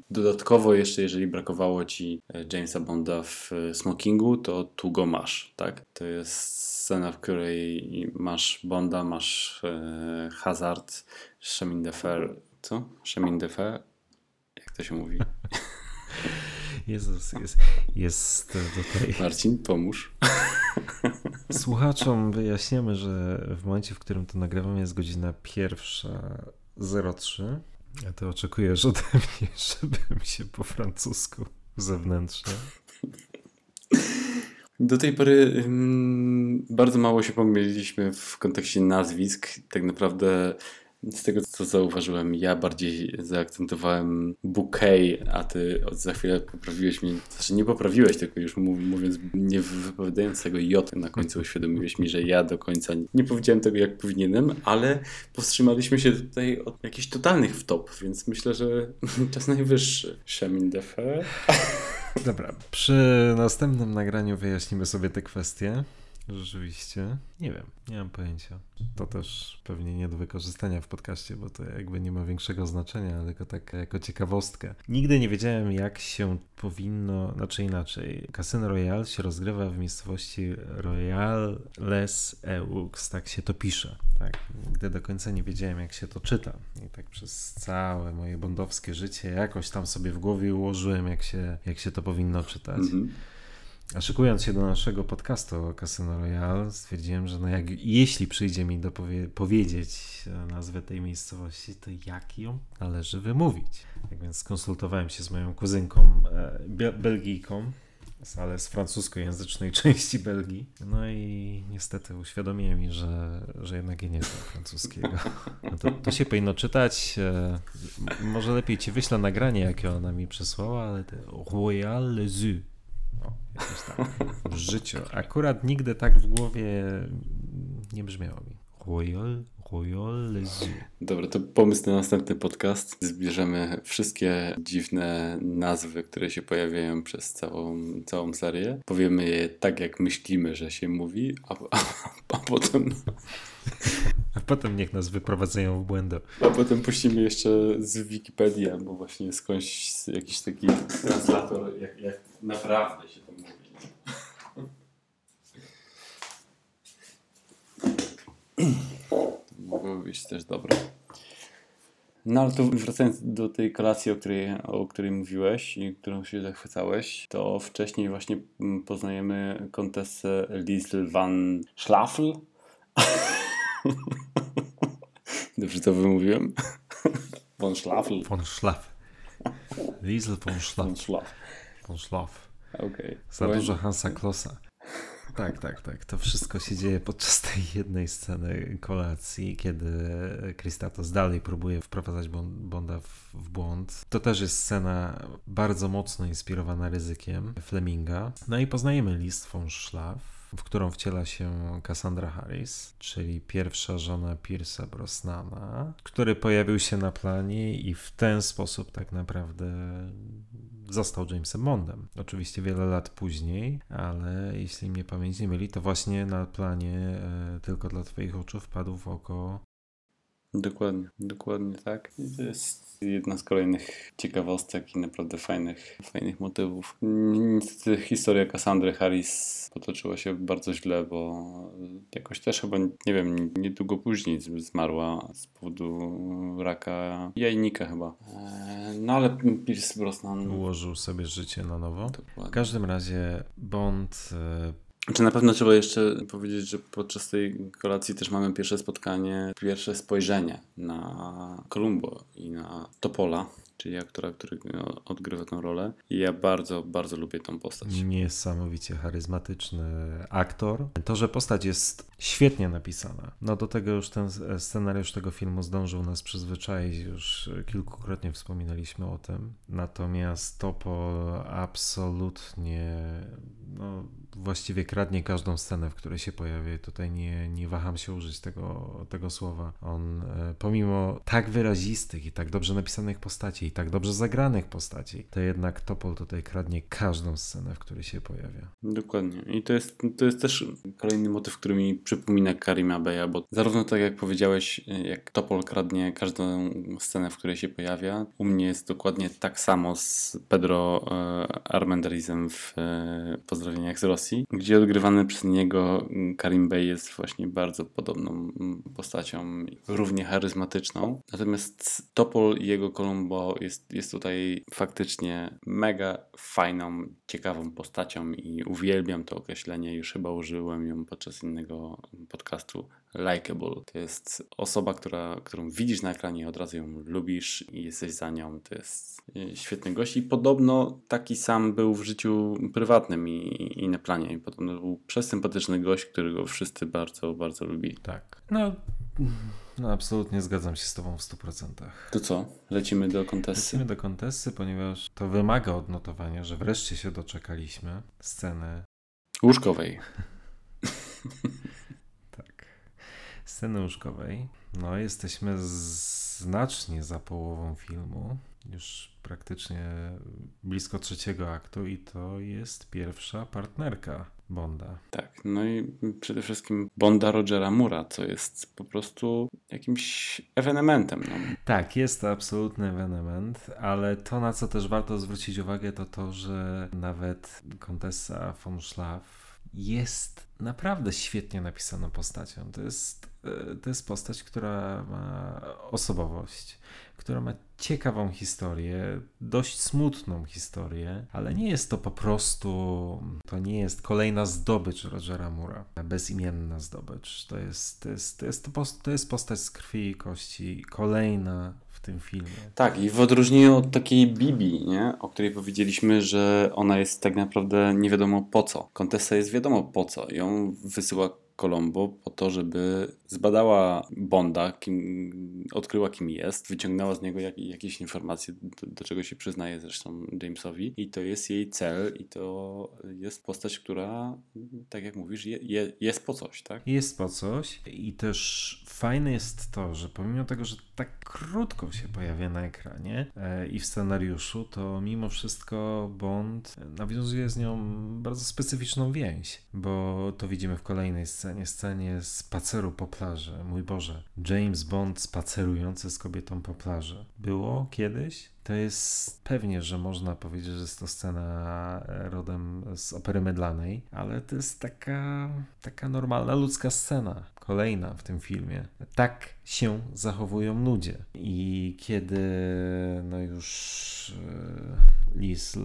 dodatkowo jeszcze, jeżeli brakowało ci e, Jamesa Bonda w e, smokingu, to tu go masz, tak? To jest scena, w której masz Bonda, masz e, Hazard, Chemin de Fer, co? Chemin de Fer? To się mówi? Jezus, jest, jest tutaj. Marcin, pomóż. Słuchaczom wyjaśniamy, że w momencie, w którym to nagrywam, jest godzina pierwsza 03. A ty oczekujesz ode mnie, żebym się po francusku zewnętrznie. Do tej pory um, bardzo mało się pomyliliśmy w kontekście nazwisk. Tak naprawdę z tego co zauważyłem, ja bardziej zaakcentowałem bouquet, a ty za chwilę poprawiłeś mnie, znaczy nie poprawiłeś, tylko już mówiąc, nie wypowiadając tego J na końcu uświadomiłeś mi, że ja do końca nie powiedziałem tego jak powinienem, ale powstrzymaliśmy się tutaj od jakichś totalnych wtop, więc myślę, że czas najwyższy. Chemin de fer. Dobra, przy następnym nagraniu wyjaśnimy sobie te kwestie. Rzeczywiście. Nie wiem, nie mam pojęcia. To też pewnie nie do wykorzystania w podcaście, bo to jakby nie ma większego znaczenia, tylko tak jako ciekawostkę. Nigdy nie wiedziałem, jak się powinno, znaczy inaczej. Casino Royale się rozgrywa w miejscowości Royal Les Eux, tak się to pisze. Tak. Nigdy do końca nie wiedziałem, jak się to czyta. I tak przez całe moje bondowskie życie jakoś tam sobie w głowie ułożyłem, jak się, jak się to powinno czytać. Mm -hmm. A szykując się do naszego podcastu o Casino Royale, stwierdziłem, że no jak, jeśli przyjdzie mi dopowie- powiedzieć nazwę tej miejscowości, to jak ją należy wymówić. Tak więc skonsultowałem się z moją kuzynką e, Belgijką, ale z francuskojęzycznej części Belgii. No i niestety uświadomiłem mi, że, że jednak nie znam francuskiego. No to, to się powinno czytać. E, może lepiej ci wyślę nagranie, jakie ona mi przesłała, ale Royal Les Yeux tak w życiu. Akurat nigdy tak w głowie nie brzmiało mi. Royal, Royal Dobra, to pomysł na następny podcast. Zbierzemy wszystkie dziwne nazwy, które się pojawiają przez całą, całą serię. Powiemy je tak, jak myślimy, że się mówi, a, a, a potem... A potem niech nas wyprowadzają w błędy. A potem puścimy jeszcze z Wikipedii albo właśnie skądś jakiś taki translator, jak, jak naprawdę się to mówi. Mogłoby być też dobre. No ale tu wracając do tej kolacji, o której, o której mówiłeś i którą się zachwycałeś, to wcześniej właśnie poznajemy kontesę Liesl van Schlafel. Dobrze to wymówiłem? Von Schlafel. Von Schlaf. Liesl von Schlaf. Von Schlaf. Von Schlaf. Okej. Za dużo Hansa Klossa. Tak, tak, tak. To wszystko się dzieje podczas tej jednej sceny kolacji, kiedy Kristatos dalej próbuje wprowadzać Bon- Bonda w, w błąd. To też jest scena bardzo mocno inspirowana ryzykiem Fleminga. No i poznajemy list von Schlaf, w którą wciela się Cassandra Harris, czyli pierwsza żona Pierce'a Brosnana, który pojawił się na planie i w ten sposób tak naprawdę został Jamesem Bondem. Oczywiście wiele lat później, ale jeśli mnie pamięć nie myli, to właśnie na planie e, tylko dla Twoich oczu wpadł w oko Dokładnie, dokładnie tak. To jest jedna z kolejnych ciekawostek i naprawdę fajnych, fajnych motywów. Niestety historia Cassandry Harris potoczyła się bardzo źle, bo jakoś też chyba, nie wiem, niedługo później zmarła z powodu raka jajnika chyba. Eee, No ale Pierce Brosnan... ułożył sobie życie na nowo. W Dokładnie. każdym razie Bond e, Czy na pewno trzeba jeszcze powiedzieć, że podczas tej kolacji też mamy pierwsze spotkanie, pierwsze spojrzenie na Columbo i na Topola, czyli aktora, który no, odgrywa tę rolę. I ja bardzo, bardzo lubię tą postać. niesamowicie charyzmatyczny aktor. To, że postać jest świetnie napisana, no do tego już ten scenariusz tego filmu zdążył nas przyzwyczaić, już kilkukrotnie wspominaliśmy o tym. Natomiast Topol absolutnie, no właściwie kradnie każdą scenę, w której się pojawia. Tutaj nie, nie waham się użyć tego, tego słowa. On e, pomimo tak wyrazistych i tak dobrze napisanych postaci i tak dobrze zagranych postaci, to jednak Topol tutaj kradnie każdą scenę, w której się pojawia. Dokładnie. I to jest, to jest też kolejny motyw, który mi przypomina Karima Beya, bo zarówno tak jak powiedziałeś, jak Topol kradnie każdą scenę, w której się pojawia, u mnie jest dokładnie tak samo z Pedro e, Armendarizem w e, Pozdrowieniach z Rosji, gdzie odgrywany przez niego Karim Bey jest właśnie bardzo podobną mm, postacią, równie charyzmatyczną. Natomiast Topol i jego Columbo jest, jest tutaj faktycznie mega fajną, ciekawą postacią i uwielbiam to określenie. Już chyba użyłem ją podczas innego podcastu. Likeable. To jest osoba, która, którą widzisz na ekranie i od razu ją lubisz i jesteś za nią. To jest e, świetny gość i podobno taki sam był w życiu prywatnym i, i na planie. I podobno był przesympatyczny gość, którego wszyscy bardzo, bardzo lubili. Tak. No, no absolutnie zgadzam się z Tobą w 100%. To co? Lecimy do kontesty. Lecimy do kontesty, ponieważ to wymaga odnotowania, że wreszcie się doczekaliśmy sceny Łóżkowej. Sceny łóżkowej. No, jesteśmy znacznie za połową filmu. Już praktycznie blisko trzeciego aktu, i to jest pierwsza partnerka Bonda. Tak, no i przede wszystkim Bonda Rogera Mura, co jest po prostu jakimś ewenementem. No. Tak, jest to absolutny ewenement, ale to, na co też warto zwrócić uwagę, to to, że nawet Kontessa von Schlaf jest naprawdę świetnie napisaną postacią. To jest, e, to jest postać, która ma osobowość, która ma ciekawą historię, dość smutną historię, ale nie jest to po prostu, to nie jest kolejna zdobycz Rogera Mura, bezimienna zdobycz. To jest, to jest, to jest, to to jest postać z krwi i kości, kolejna tym filmie. Tak, i w odróżnieniu od takiej Bibi, nie? o której powiedzieliśmy, że ona jest tak naprawdę nie wiadomo po co. Kontessa jest wiadomo po co. Ją wysyła Colombo po to, żeby zbadała Bonda, kim, odkryła kim jest, wyciągnęła z niego jak, jakieś informacje, do, do czego się przyznaje zresztą Jamesowi i to jest jej cel i to jest postać, która, tak jak mówisz, je, je, jest po coś, tak? Jest po coś i też fajne jest to, że pomimo tego, że tak krótko się pojawia na ekranie e, i w scenariuszu, to mimo wszystko Bond nawiązuje z nią bardzo specyficzną więź, bo to widzimy w kolejnej scenie, scenie spaceru po plaży. Mój Boże, James Bond spacerujący z kobietą po plaży. Było kiedyś? To jest pewnie, że można powiedzieć, że jest to scena e, rodem z opery mydlanej, ale to jest taka, taka normalna ludzka scena. Kolejna w tym filmie. Tak się zachowują ludzie. I kiedy no już e, Liz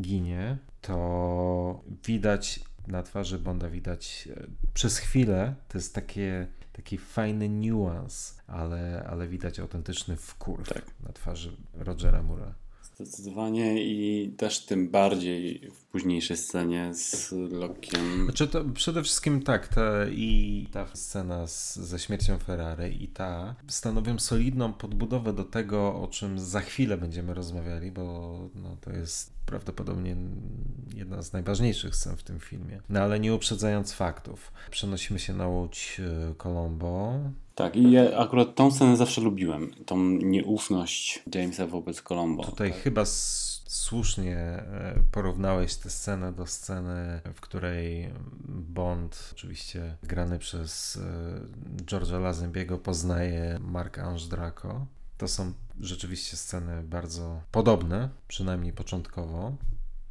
ginie, to widać na twarzy Bonda widać e, przez chwilę, to jest takie, taki fajny niuans, ale, ale widać autentyczny wkurw Tak. na twarzy Rogera Mura. Zdecydowanie i też tym bardziej w późniejszej scenie z Lokiem. Znaczy to przede wszystkim tak, ta, i ta scena z, ze śmiercią Ferrari i ta stanowią solidną podbudowę do tego, o czym za chwilę będziemy rozmawiali, bo no, to jest prawdopodobnie jedna z najważniejszych scen w tym filmie. No ale nie uprzedzając faktów, przenosimy się na łódź e, Colombo. Tak, i ja akurat tą scenę zawsze lubiłem. Tą nieufność Jamesa wobec Colombo. Tutaj chyba s- słusznie e, porównałeś tę scenę do sceny, w której Bond, oczywiście grany przez e, George'a Lazenbiego, poznaje Mark Ange Draco. To są rzeczywiście sceny bardzo podobne, przynajmniej początkowo,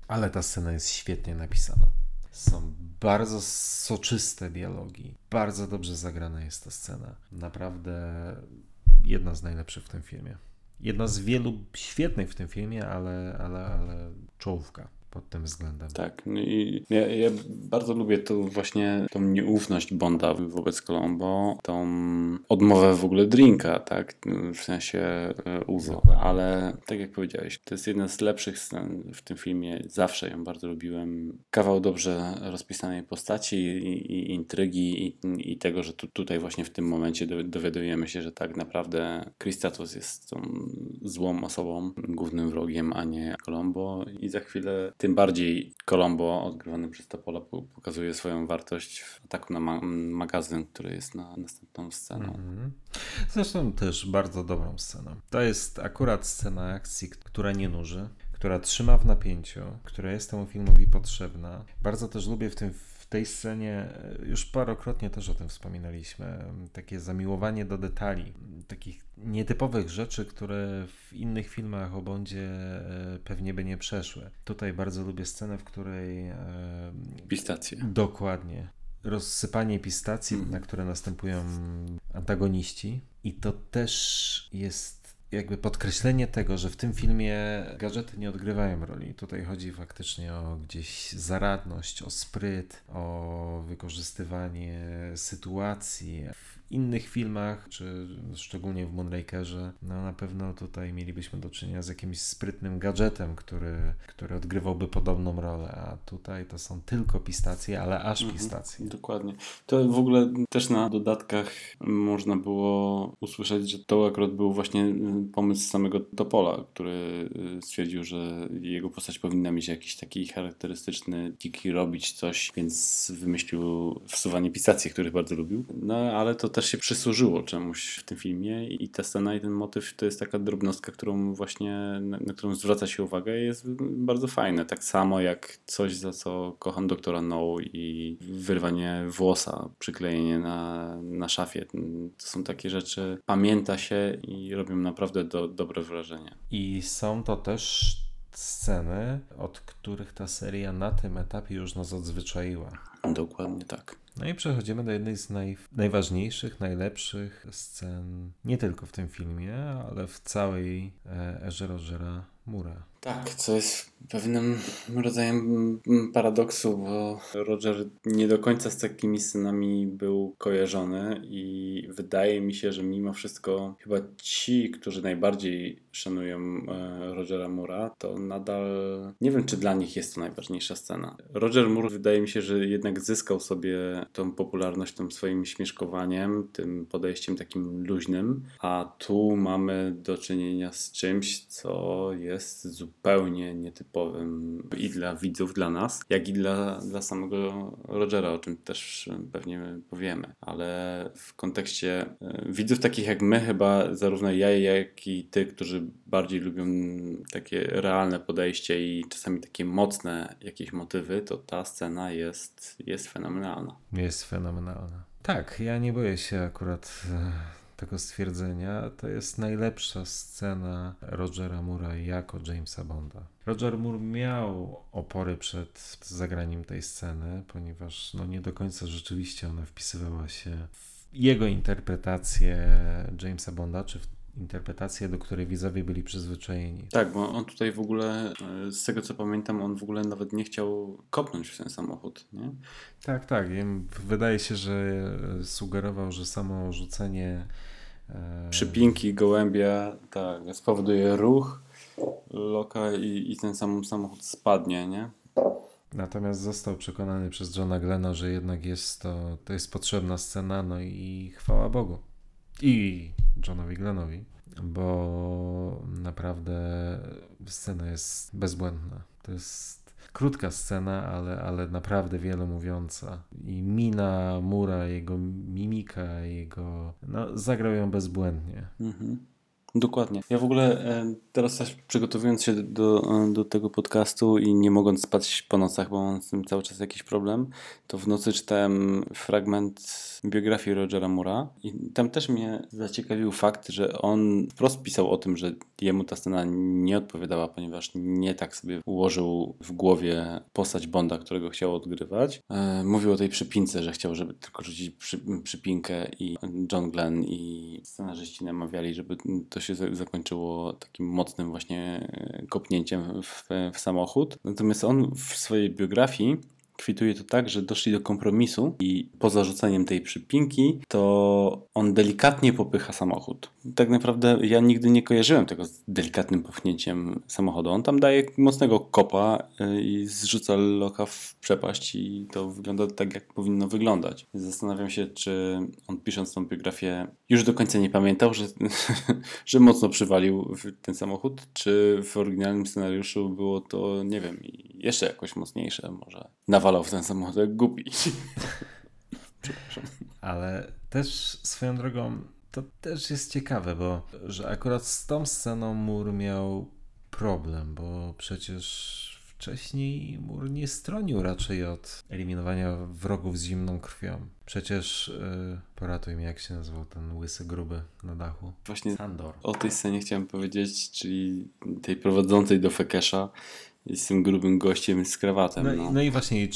ale ta scena jest świetnie napisana. Są bardzo soczyste dialogi, bardzo dobrze zagrana jest ta scena. Naprawdę jedna z najlepszych w tym filmie. Jedna z wielu świetnych w tym filmie, ale, ale, ale czołówka pod tym względem. Tak, no i ja, ja bardzo lubię tu właśnie tą nieufność Bonda wobec Colombo, tą odmowę w ogóle drinka, tak, w sensie e, Uzo, ale tak jak powiedziałeś, to jest jedna z lepszych scen w tym filmie, zawsze ją bardzo lubiłem. Kawał dobrze rozpisanej postaci i, i intrygi i, i tego, że tu, tutaj właśnie w tym momencie do- dowiadujemy się, że tak naprawdę Christatos jest tą złą osobą, głównym wrogiem, a nie Colombo. I za chwilę tym bardziej Colombo, odgrywany przez Topola, po- pokazuje swoją wartość w ataku na ma- magazyn, który jest na następną sceną. Mhm. Zresztą też bardzo dobrą sceną. To jest akurat scena akcji, która nie nuży, która trzyma w napięciu, która jest temu filmowi potrzebna. Bardzo też lubię w tym tej scenie, e, już parokrotnie też o tym wspominaliśmy, takie zamiłowanie do detali, takich nietypowych rzeczy, które w innych filmach o Bondzie e, pewnie by nie przeszły. Tutaj bardzo lubię scenę, w której e, Pistacje. Dokładnie. Rozsypanie pistacji, Mhm. na które następują antagoniści. I to też jest jakby podkreślenie tego, że w tym filmie gadżety nie odgrywają roli. Tutaj chodzi faktycznie o gdzieś zaradność, o spryt, o wykorzystywanie sytuacji. W innych filmach, czy szczególnie w Moonrakerze, no na pewno tutaj mielibyśmy do czynienia z jakimś sprytnym gadżetem, który, który odgrywałby podobną rolę, a tutaj to są tylko pistacje, ale aż Mhm. pistacje. Dokładnie. To w ogóle też na dodatkach można było usłyszeć, że to akurat był właśnie y, pomysł samego Topola, który y, stwierdził, że jego postać powinna mieć jakiś taki charakterystyczny tiki, robić coś, więc wymyślił wsuwanie pistacji, których bardzo lubił. No ale to też się przysłużyło czemuś w tym filmie i ta scena i ten motyw to jest taka drobnostka, którą właśnie, na, którą zwraca się uwagę i jest bardzo fajne. Tak samo jak coś, za co kocham doktora No i wyrwanie włosa, przyklejenie na, na szafie. To są takie rzeczy, pamięta się i robią naprawdę do, dobre wrażenie. I są to też sceny, od których ta seria na tym etapie już nas odzwyczaiła. Dokładnie tak. No i przechodzimy do jednej z naj, najważniejszych, najlepszych scen, nie tylko w tym filmie, ale w całej e, erze Rogera Mura. Tak, co jest pewnym rodzajem paradoksu, bo Roger nie do końca z takimi scenami był kojarzony i wydaje mi się, że mimo wszystko chyba ci, którzy najbardziej szanują e, Rogera Mura, to nadal nie wiem, czy dla nich jest to najważniejsza scena. Roger Moore wydaje mi się, że jednak zyskał sobie tą popularność tym swoim śmieszkowaniem, tym podejściem takim luźnym, a tu mamy do czynienia z czymś, co jest zupełnie nietypowym i dla widzów, dla nas, jak i dla, dla samego Rogera, o czym też pewnie powiemy. Ale w kontekście e, widzów takich jak my, chyba zarówno ja, jak i ty, którzy bardziej lubią takie realne podejście i czasami takie mocne jakieś motywy, to ta scena jest, jest fenomenalna. Jest fenomenalna. Tak, ja nie boję się akurat e, tego stwierdzenia. To jest najlepsza scena Rogera Moora jako Jamesa Bonda. Roger Moore miał opory przed zagraniem tej sceny, ponieważ no, nie do końca rzeczywiście ona wpisywała się w jego interpretację Jamesa Bonda, czy w interpretację, do której widzowie byli przyzwyczajeni. Tak, bo on tutaj w ogóle, e, z tego co pamiętam, on w ogóle nawet nie chciał kopnąć w ten samochód, nie? Tak, tak. Wydaje się, że sugerował, że samo rzucenie e, Przypinki, gołębia, tak, spowoduje ruch loka i, i ten sam samochód spadnie, nie? Natomiast został przekonany przez Johna Glena, że jednak jest to, to jest potrzebna scena, no i chwała Bogu. I Johnowi Glenowi, bo naprawdę scena jest bezbłędna. To jest krótka scena, ale, ale naprawdę wiele mówiąca. I mina Mura, jego mimika, jego. No, zagrał ją bezbłędnie. Mhm. Dokładnie. Ja w ogóle e, teraz przygotowując się do, e, do tego podcastu i nie mogąc spać po nocach, bo mam z tym cały czas jakiś problem, to w nocy czytałem fragment biografii Rogera Mura i tam też mnie zaciekawił fakt, że on wprost pisał o tym, że jemu ta scena nie odpowiadała, ponieważ nie tak sobie ułożył w głowie postać Bonda, którego chciał odgrywać. E, mówił o tej przypince, że chciał, żeby tylko rzucić przy, przypinkę i John Glenn i scenarzyści namawiali, żeby to się zakończyło takim mocnym właśnie kopnięciem w, w samochód. Natomiast on w swojej biografii kwituje to tak, że doszli do kompromisu i po zarzuceniem tej przypinki, to on delikatnie popycha samochód. Tak naprawdę ja nigdy nie kojarzyłem tego z delikatnym popchnięciem samochodu. On tam daje mocnego kopa y, i zrzuca loka w przepaść i to wygląda tak, jak powinno wyglądać. Zastanawiam się, czy on pisząc tą biografię już do końca nie pamiętał, że, że mocno przywalił ten samochód, czy w oryginalnym scenariuszu było to, nie wiem, jeszcze jakoś mocniejsze może. Nawalał w ten samochód jak głupi. Ale też swoją drogą to też jest ciekawe, bo że akurat z tą sceną Mur miał problem, bo przecież wcześniej Mur nie stronił raczej od eliminowania wrogów z zimną krwią. Przecież yy, poratuj mnie, jak się nazywał ten łysy gruby na dachu. Właśnie Sandor. o tej scenie chciałem powiedzieć, czyli tej prowadzącej do Fekesza z tym grubym gościem z krawatem. No, no. no i właśnie, i,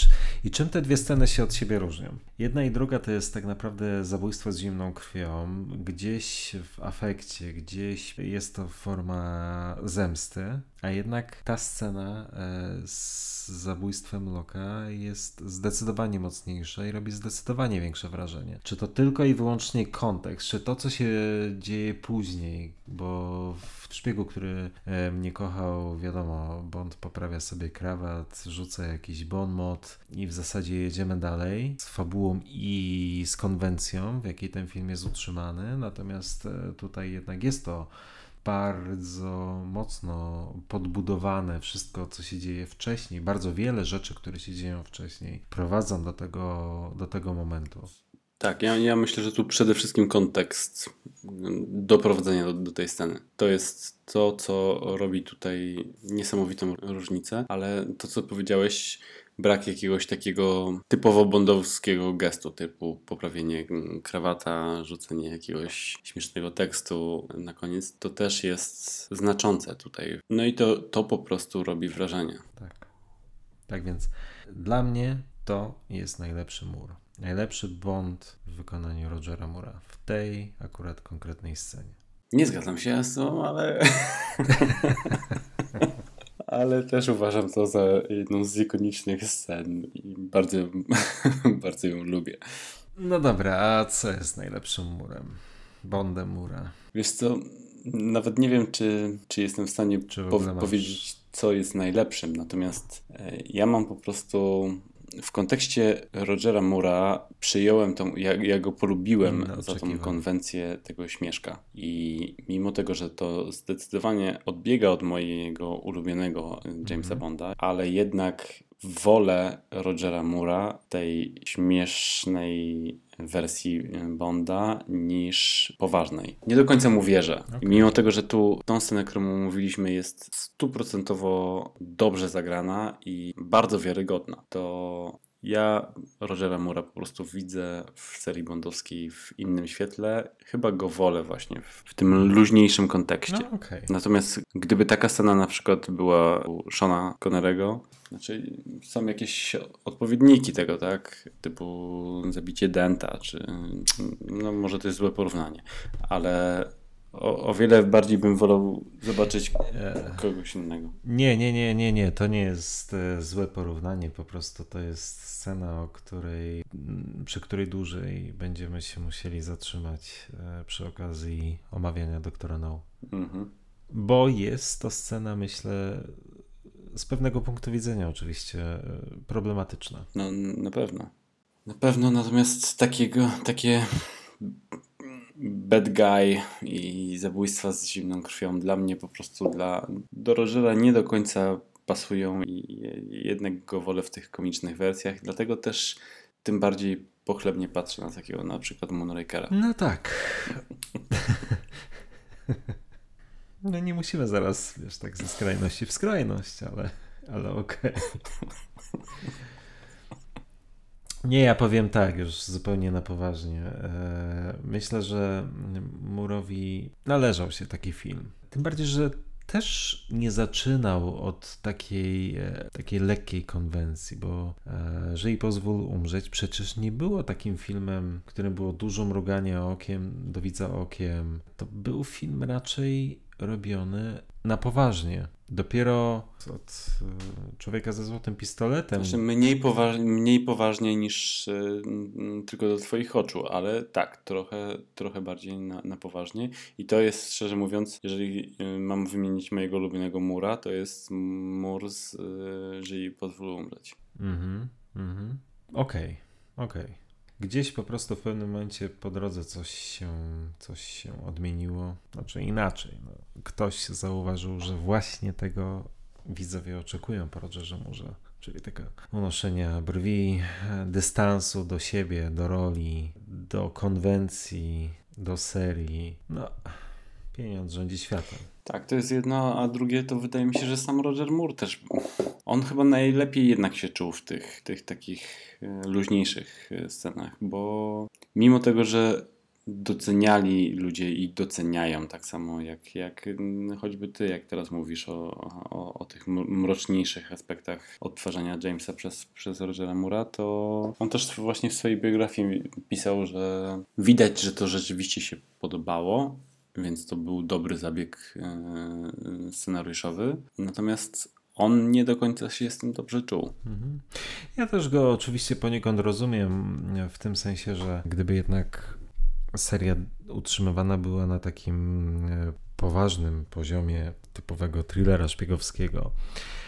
i, czym te dwie sceny się od siebie różnią? Jedna i druga to jest tak naprawdę zabójstwo z zimną krwią. Gdzieś w afekcie, gdzieś jest to forma zemsty, a jednak ta scena e, z zabójstwem Loka jest zdecydowanie mocniejsza i robi zdecydowanie większe wrażenie. Czy to tylko i wyłącznie kontekst, czy to, co się dzieje później, bo w szpiegu, który e, mnie kochał, wiadomo, Bond poprawia sobie krawat, rzuca jakiś bon mot i w zasadzie jedziemy dalej z fabułą i z konwencją, w jakiej ten film jest utrzymany, natomiast e, tutaj jednak jest to bardzo mocno podbudowane wszystko, co się dzieje wcześniej, bardzo wiele rzeczy, które się dzieją wcześniej, prowadzą do tego, do tego momentu. Tak, ja, ja myślę, że tu przede wszystkim kontekst doprowadzenia do, do tej sceny. To jest to, co robi tutaj niesamowitą różnicę, ale to, co powiedziałeś, brak jakiegoś takiego typowo bondowskiego gestu, typu poprawienie krawata, rzucenie jakiegoś śmiesznego tekstu na koniec, to też jest znaczące tutaj. No i to, to po prostu robi wrażenie. Tak. Tak więc dla mnie to jest najlepszy mur. Najlepszy Bond w wykonaniu Rogera Mura w tej akurat konkretnej scenie. Nie zgadzam się z tą, ale. ale też uważam to za jedną z ikonicznych scen i bardzo, bardzo ją lubię. No dobra, a co jest najlepszym murem? Bondem mura. Wiesz co, nawet nie wiem, czy, czy jestem w stanie po powiedzieć, co jest najlepszym, natomiast e, ja mam po prostu w kontekście Rogera Mura przyjąłem tą, ja, ja go polubiłem za tą konwencję tego śmieszka. I mimo tego, że to zdecydowanie odbiega od mojego ulubionego Jamesa mm-hmm. Bonda, ale jednak wolę Rogera Mura, tej śmiesznej wersji Bonda niż poważnej. Nie do końca mu wierzę. Okay. Mimo tego, że tu tą scenę, którą mówiliśmy, jest stuprocentowo dobrze zagrana i bardzo wiarygodna, to ja Rogera Mura po prostu widzę w serii bondowskiej w innym świetle. Chyba go wolę właśnie w, tym luźniejszym kontekście. No okej. Natomiast gdyby taka scena na przykład była u Shona Connerego, znaczy są jakieś odpowiedniki tego, tak? Typu zabicie Denta, czy no może to jest złe porównanie, ale o, o wiele bardziej bym wolał zobaczyć kogoś innego. Nie, nie, nie, nie, nie. To nie jest e, złe porównanie. Po prostu to jest scena, o której, przy której dłużej będziemy się musieli zatrzymać e, przy okazji omawiania doktora No. Mhm. Bo jest to scena, myślę, z pewnego punktu widzenia oczywiście e, problematyczna. No na pewno. Na pewno, natomiast takiego, takie bad guy i zabójstwa z zimną krwią dla mnie po prostu dla do Rogera nie do końca pasują i jednak go wolę w tych komicznych wersjach, dlatego też tym bardziej pochlebnie patrzę na takiego na przykład Moonrakera. No tak. No nie musimy zaraz, wiesz, tak ze skrajności w skrajność, ale, ale okej. Nie, ja powiem tak, już zupełnie na poważnie. E, Myślę, że Murowi należał się taki film. Tym bardziej, że też nie zaczynał od takiej, e, takiej lekkiej konwencji, bo e, Żyj pozwól umrzeć przecież nie było takim filmem, w którym było dużo mrugania okiem, do widza okiem. To był film raczej robiony na poważnie. Dopiero od e, człowieka ze złotym pistoletem. Znaczy mniej, poważ, mniej poważnie niż y, tylko do twoich oczu, ale tak, trochę, trochę bardziej na, na poważnie. I to jest, szczerze mówiąc, jeżeli y, mam wymienić mojego ulubionego mura, to jest mur z y, Żyj pozwól umrzeć. Mhm, mhm. Okej, okej. Gdzieś po prostu w pewnym momencie po drodze coś się, coś się odmieniło. Znaczy inaczej. No. Ktoś zauważył, że właśnie tego widzowie oczekują po Rogerze Murze. Czyli tego unoszenia brwi, dystansu do siebie, do roli, do konwencji, do serii. No, pieniądz rządzi światem. Tak, to jest jedno, a drugie to wydaje mi się, że sam Roger Moore też. On chyba najlepiej jednak się czuł w tych, tych takich e, luźniejszych e, scenach, bo mimo tego, że doceniali ludzie i doceniają tak samo jak, jak choćby ty, jak teraz mówisz o, o, o tych mroczniejszych aspektach odtwarzania Jamesa przez, przez Rogera Mura, to on też właśnie w swojej biografii pisał, że widać, że to rzeczywiście się podobało, więc to był dobry zabieg e, scenariuszowy. Natomiast on nie do końca się z tym dobrze czuł. Mhm. Ja też go oczywiście poniekąd rozumiem, w tym sensie, że gdyby jednak seria utrzymywana była na takim e, poważnym poziomie typowego thrillera szpiegowskiego, e,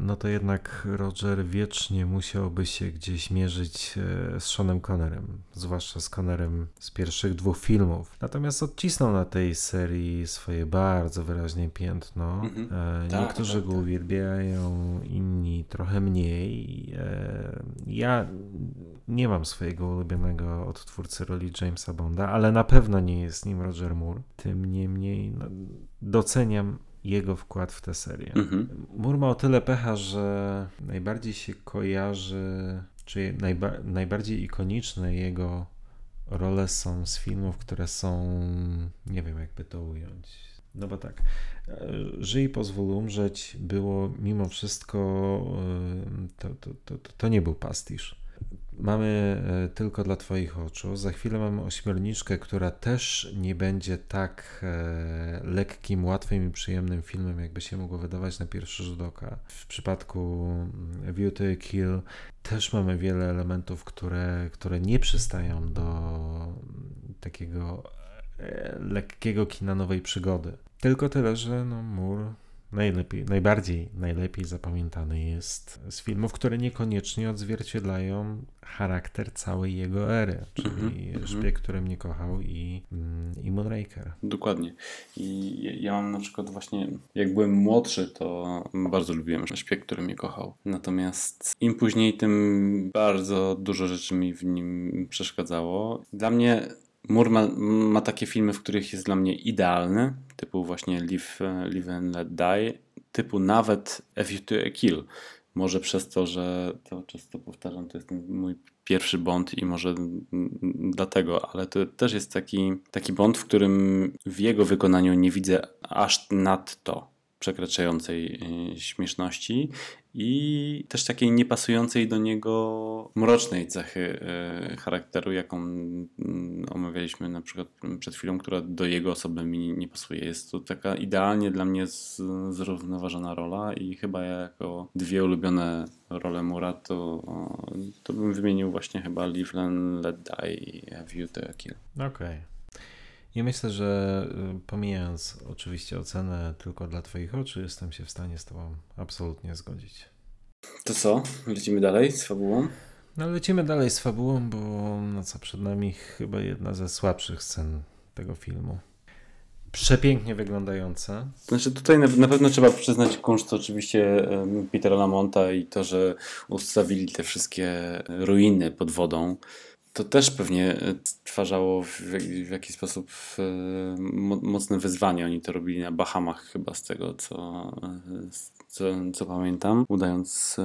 no to jednak Roger wiecznie musiałby się gdzieś mierzyć e, z Seanem Connerem, zwłaszcza z Connerem z pierwszych dwóch filmów. Natomiast odcisnął na tej serii swoje bardzo wyraźnie piętno. E, Tak, Niektórzy tak, go tak. uwielbiają, inni trochę mniej. E, Ja nie mam swojego ulubionego odtwórcy roli Jamesa Bonda, ale na pewno nie jest nim Roger Moore. Tym niemniej no, doceniam jego wkład w tę serię. Mhm. Moore ma o tyle pecha, że najbardziej się kojarzy, czy najba- najbardziej ikoniczne jego role są z filmów, które są, nie wiem jakby to ująć. No bo tak, e, Żyj, pozwól umrzeć było mimo wszystko, e, to, to, to- to nie był pastisz. Mamy e, tylko dla Twoich oczu. Za chwilę mamy ośmiorniczkę, która też nie będzie tak e, lekkim, łatwym i przyjemnym filmem, jakby się mogło wydawać na pierwszy rzut oka. W przypadku mm, to a Kill też mamy wiele elementów, które, które nie przystają do mm, takiego e, lekkiego kina nowej przygody. Tylko tyle, że no, Moore najlepiej, najbardziej, najlepiej zapamiętany jest z filmów, które niekoniecznie odzwierciedlają charakter całej jego ery, czyli Mhm, Szpieg, który mnie kochał i, mm, i Moonraker. Dokładnie. I ja- mam na przykład właśnie, jak byłem młodszy, to bardzo lubiłem szpieg, który mnie kochał. Natomiast im później, tym bardzo dużo rzeczy mi w nim przeszkadzało. Dla mnie Moore ma, ma takie filmy, w których jest dla mnie idealny, typu właśnie Live, Live and Let Die, typu nawet A View to Kill. Może przez to, że to powtarzam, to jest mój pierwszy Bond i może dlatego, ale to też jest taki, taki Bond, w którym w jego wykonaniu nie widzę aż nadto przekraczającej y, śmieszności i też takiej niepasującej do niego mrocznej cechy y, charakteru, jaką mm, omawialiśmy na przykład przed chwilą, która do jego osoby mi nie pasuje. Jest to taka idealnie dla mnie zrównoważona rola i chyba ja jako dwie ulubione role Mura, to, to bym wymienił właśnie chyba Live, Let Die Have You to Kill. Okej. Okay. I myślę, że y, pomijając oczywiście ocenę tylko dla Twoich oczu, jestem się w stanie z Tobą absolutnie zgodzić. To co? Lecimy dalej z fabułą? No lecimy dalej z fabułą, bo no co przed nami chyba jedna ze słabszych scen tego filmu. Przepięknie wyglądająca. Znaczy tutaj na, na pewno trzeba przyznać kunszt oczywiście Petera Lamonta i to, że ustawili te wszystkie ruiny pod wodą to też pewnie e, stwarzało w, w jakiś sposób e, mocne wyzwanie. Oni to robili na Bahamach chyba z tego, co, e, co, co pamiętam, udając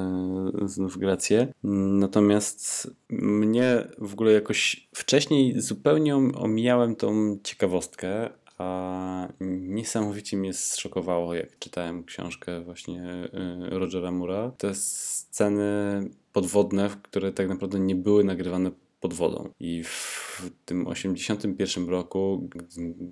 znów Grecję. Natomiast mnie w ogóle jakoś wcześniej zupełnie omijałem tą ciekawostkę, a niesamowicie mnie zszokowało, jak czytałem książkę właśnie Rogera Mura. Te sceny podwodne, które tak naprawdę nie były nagrywane pod wodą. I w tym 81 roku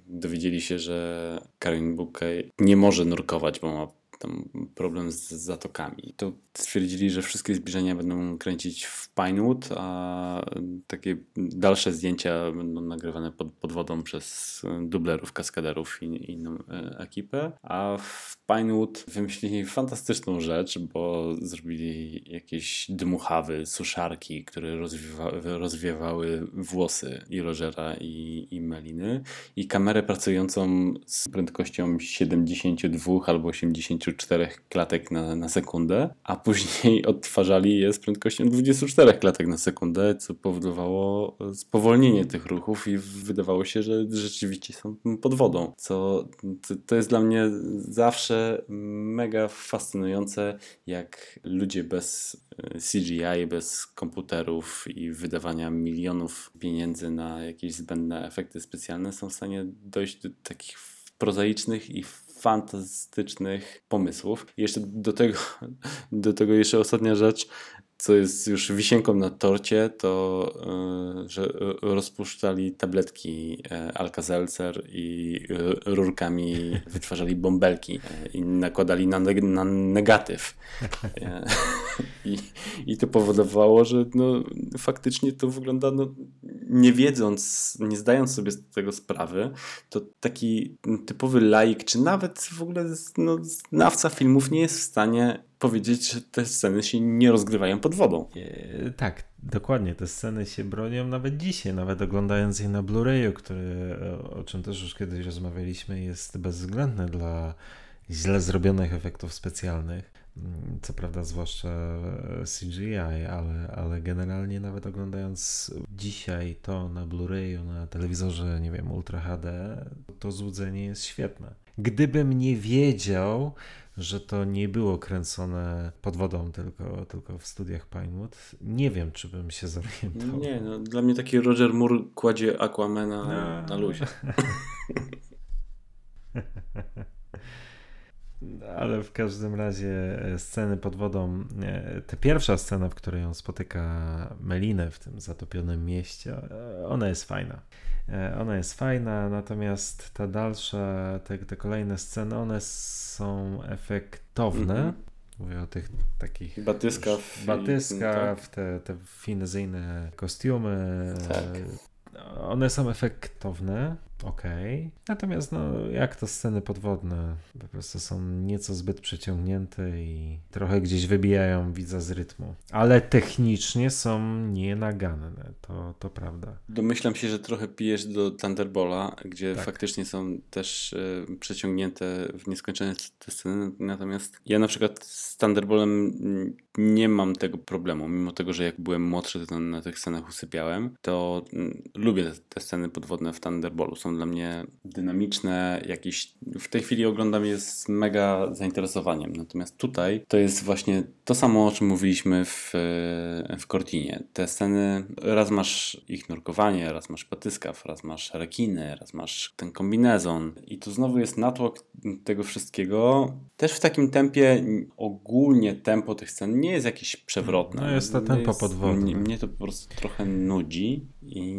dowiedzieli się, że Karin Bouquet nie może nurkować, bo ma tam problem z zatokami. To stwierdzili, że wszystkie zbliżenia będą kręcić w Pinewood, a takie dalsze zdjęcia będą nagrywane pod, pod wodą przez dublerów, kaskaderów i inną e, ekipę. A w Pinewood wymyślili fantastyczną rzecz, bo zrobili jakieś dmuchawy, suszarki, które rozwiewa, rozwiewały włosy i Rogera i, i Meliny. I kamerę pracującą z prędkością 72 albo 84 klatek na, na sekundę, a później odtwarzali je z prędkością 24 klatek na sekundę, co powodowało spowolnienie tych ruchów i wydawało się, że rzeczywiście są pod wodą, co to jest dla mnie zawsze mega fascynujące, jak ludzie bez e, CGI, bez komputerów i wydawania milionów pieniędzy na jakieś zbędne efekty specjalne są w stanie dojść do takich prozaicznych i fantastycznych pomysłów. I jeszcze do tego, do tego jeszcze ostatnia rzecz, co jest już wisienką na torcie, to e, że rozpuszczali tabletki e, Alka-Seltzer i e, rurkami wytwarzali bąbelki i nakładali na, na negatyw. I, I to powodowało, że no, faktycznie to wygląda, no, nie wiedząc, nie zdając sobie z tego sprawy, to taki typowy laik, czy nawet w ogóle no, znawca filmów nie jest w stanie powiedzieć, że te sceny się nie rozgrywają pod wodą. E, tak, dokładnie. Te sceny się bronią nawet dzisiaj, nawet oglądając je na Blu-rayu, który, o czym też już kiedyś rozmawialiśmy, jest bezwzględny dla źle zrobionych efektów specjalnych. Mm, co prawda, zwłaszcza CGI, ale, ale generalnie nawet oglądając dzisiaj to na Blu-rayu, na telewizorze, nie wiem, Ultra HD, to złudzenie jest świetne. Gdybym nie wiedział, że to nie było kręcone pod wodą, tylko, tylko w studiach Pinewood. Nie wiem, czy bym się zorientował. Nie, no, dla mnie taki Roger Moore kładzie Aquamana no. na luzie. Ale w każdym razie e, sceny pod wodą, e, ta pierwsza scena, w której on spotyka Melinę w tym zatopionym mieście, e, ona jest fajna. Ona jest fajna, natomiast ta dalsza, te, te kolejne sceny, one są efektowne. Mm -hmm. Mówię o tych takich. Batyskaw. Batyskaw, tak. te, te finezyjne kostiumy. Tak. One są efektowne, okej. Okay. Natomiast no, jak to sceny podwodne, po prostu są nieco zbyt przeciągnięte i trochę gdzieś wybijają widza z rytmu. Ale technicznie są nienaganne, to, to prawda. Domyślam się, że trochę pijesz do Thunderbola, gdzie tak. faktycznie są też y, przeciągnięte w nieskończone te sceny. Natomiast ja na przykład z Thunderbolem nie mam tego problemu. Mimo tego, że jak byłem młodszy, to na tych scenach usypiałem, to mm, lubię te sceny podwodne w Thunderbolu. Są są dla mnie dynamiczne, jakieś w tej chwili oglądam je z mega zainteresowaniem. Natomiast tutaj to jest właśnie to samo, o czym mówiliśmy w, w Cortinie. Te sceny, raz masz ich nurkowanie, raz masz batyskaw, raz masz rekiny, raz masz ten kombinezon i tu znowu jest natłok tego wszystkiego. Też w takim tempie, ogólnie tempo tych scen nie jest jakieś przewrotne. No jest to tempo podwodne. Mnie, mnie to po prostu trochę nudzi i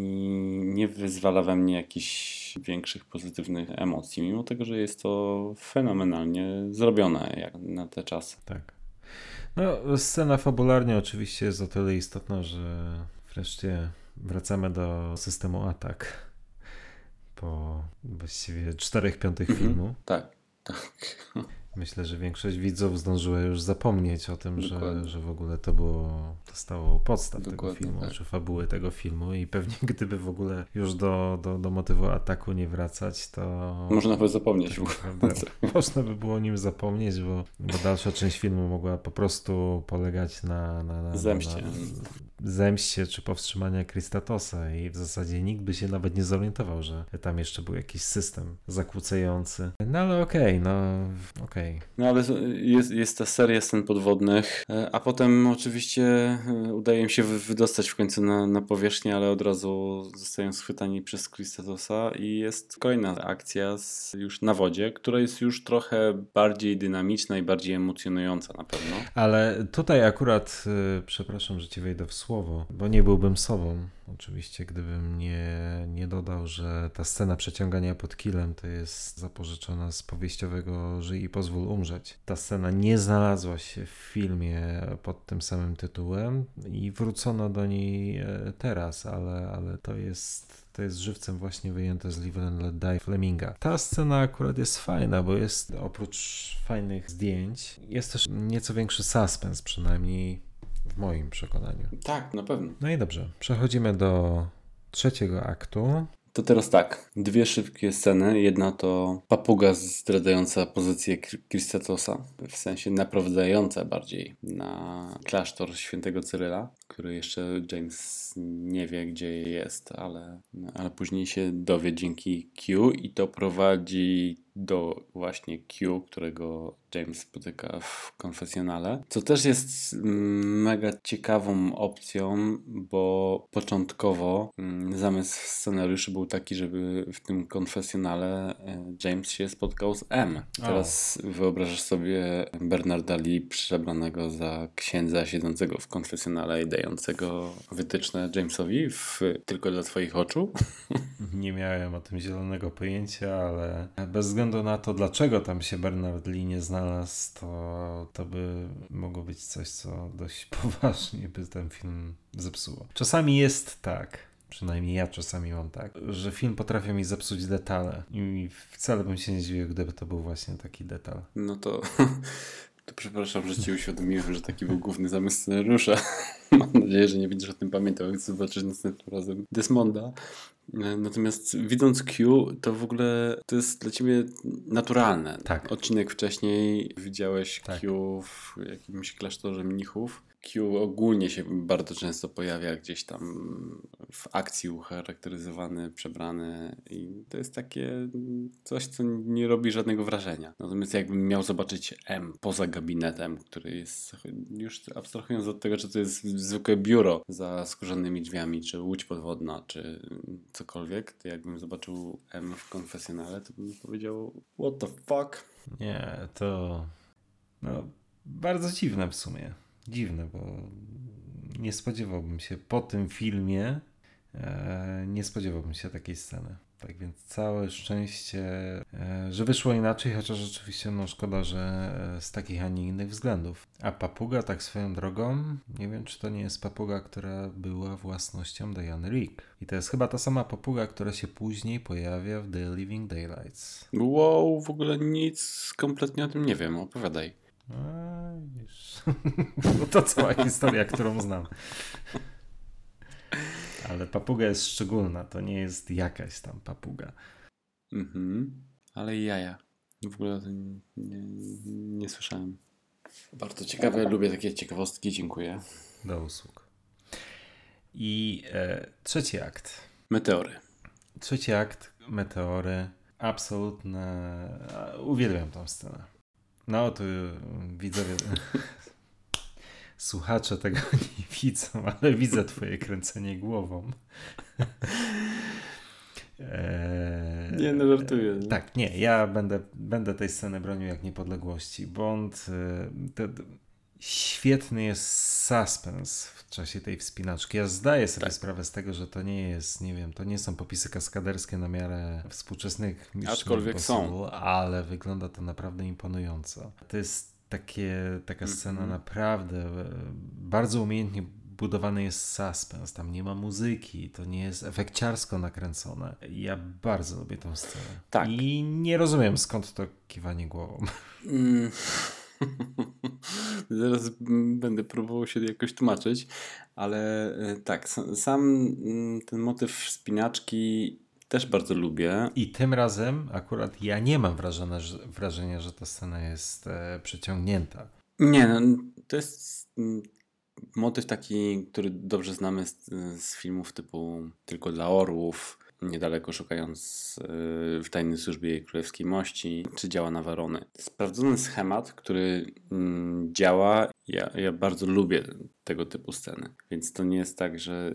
nie wyzwala we mnie jakichś większych pozytywnych emocji, mimo tego, że jest to fenomenalnie zrobione jak na te czasy. Tak. No, scena fabularnie oczywiście jest o tyle istotna, że wreszcie wracamy do systemu atak po właściwie czterech piątych Mhm. filmu. Tak, tak. Myślę, że większość widzów zdążyła już zapomnieć o tym, że, Dokładnie. że w ogóle to było, to stało podstaw tego Dokładnie filmu, tak. czy fabuły tego filmu i pewnie gdyby w ogóle już do, do, do motywu ataku nie wracać, to... Można by zapomnieć. tak można by było o nim zapomnieć, bo, bo dalsza część filmu mogła po prostu polegać na, na, na, Zemście. na, na zemście czy powstrzymania Kristatosa i w zasadzie nikt by się nawet nie zorientował, że tam jeszcze był jakiś system zakłócający. No ale okej, no okej. No ale jest, jest ta seria scen podwodnych, e, a potem oczywiście e, udaje im się wy- wydostać w końcu na, na powierzchnię, ale od razu zostają schwytani przez Kristatosa i jest kolejna akcja z, już na wodzie, która jest już trochę bardziej dynamiczna i bardziej emocjonująca na pewno. Ale tutaj akurat, y, przepraszam, że ci wejdę w słowo, bo nie byłbym sobą, oczywiście, gdybym nie, nie dodał, że ta scena przeciągania pod kilem to jest zapożyczona z powieściowego Żyj i pozwól umrzeć. Ta scena nie znalazła się w filmie pod tym samym tytułem i wrócono do niej e, teraz, ale, ale to jest to jest żywcem właśnie wyjęte z Live and Let Die Fleminga. Ta scena akurat jest fajna, bo jest oprócz fajnych zdjęć, jest też nieco większy suspens, przynajmniej w moim przekonaniu. Tak, na pewno. No i dobrze, przechodzimy do trzeciego aktu. To teraz tak, dwie szybkie sceny. Jedna to papuga zdradzająca pozycję Kr- Kristatosa, w sensie naprowadzająca bardziej na klasztor świętego Cyryla, który jeszcze James nie wie, gdzie jest, ale, ale później się dowie dzięki Q i to prowadzi do właśnie Q, którego James spotyka w konfesjonale. Co też jest mm, mega ciekawą opcją, bo początkowo mm, zamysł w scenariuszu był taki, żeby w tym konfesjonale e, James się spotkał z M. Teraz wyobrażasz sobie Bernarda Lee przebranego za księdza siedzącego w konfesjonale i dającego wytyczne Jamesowi w, tylko dla twoich oczu? Nie miałem o tym zielonego pojęcia, ale bez względu na to, dlaczego tam się Bernard Lee nie znalazł, to, to by mogło być coś, co dość poważnie by ten film zepsuło. Czasami jest tak, przynajmniej ja czasami mam tak, że film potrafi mi zepsuć detale i wcale bym się nie zdziwił, gdyby to był właśnie taki detal. No to, to przepraszam, że ci uświadomiłem, że taki był główny zamysł scenariusza. Mam nadzieję, że nie będziesz o tym pamiętał, jak chcę zobaczyć następnym razem Desmonda. Natomiast widząc Q, to w ogóle to jest dla ciebie naturalne. Tak. Odcinek wcześniej widziałeś Tak. Q w jakimś klasztorze mnichów. Q ogólnie się bardzo często pojawia gdzieś tam w akcji ucharakteryzowany, przebrany i to jest takie coś, co nie robi żadnego wrażenia. Natomiast jakbym miał zobaczyć M poza gabinetem, który jest już abstrahując od tego, czy to jest zwykłe biuro za skórzanymi drzwiami, czy łódź podwodna, czy cokolwiek, to jakbym zobaczył M w konfesjonale, to bym powiedział what the fuck? Nie, to no, bardzo dziwne w sumie. Dziwne, bo nie spodziewałbym się po tym filmie, e, nie spodziewałbym się takiej sceny. Tak więc całe szczęście, e, że wyszło inaczej, chociaż oczywiście no szkoda, że e, z takich, a nie innych względów. A papuga, tak swoją drogą, nie wiem czy to nie jest papuga, która była własnością Diane Rick. I to jest chyba ta sama papuga, która się później pojawia w The Living Daylights. Wow, w ogóle nic kompletnie o tym nie wiem, opowiadaj. No to cała historia, którą znam. Ale papuga jest szczególna, to nie jest jakaś tam papuga. Mhm, ale i jaja. W ogóle o tym nie, nie słyszałem. Bardzo ciekawe, lubię takie ciekawostki, dziękuję. Do usług. I e, trzeci akt. Meteory. Trzeci akt, meteory. Absolutne. Uwielbiam tą scenę. No, to widzowie. Słuchacze tego nie widzą, ale widzę Twoje kręcenie głową. Eee, nie, no żartuję. Nie? Tak, nie, ja będę, będę tej sceny bronił jak niepodległości. Bond. Te, świetny jest suspens w czasie tej wspinaczki. Ja zdaję sobie tak. sprawę z tego, że to nie jest, nie wiem, to nie są popisy kaskaderskie na miarę współczesnych Aczkolwiek są. Ale wygląda to naprawdę imponująco. To jest takie, taka mm -hmm. scena naprawdę e, bardzo umiejętnie budowany jest suspens, tam nie ma muzyki, to nie jest efekciarsko nakręcone. Ja bardzo lubię tą scenę. Tak. I nie rozumiem skąd to kiwanie głową. Mm. Zaraz będę próbował się jakoś tłumaczyć, ale e, tak, sam mm, ten motyw spinaczki też bardzo lubię. I tym razem akurat ja nie mam wrażenia, że, wrażenia, że ta scena jest e, przeciągnięta. Nie, no, to jest mm, motyw taki, który dobrze znamy z, z filmów typu Tylko dla Orłów, niedaleko szukając yy, w tajnej służbie królewskiej mości, czy działa na Warony. Sprawdzony schemat, który mm, działa, ja, ja bardzo lubię tego typu sceny, więc to nie jest tak, że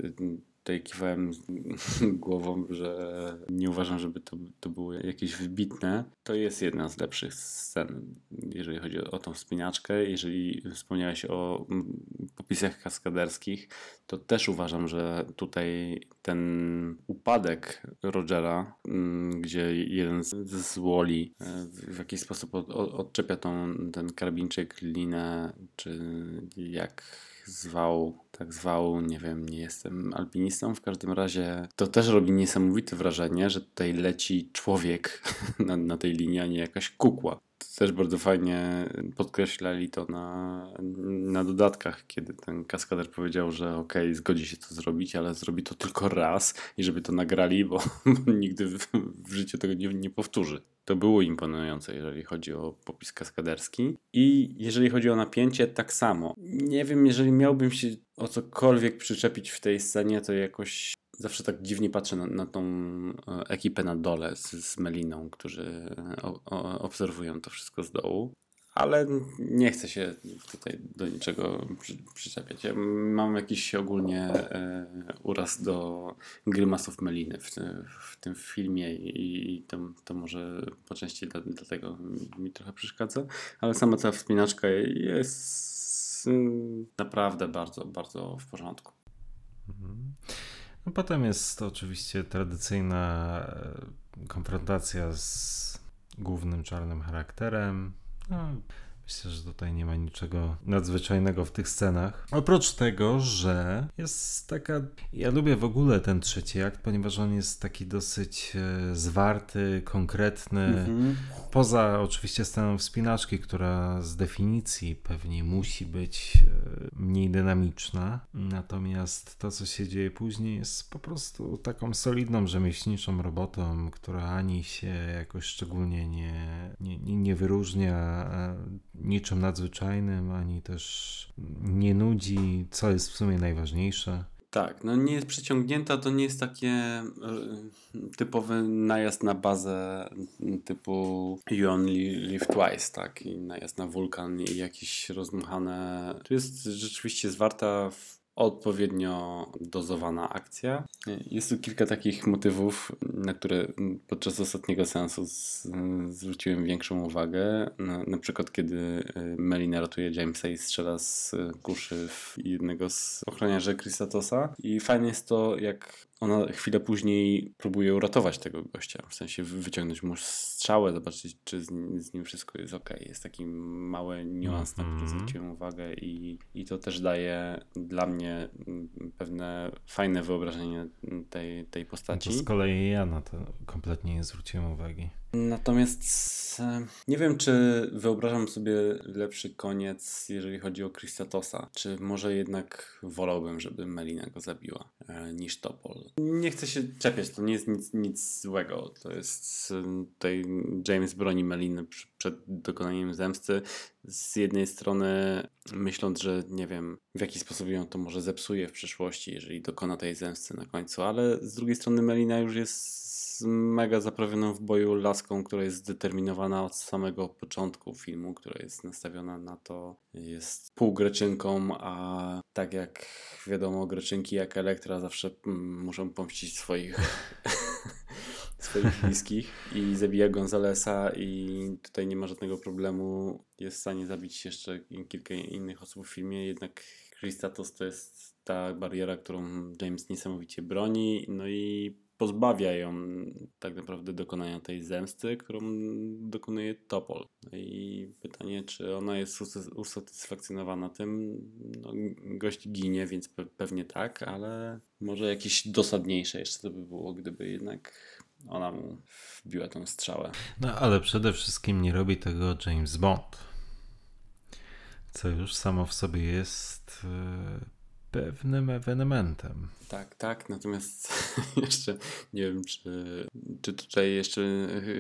tutaj kiwałem głową, że nie uważam, żeby to, to było jakieś wybitne. To jest jedna z lepszych scen, jeżeli chodzi o, o tą wspinaczkę. Jeżeli wspomniałeś o mm, popisach kaskaderskich, to też uważam, że tutaj ten upadek Rogera, mm, gdzie jeden z, Woli e, w jakiś sposób od, odczepia tą, ten karabinczyk, linę, czy jak zwał, tak zwał, nie wiem, nie jestem alpinistą. W każdym razie to też robi niesamowite wrażenie, że tutaj leci człowiek na, na tej linii, a nie jakaś kukła też bardzo fajnie podkreślali to na, na dodatkach, kiedy ten kaskader powiedział, że ok, zgodzi się to zrobić, ale zrobi to tylko raz i żeby to nagrali, bo, bo nigdy w, w życiu tego nie, nie powtórzy. To było imponujące, jeżeli chodzi o popis kaskaderski. I jeżeli chodzi o napięcie, tak samo. Nie wiem, jeżeli miałbym się o cokolwiek przyczepić w tej scenie, to jakoś zawsze tak dziwnie patrzę na, na tą e, ekipę na dole z, z Meliną, którzy o, o, obserwują to wszystko z dołu. Ale nie chcę się tutaj do niczego przy, przyczepiać. Ja mam jakiś ogólnie e, uraz do grymasów Meliny w, w tym filmie i, i to, to może po części dla, dlatego mi trochę przeszkadza, ale sama ta wspinaczka jest naprawdę bardzo, bardzo w porządku. Mhm. No potem jest oczywiście tradycyjna e, konfrontacja z głównym czarnym charakterem. No, Myślę, że tutaj nie ma niczego nadzwyczajnego w tych scenach. Oprócz tego, że jest taka. Ja lubię w ogóle ten trzeci akt, ponieważ on jest taki dosyć e, zwarty, konkretny. Mhm. Poza oczywiście sceną wspinaczki, która z definicji pewnie musi być e, mniej dynamiczna. Natomiast to, co się dzieje później, jest po prostu taką solidną rzemieślniczą robotą, która ani się jakoś szczególnie nie, nie, nie wyróżnia niczym nadzwyczajnym, ani też nie nudzi, co jest w sumie najważniejsze. Tak, no nie jest przeciągnięta, to nie jest takie e, typowy najazd na bazę typu You Only Live Twice, tak, i najazd na wulkan i jakieś rozmuchane. Tu jest rzeczywiście zwarta w odpowiednio dozowana akcja. Jest tu kilka takich motywów, na które podczas ostatniego seansu z, zwróciłem większą uwagę. Na, na, przykład, kiedy y, Melina ratuje Jamesa i strzela z kuszy w jednego z ochroniarzy Kristatosa. I fajne jest to, jak ona chwilę później próbuje uratować tego gościa, w sensie wyciągnąć mu strzałę, zobaczyć, czy z, z nim wszystko jest ok. Jest taki mały niuans, na który mhm. zwróciłem uwagę i, i to też daje dla mnie mm, pewne fajne wyobrażenie tej, tej postaci. To z kolei ja na to kompletnie nie zwróciłem uwagi. Natomiast e, nie wiem, czy wyobrażam sobie lepszy koniec, jeżeli chodzi o Kristatosa. Czy może jednak wolałbym, żeby Melina go zabiła e, niż Topol. Nie chcę się czepiać, to nie jest nic, nic złego. To jest e, tutaj James broni Meliny przed dokonaniem zemsty. Z jednej strony myśląc, że nie wiem, w jaki sposób ją to może zepsuje w przyszłości, jeżeli dokona tej zemsty na końcu, ale z drugiej strony Melina już jest mega zaprawioną w boju laską, która jest zdeterminowana od samego początku filmu, która jest nastawiona na to, jest półgreczynką, a tak jak wiadomo, greczynki jak Elektra zawsze mm, muszą pomścić swoich swoich bliskich i zabija Gonzalesa i tutaj nie ma żadnego problemu. Jest w stanie zabić jeszcze kilka innych osób w filmie, jednak Christatos to jest ta bariera, którą James niesamowicie broni, no i pozbawia ją tak naprawdę dokonania tej zemsty, którą dokonuje Topol. I pytanie, czy ona jest usatysfakcjonowana tym? No, gość ginie, więc pe pewnie tak, ale może jakieś dosadniejsze jeszcze to by było, gdyby jednak ona mu wbiła tą strzałę. No ale przede wszystkim nie robi tego James Bond. Co już samo w sobie jest e, pewnym ewenementem. Tak, tak, natomiast jeszcze nie wiem, czy, czy tutaj jeszcze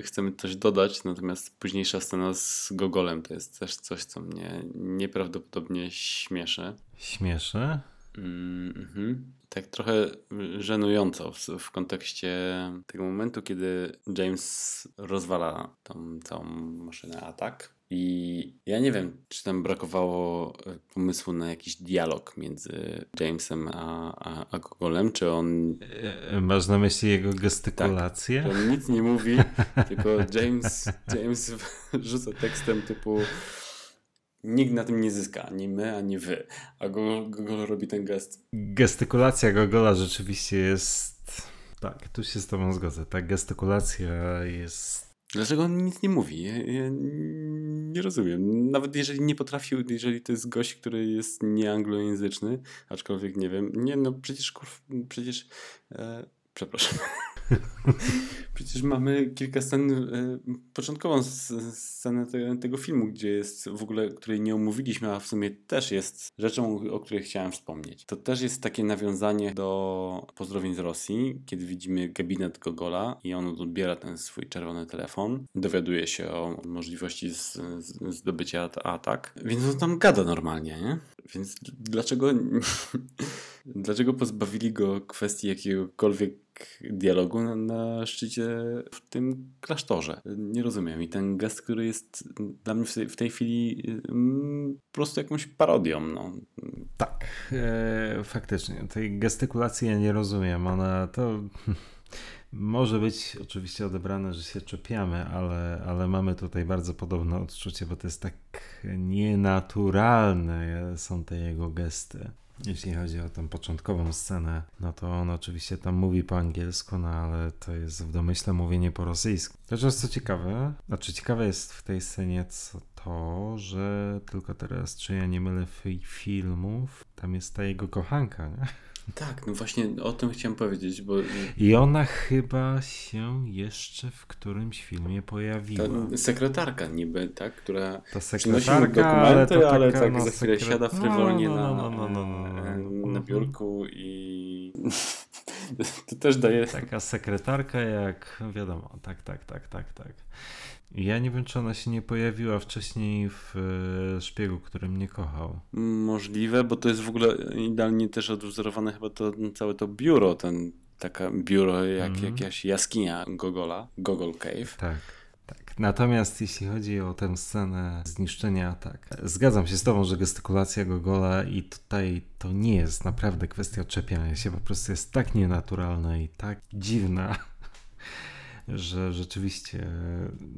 chcemy coś dodać, natomiast późniejsza scena z Gogolem to jest też coś, co mnie nieprawdopodobnie śmieszy. Śmieszy? Mm -hmm. Tak trochę żenująco w, w, kontekście tego momentu, kiedy James rozwala tą całą maszynę atak. I ja nie wiem, czy tam brakowało e, pomysłu na jakiś dialog między Jamesem a, a, a Gogolem, czy on. E, masz na myśli jego gestykulację? Tak, on nic nie mówi, tylko James, James rzuca tekstem typu nikt na tym nie zyska, ani my, ani wy. A Gogol, robi ten gest. Gestykulacja Gogola rzeczywiście jest. Tak, tu się z Tobą zgodzę. Ta gestykulacja jest. Dlaczego on nic nie mówi? Ja, ja nie rozumiem. Nawet jeżeli nie potrafił, jeżeli to jest gość, który jest nieanglojęzyczny, aczkolwiek nie wiem. Nie, no przecież kurw, przecież. E, przepraszam. Przecież mamy kilka scen, y, początkową scenę te, tego filmu, gdzie jest w ogóle, której nie omówiliśmy, a w sumie też jest rzeczą, o której chciałem wspomnieć. To też jest takie nawiązanie do pozdrowień z Rosji, kiedy widzimy gabinet Gogola i on odbiera ten swój czerwony telefon, dowiaduje się o możliwości z, z, zdobycia atak, więc on tam gada normalnie, nie? Więc dlaczego, dlaczego pozbawili go kwestii jakiegokolwiek dialogu na, na, szczycie w tym klasztorze. Nie rozumiem. I ten gest, który jest dla mnie w tej, chwili mm, po prostu jakąś parodią. No. Tak, e, faktycznie. Tej gestykulacji ja nie rozumiem. Ona to... Może być oczywiście odebrane, że się czepiamy, ale, ale mamy tutaj bardzo podobne odczucie, bo to jest tak nienaturalne są te jego gesty. Jeśli chodzi o tą początkową scenę, no to on oczywiście tam mówi po angielsku, no ale to jest w domyśle mówienie po rosyjsku. Chociaż co ciekawe, znaczy ciekawe jest w tej scenie to, że tylko teraz, czy ja nie mylę filmów, tam jest ta jego kochanka, nie? Tak, no właśnie o tym chciałem powiedzieć, bo... I ona chyba się jeszcze w którymś filmie pojawiła. Ta sekretarka niby, tak? Która Ta sekretarka, dokumenty, ale, ale tak no, za chwilę sekret... siada frywolnie no, no, no, no, no, na, na biurku i to też daje... Taka sekretarka jak, wiadomo, tak, tak, tak, tak, tak. Ja nie wiem, czy ona się nie pojawiła wcześniej w e, szpiegu, który mnie kochał. Możliwe, bo to jest w ogóle idealnie też odwzorowane chyba to całe to biuro, ten taka biuro jak mm. jakaś jaskinia Gogola, Gogol Cave. Tak. Tak. Natomiast jeśli chodzi o tę scenę zniszczenia, tak. Zgadzam się z Tobą, że gestykulacja Gogola i tutaj to nie jest naprawdę kwestia czepiania się, po prostu jest tak nienaturalna i tak dziwna że rzeczywiście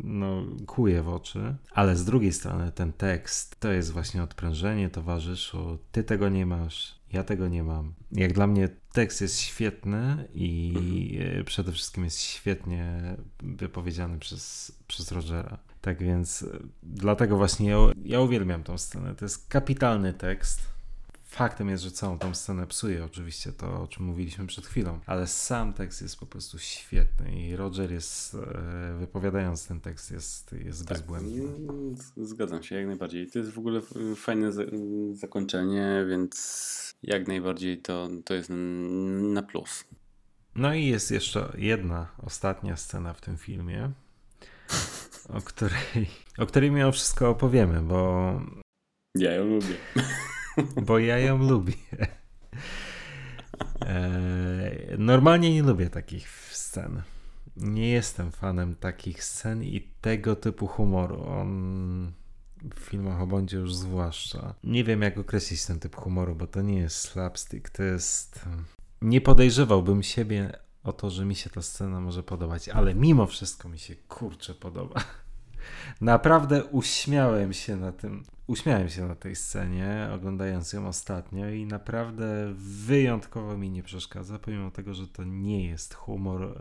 no, kuje w oczy, ale z drugiej strony ten tekst to jest właśnie odprężenie towarzyszu, ty tego nie masz, ja tego nie mam. Jak dla mnie tekst jest świetny i mhm. przede wszystkim jest świetnie wypowiedziany przez, przez Rogera. Tak więc dlatego właśnie ja, ja uwielbiam tą scenę. To jest kapitalny tekst Faktem jest, że całą tą scenę psuje oczywiście to, o czym mówiliśmy przed chwilą, ale sam tekst jest po prostu świetny i Roger jest, e, wypowiadając ten tekst, jest, jest tak, bezbłędny. Mm, zgadzam się, jak najbardziej. To jest w ogóle fajne zakończenie, więc jak najbardziej to, to jest na plus. No i jest jeszcze jedna, ostatnia scena w tym filmie, o której, o której mimo wszystko opowiemy, bo Ja ją lubię. Bo ja ją lubię. E, normalnie nie lubię takich scen. Nie jestem fanem takich scen i tego typu humoru. On w filmach o Bondzie już zwłaszcza. Nie wiem, jak określić ten typ humoru, bo to nie jest slapstick, to jest... Nie podejrzewałbym siebie o to, że mi się ta scena może podobać, ale mimo wszystko mi się kurczę podoba. Naprawdę uśmiałem się na tym, uśmiałem się na tej scenie, oglądając ją ostatnio i naprawdę wyjątkowo mi nie przeszkadza, pomimo tego, że to nie jest humor e,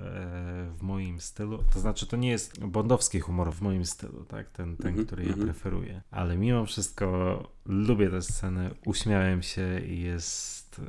w moim stylu. To znaczy, to nie jest bondowski humor w moim stylu, tak? Ten, ten Mhm, który ja mhm. preferuję. Ale mimo wszystko lubię tę scenę, uśmiałem się i jest e,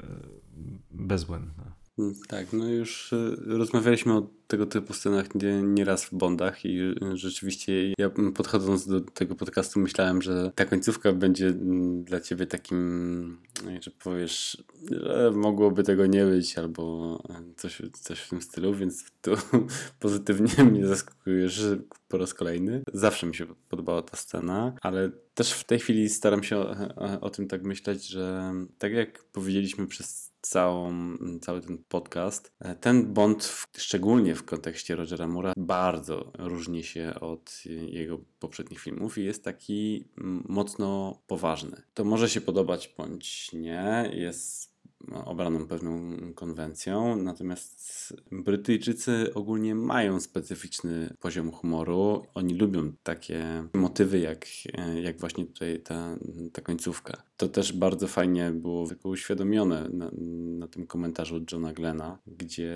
bezbłędna. Mm, Tak, no już y, rozmawialiśmy o tego typu scenach nie, nieraz w Bondach i y, rzeczywiście ja podchodząc do tego podcastu myślałem, że ta końcówka będzie mm, dla ciebie takim, no, że powiesz, że mogłoby tego nie być albo e, coś, coś w tym stylu, więc tu pozytywnie mnie zaskakujesz po raz kolejny. Zawsze mi się podobała ta scena, ale też w tej chwili staram się o, o, o tym tak myśleć, że tak jak powiedzieliśmy przez całą, cały ten podcast. Ten Bond, w, szczególnie w kontekście Rogera Moore'a, bardzo różni się od jego poprzednich filmów i jest taki mm, mocno poważny. To może się podobać bądź nie, jest obraną pewną konwencją, natomiast Brytyjczycy ogólnie mają specyficzny poziom humoru. Oni lubią takie motywy, jak, jak właśnie tutaj ta, ta końcówka. To też bardzo fajnie było uświadomione na, na tym komentarzu od Johna Glena, gdzie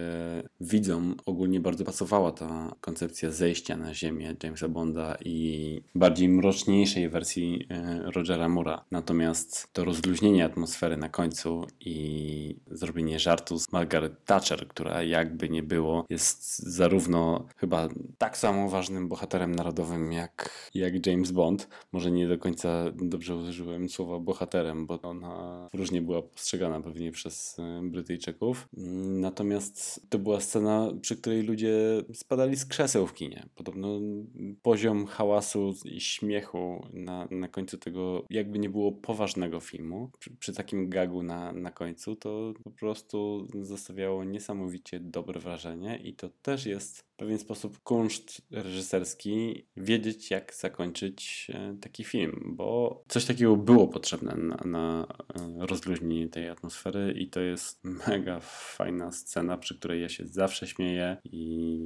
widzom ogólnie bardzo pasowała ta koncepcja zejścia na ziemię Jamesa Bonda i bardziej mroczniejszej wersji e, Rogera Moore'a. Natomiast to rozluźnienie atmosfery na końcu i zrobienie żartu z Margaret Thatcher, która jakby nie było, jest zarówno chyba tak samo ważnym bohaterem narodowym jak, jak James Bond. Może nie do końca dobrze użyłem słowa bohaterem, bo ona różnie była postrzegana pewnie przez e, Brytyjczyków. Natomiast to była scena, przy której ludzie spadali z krzeseł w kinie. Podobno poziom hałasu i śmiechu na, na końcu tego, jakby nie było poważnego filmu, przy, przy takim gagu na, na końcu, to po prostu zostawiało niesamowicie dobre wrażenie i to też jest w pewien sposób kunszt reżyserski wiedzieć, jak zakończyć e, taki film, bo coś takiego było potrzebne na, na e, rozluźnienie tej atmosfery i to jest mega fajna scena, przy której ja się zawsze śmieję i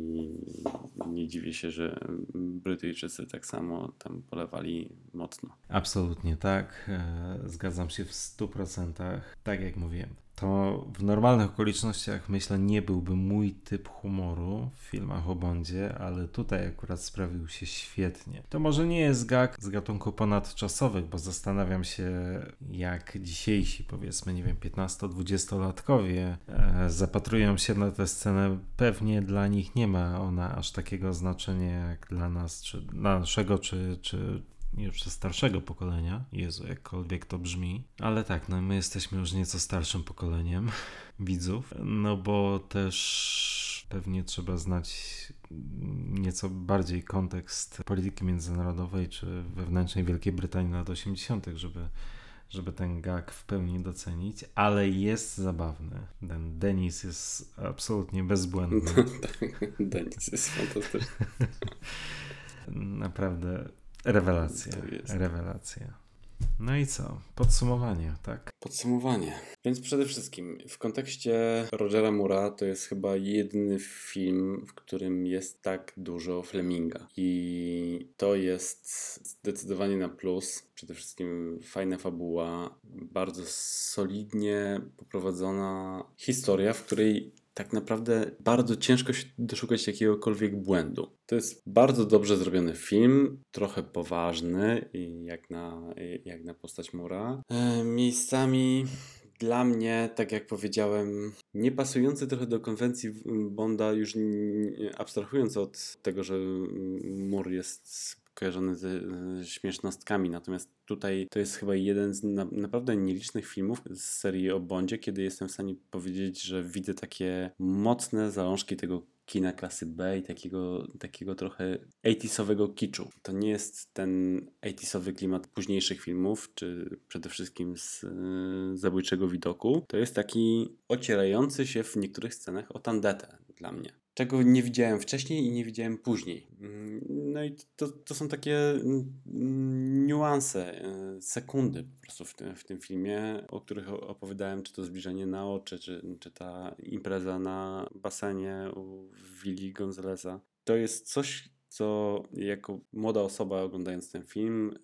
nie dziwię się, że Brytyjczycy tak samo tam polewali mocno. Absolutnie tak. E, Zgadzam się w 100%. Tak jak mówiłem. To w normalnych okolicznościach myślę nie byłby mój typ humoru w filmach o Bondzie, ale tutaj akurat sprawił się świetnie. To może nie jest gag z gatunku ponadczasowych, bo zastanawiam się jak dzisiejsi powiedzmy, nie wiem, 15-20-latkowie e, zapatrują się na tę scenę. Pewnie dla nich nie ma ona aż takiego znaczenia jak dla nas, czy dla naszego, czy, czy jeszcze starszego pokolenia. Jezu, jakkolwiek to brzmi. Ale tak, no my jesteśmy już nieco starszym pokoleniem widzów, no bo też pewnie trzeba znać nieco bardziej kontekst polityki międzynarodowej czy wewnętrznej Wielkiej Brytanii lat 80., żeby żeby ten gag w pełni docenić, ale jest zabawny. Ten Denis jest absolutnie bezbłędny. Denis jest fantastyczny. Naprawdę rewelacja. Jest. Rewelacja. No i co? Podsumowanie, tak? Podsumowanie. Więc przede wszystkim w kontekście Rogera Moore'a to jest chyba jedyny film, w którym jest tak dużo Fleminga. I to jest zdecydowanie na plus. Przede wszystkim fajna fabuła, bardzo solidnie poprowadzona historia, w której tak naprawdę bardzo ciężko się doszukać jakiegokolwiek błędu. To jest bardzo dobrze zrobiony film, trochę poważny, jak na, jak na postać Mura. E, miejscami dla mnie, tak jak powiedziałem, nie pasujący trochę do konwencji Bonda, już abstrahując od tego, że Moore jest kojarzony ze śmiesznostkami, natomiast tutaj to jest chyba jeden z na, naprawdę nielicznych filmów z serii o Bondzie, kiedy jestem w stanie powiedzieć, że widzę takie mocne zalążki tego kina klasy B i takiego, takiego trochę 80 kiczu. To nie jest ten 80 klimat późniejszych filmów, czy przede wszystkim z y, Zabójczego Widoku. To jest taki ocierający się w niektórych scenach o tandetę dla mnie czego nie widziałem wcześniej i nie widziałem później. Mm, no i to, to są takie mm, niuanse, e, sekundy po prostu w tym, w tym filmie, o których opowiadałem, czy to zbliżenie na oczy, czy, czy ta impreza na basenie u Willi Gonzaleza. To jest coś, co jako młoda osoba oglądając ten film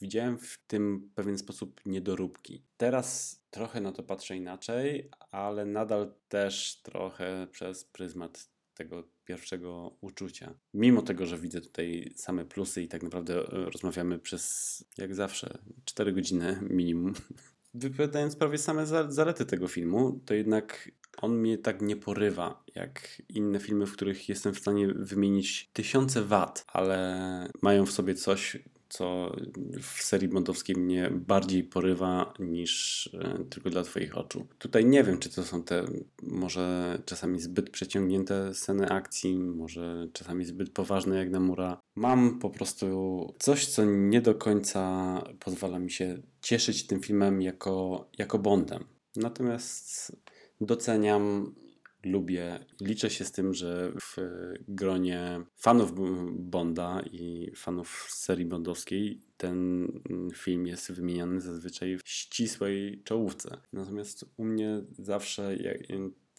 widziałem w tym pewien sposób niedoróbki. Teraz trochę na to patrzę inaczej, ale nadal też trochę przez pryzmat tego pierwszego uczucia. Mimo tego, że widzę tutaj same plusy i tak naprawdę e, rozmawiamy przez, jak zawsze, 4 godziny minimum, wypowiadając prawie same zalety tego filmu, to jednak on mnie tak nie porywa jak inne filmy, w których jestem w stanie wymienić tysiące wat, ale mają w sobie coś, co w serii bondowskiej mnie bardziej porywa niż e, tylko dla Twoich oczu. Tutaj nie wiem, czy to są te może czasami zbyt przeciągnięte sceny akcji, może czasami zbyt poważne jak na mura. Mam po prostu coś, co nie do końca pozwala mi się cieszyć tym filmem jako, jako Bondem. Natomiast doceniam lubię. Liczę się z tym, że w gronie fanów Bonda i fanów serii bondowskiej ten film jest wymieniany zazwyczaj w ścisłej czołówce. Natomiast u mnie zawsze jak,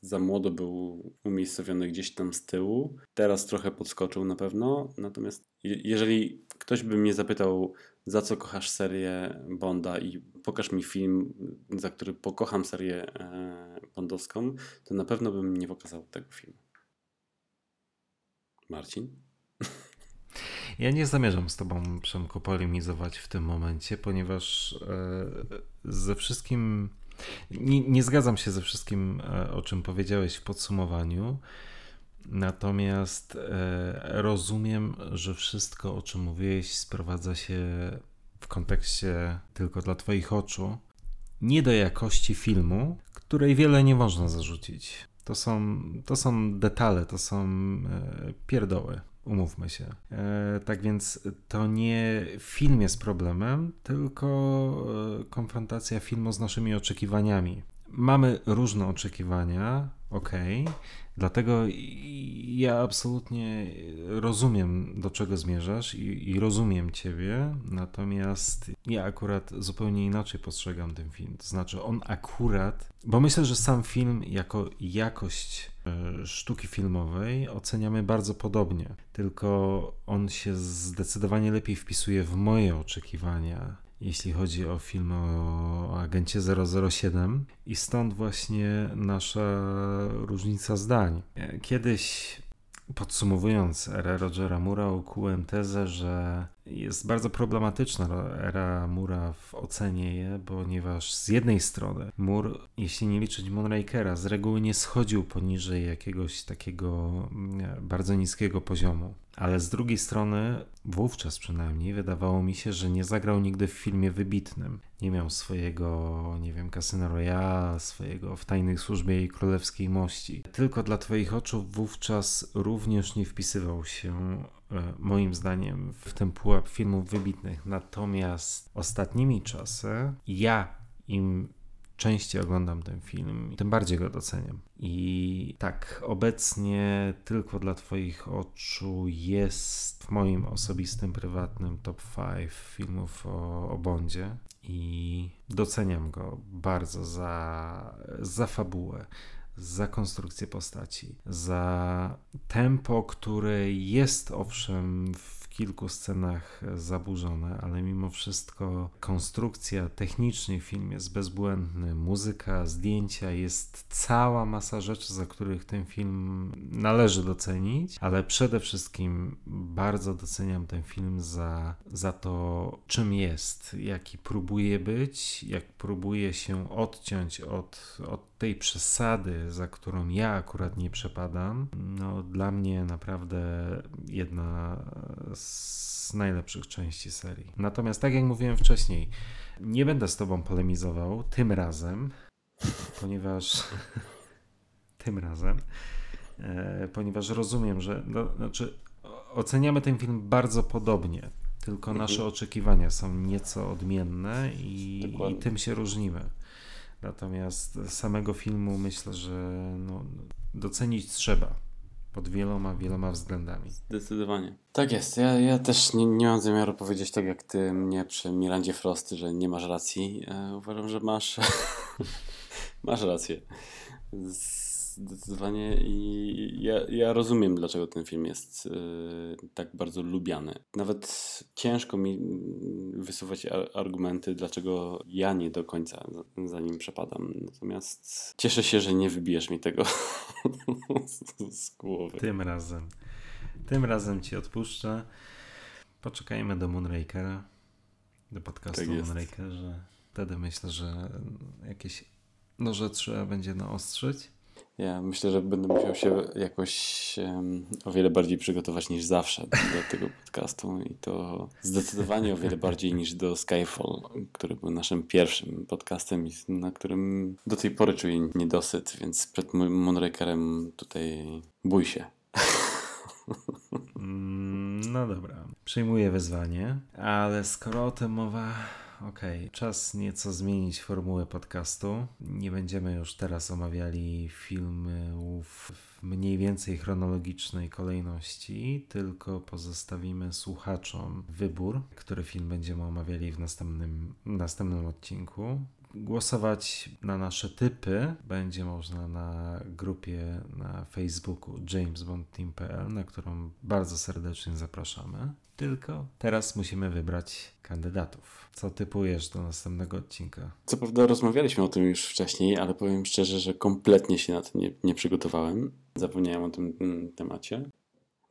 za młodo był umiejscowiony gdzieś tam z tyłu. Teraz trochę podskoczył na pewno. Natomiast jeżeli ktoś by mnie zapytał, za co kochasz serię Bonda i pokaż mi film, za który pokocham serię e, bondowską, to na pewno bym nie pokazał tego filmu. Marcin? Ja nie zamierzam z tobą, Przemku, polemizować w tym momencie, ponieważ e, ze wszystkim nie, nie, zgadzam się ze wszystkim, e, o czym powiedziałeś w podsumowaniu. Natomiast e, rozumiem, że wszystko, o czym mówiłeś, sprowadza się w kontekście tylko dla Twoich oczu, nie do jakości filmu, której wiele nie można zarzucić. To są, to są detale, to są e, pierdoły, umówmy się. E, tak więc to nie film jest problemem, tylko konfrontacja filmu z naszymi oczekiwaniami. Mamy różne oczekiwania, ok, Dlatego ja absolutnie rozumiem, do czego zmierzasz i, i, rozumiem Ciebie, natomiast ja akurat zupełnie inaczej postrzegam ten film. To znaczy, on akurat, bo myślę, że sam film jako jakość e, sztuki filmowej oceniamy bardzo podobnie, tylko on się zdecydowanie lepiej wpisuje w moje oczekiwania jeśli chodzi o film o agencie 007 i stąd właśnie nasza różnica zdań. Kiedyś podsumowując erę Rogera Mura ukułem tezę, że jest bardzo problematyczna era Mura w ocenie je, ponieważ z jednej strony Mur, jeśli nie liczyć Moonrakera, z reguły nie schodził poniżej jakiegoś takiego mm, bardzo niskiego poziomu. Ale z drugiej strony, wówczas przynajmniej, wydawało mi się, że nie zagrał nigdy w filmie wybitnym. Nie miał swojego, nie wiem, Casino Royale, swojego w tajnej służbie i królewskiej mości. Tylko dla Twoich oczu wówczas również nie wpisywał się moim zdaniem w ten pułap filmów wybitnych. Natomiast ostatnimi czasy ja im częściej oglądam ten film, tym bardziej go doceniam. I tak, obecnie tylko dla Twoich oczu jest w moim osobistym, prywatnym top 5 filmów o, o Bondzie i doceniam go bardzo za, za fabułę, za konstrukcję postaci, za tempo, które jest owszem w kilku scenach zaburzone, ale mimo wszystko konstrukcja technicznie film jest bezbłędny, muzyka, zdjęcia, jest cała masa rzeczy, za których ten film należy docenić, ale przede wszystkim bardzo doceniam ten film za, za to, czym jest, jaki próbuje być, jak próbuje się odciąć od, od tej przesady, za którą ja akurat nie przepadam. No, dla mnie naprawdę jedna z najlepszych części serii. Natomiast, tak jak mówiłem wcześniej, nie będę z Tobą polemizował tym razem, ponieważ tym razem, e, ponieważ rozumiem, że no, znaczy, oceniamy ten film bardzo podobnie, tylko Mhm. nasze oczekiwania są nieco odmienne i, i tym się różnimy. Natomiast samego filmu myślę, że no, docenić trzeba pod wieloma, wieloma względami. Zdecydowanie. Tak jest. Ja, ja też nie, nie mam zamiaru powiedzieć tak jak ty mnie przy Mirandzie Frost, że nie masz racji. E, uważam, że masz, masz rację. Zdecydowanie i ja, ja rozumiem, dlaczego ten film jest e, tak bardzo lubiany. Nawet ciężko mi wysuwać ar- argumenty, dlaczego ja nie do końca za, za nim przepadam. Natomiast cieszę się, że nie wybijesz mi tego z, z głowy. Tym razem. Tym razem ci odpuszczę. Poczekajmy do Moonrakera, do podcastu Tak. Moonrakerze. Wtedy myślę, że jakieś noże trzeba będzie naostrzyć. Ja myślę, że będę musiał się jakoś em, o wiele bardziej przygotować niż zawsze do tego podcastu i to zdecydowanie o wiele bardziej niż do Skyfall, który był naszym pierwszym podcastem i na którym do tej pory czuję niedosyt, więc przed Mo- Moonrakerem tutaj bój się. Mm, No dobra, przyjmuję wyzwanie, ale skoro o tym mowa, okej, czas nieco zmienić formułę podcastu. Nie będziemy już teraz omawiali filmów w mniej więcej chronologicznej kolejności, tylko pozostawimy słuchaczom wybór, który film będziemy omawiali w następnym, następnym odcinku. Głosować na nasze typy będzie można na grupie na Facebooku jamesbondteam.pl, na którą bardzo serdecznie zapraszamy. Tylko teraz musimy wybrać kandydatów. Co typujesz do następnego odcinka? Co prawda rozmawialiśmy o tym już wcześniej, ale powiem szczerze, że kompletnie się na to nie, nie przygotowałem. Zapomniałem o tym mm, temacie.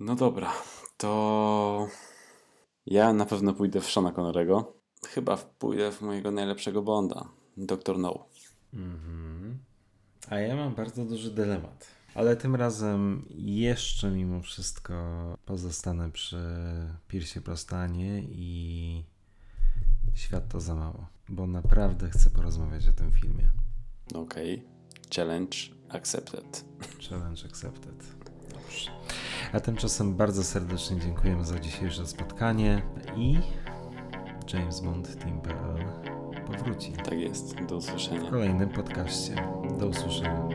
No dobra, to ja na pewno pójdę w Shona Connorego. Chyba pójdę w mojego najlepszego Bonda, Dr. No. Mhm. A ja mam bardzo duży dylemat. Ale tym razem jeszcze mimo wszystko pozostanę przy Piersie Prostanie i Świat to za mało, bo naprawdę chcę porozmawiać o tym filmie. Okej, challenge accepted. Challenge accepted. Dobrze. A tymczasem bardzo serdecznie dziękujemy za dzisiejsze spotkanie i James Bond Team.pl powróci Tak jest, do w usłyszenia. kolejnym podcaście. Do usłyszenia.